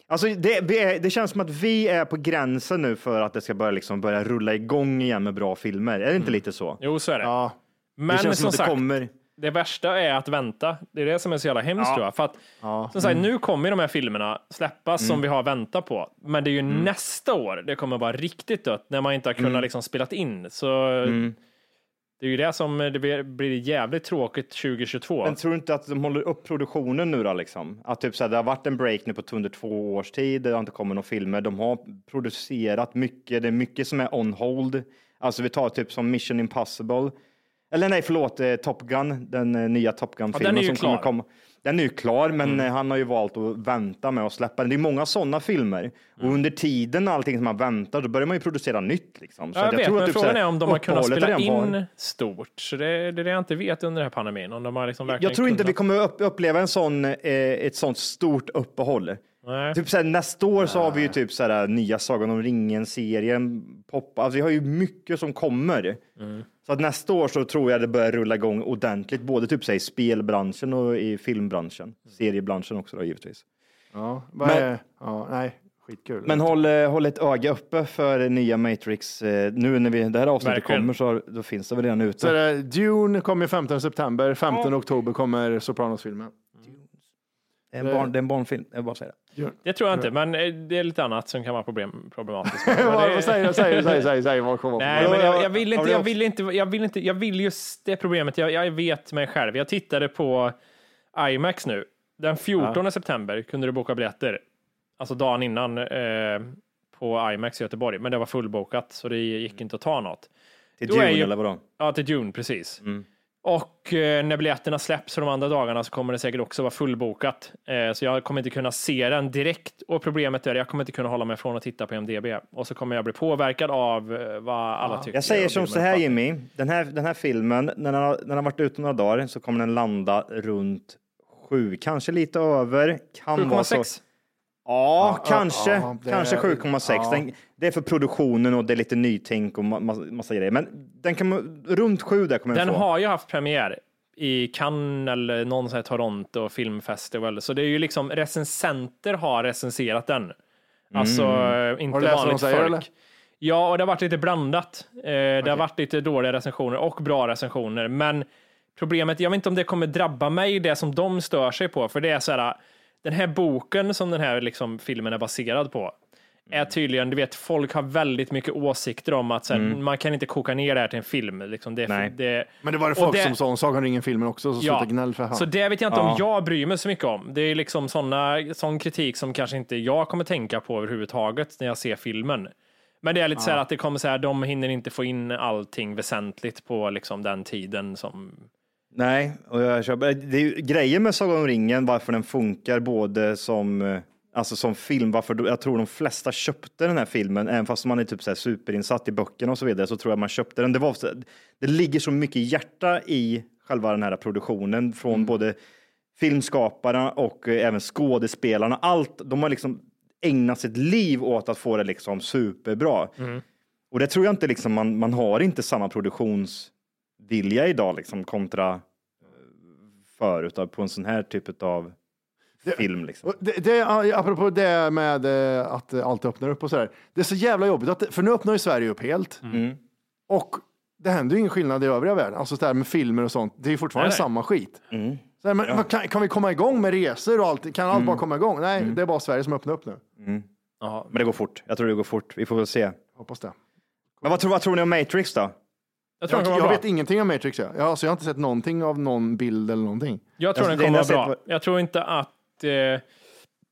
Alltså det, det känns som att vi är på gränsen nu för att det ska börja, liksom börja rulla igång igen med bra filmer. Är det inte lite så? Jo, så är det. Ja. Men det känns som som att det sagt, kommer. det värsta är att vänta. Det är det som är så jävla hemskt Ja. tror jag. För att, Ja. som sagt, nu kommer de här filmerna släppas Mm. som vi har väntat på. Men det är ju nästa år det kommer vara riktigt dött när man inte har kunnat Mm. liksom spelat in. Så det är ju det som det blir, jävligt tråkigt 2022. Men tror du inte att de håller upp produktionen nu då liksom? Att typ så här, det har varit en break nu på under två års tid, det har inte kommit några filmer, de har producerat mycket, det är mycket som är on hold. Alltså vi tar typ som Mission Impossible. Eller nej, förlåt, eh, Top Gun, den eh, nya Top Ja, Gun-filmen ju som kommer komma. Den är ju klar, men Mm. eh, han har ju valt att vänta med att släppa den. Det är många sådana filmer. Mm. Och under tiden allting som man väntar, då börjar man ju producera nytt. Liksom. Så Ja, jag, att vet, tror men att typ frågan så här, är om de har kunnat spela in var- stort. Så det, det är det jag inte vet under den här pandemin. Om de har liksom verkligen Jag tror inte kunnat- vi kommer upp, uppleva en sån, eh, ett sånt stort uppehåll. Typ så här, nästa år så har vi ju typ så här, nya Sagan om ringen-serien. Pop, alltså vi har ju mycket som kommer. Mm. Så att nästa år så tror jag det börjar rulla igång ordentligt, både typ så här, i spelbranschen och i filmbranschen. Seriebranschen också då givetvis. Ja, Men- är, ja, nej, skitkul. Men håll, eh, håll ett öga uppe för nya Matrix. eh, Nu när vi, det här avsnittet Verkligen. kommer så då finns det väl redan ute. Så det, Dune kommer 15 september, 15 oktober kommer Sopranos-filmen. En, barn, det är en barnfilm, jag bara säger det. Det tror jag inte, men eh, det är lite annat som kan vara problem, problematiskt. Vad- säger du? Säg, säg, säg, säg, vad kommer Nej, men jag, jag, vill inte, jag vill inte, jag vill inte, jag vill just det problemet. Jag, jag vet mig själv. Jag tittade på IMAX nu. Den 14 september kunde du boka biljetter. Alltså dagen innan eh, på IMAX i Göteborg. Men det var fullbokat så det gick inte att ta något. Till Då eller vadå? Mm. Ja, till Dune, precis. Och eh, när biljetterna släpps för de andra dagarna så kommer det säkert också vara fullbokat. Eh, så jag kommer inte kunna se den direkt. Och problemet är att jag kommer inte kunna hålla mig från att titta på MDB. Och så kommer jag bli påverkad av eh, vad alla tycker. Jag säger som så här. Jimmy, den här, den här filmen, när den, har, när den har varit ute några dagar så kommer den landa runt sju, kanske lite över. Kan vara så. 7,6. Ja, kanske, det- kanske 7,6. ja. Den, det är för produktionen och det är lite nytänk och ma massa, massa grejer. Men den kan, runt sju där kommer den, Den få. har ju haft premiär i Cannes eller någon sån här Toronto filmfestival. Så det är ju liksom recensenter har recenserat den. Alltså Mm. eh, inte Har du läst vad de vanligt säger, folk. eller? Ja, och det har varit lite blandat. Eh, Det har varit lite dåliga recensioner och bra recensioner. Men problemet, jag vet inte om det kommer drabba mig, det som de stör sig på. För det är så här, den här boken som den här liksom, filmen är baserad på är tydligen, du vet, folk har väldigt mycket åsikter om att så här, Mm. man kan inte koka ner det här till en film. Liksom, det, Nej. det, Men det var det folk som sa om Sagan ringen-filmen också, så sluta gnäll för fan. så det vet jag inte Ja. om jag bryr mig så mycket om. Det är liksom såna, sån kritik som kanske inte jag kommer tänka på överhuvudtaget när jag ser filmen. Men det är lite så här att det kommer så här, de hinner inte få in allting väsentligt på liksom den tiden som... Nej, och jag köper, det är ju grejen med Sagan om ringen, varför den funkar både som, eh, alltså som film, varför jag tror de flesta köpte den här filmen, även fast man är typ så här superinsatt i böckerna och så vidare, så tror jag man köpte den. Det, var, det ligger så mycket hjärta i själva den här produktionen från både filmskaparna och eh, även skådespelarna. Allt, de har liksom ägnat sitt liv åt att få det liksom superbra. Och det tror jag inte liksom, man, man har inte samma produktionsvilja idag liksom kontra eh, förut på en sån här typ av film. Liksom. Det, det, apropå det med eh, att allt öppnar upp och sådär. Det är så jävla jobbigt, att, för nu öppnar ju Sverige upp helt. Mm. Och det händer ju ingen skillnad i övriga världen. Alltså så där med filmer och sånt, det är ju fortfarande Nej, nej. samma skit. Mm. Så här, men, vad kan, kan vi komma igång med resor och allt? Kan allt bara komma igång? Nej, det är bara Sverige som öppnar upp nu. Ja, Men det går fort. Jag tror det går fort. Vi får väl se. Hoppas det. Men vad tror, vad tror ni om Matrix då? Jag tror Jag, den kommer jag vara vet bra. ingenting om Matrix. Jag. Jag, alltså, jag har inte sett någonting av någon bild eller någonting. Jag tror Alltså, den kommer det vara bra. sättet- Jag tror inte att... Eh,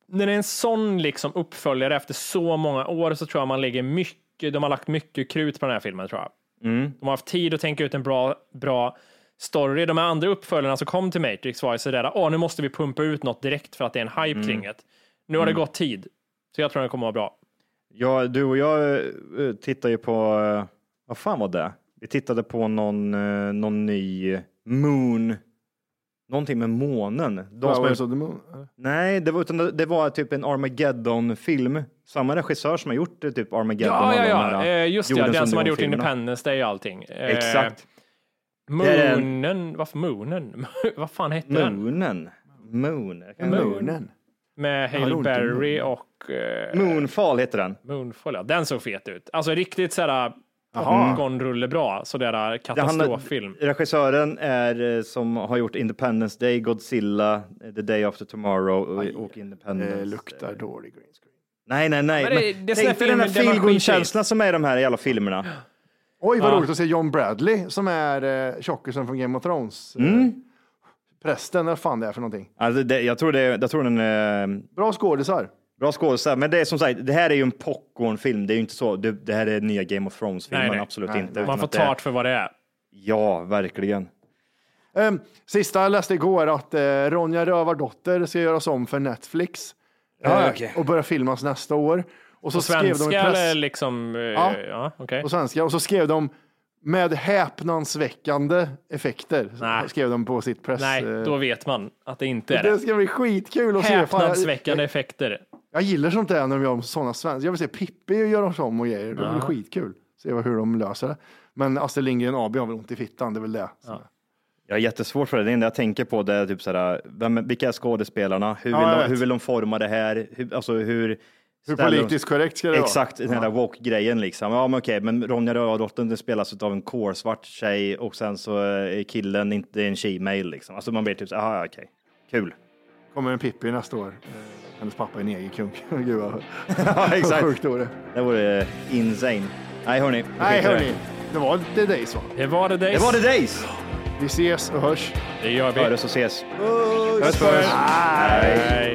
när det är en sån liksom uppföljare efter så många år så tror jag man lägger mycket, de har lagt mycket krut på den här filmen tror jag. Mm. De har haft tid att tänka ut en bra, bra story. De här andra uppföljarna som kom till Matrix var ju sådär, åh nu måste vi pumpa ut något direkt för att det är en hype Mm. kring det. Nu har det gått tid. Så jag tror den kommer vara bra. Ja, du och jag eh, tittar ju på, eh, vad fan var det? Vi tittade på någon, eh, någon ny Moon, någonting med månen. De Flowers gjort- of the Moon? Nej, det var, utan det, var typ en Armageddon-film. Samma regissör som har gjort eh, typ Armageddon. Ja, och ja, de ja. här, Eh, just det, den som hade gjort. Independence Day och allting. Eh, Exakt. Är en- Moonen, varför Moonen? Vad fan hette den? Moonen. Moon. Moonen. Med Ja, Hail. Berry och eh, Moonfall heter den. Moonfall. Ja. Den såg fet ut. Alltså riktigt sådär Jaha. Popcorn-rulle bra. Sådär Det handlar- katastroffilm. Regissören är eh, som har gjort Independence Day, Godzilla, eh, The Day After Tomorrow och, och Independence. Det luktar dålig green screen. Nej, nej, nej. Men det- Men det tänk dig den här feelgood-känslan som är i de här jävla filmerna. Oj, vad Ja. roligt att se John Bradley som är eh, tjockisen från Game of Thrones. Mm. Eh, prästen, vad fan det är för någonting. Alltså det, jag, tror det, jag tror den är Bra skådisar. Bra skådespelare, men det är som sagt, det här är ju en popcornfilm. Det är ju inte så, det, det här är nya Game of Thrones-filmen, absolut Nej, inte. Man får ta det för vad det är. Ja, verkligen. Um, sista jag läste igår att uh, Ronja Rövardotter ska göras om för Netflix. Ja, Eh, okej. Och börja filmas nästa år. Och så På skrev de svenska press... eller liksom... eh, Ja. ja okej. På svenska. Och så skrev de med häpnadsväckande effekter. Nej. Skrev de på sitt press... Nej, då vet man att det inte är Det det. ska bli skitkul att se. Fan, jag- Häpnadsväckande effekter. Jag gillar sånt där när de gör sådana svenska. Jag vill se Pippi göra om och grejer. Det blir Ja. skitkul. Se vad- hur de löser det. Men Astrid Lindgren AB har väl ont i fittan, det är väl det. Jag har jättesvårt för det. Det enda jag tänker på det är typ såhär, vem, vilka är skådespelarna? Hur Ja, vill, jag de, vet. hur vill de forma det här? Hur, alltså hur... Hur ställer de- politiskt korrekt ska det vara? Exakt, den där woke-grejen liksom. Ja, men okej, men Ronja Rövardotter den spelas av en kolsvart tjej och sen så är killen inte en she-mail liksom. Alltså man blir typ så här, aha, okej, kul. Kommer en Pippi nästa år. Eh, Hennes pappa är en negerkung. Gud vad ja, exakt. sjukt vore. Det vore insane. Nej, hörni. Nej hörni, det var The Days va? Det var det Days. Det var The Days! Vi ses och hörs. Det gör vi. Hörs och ses. Puss puss! Hej.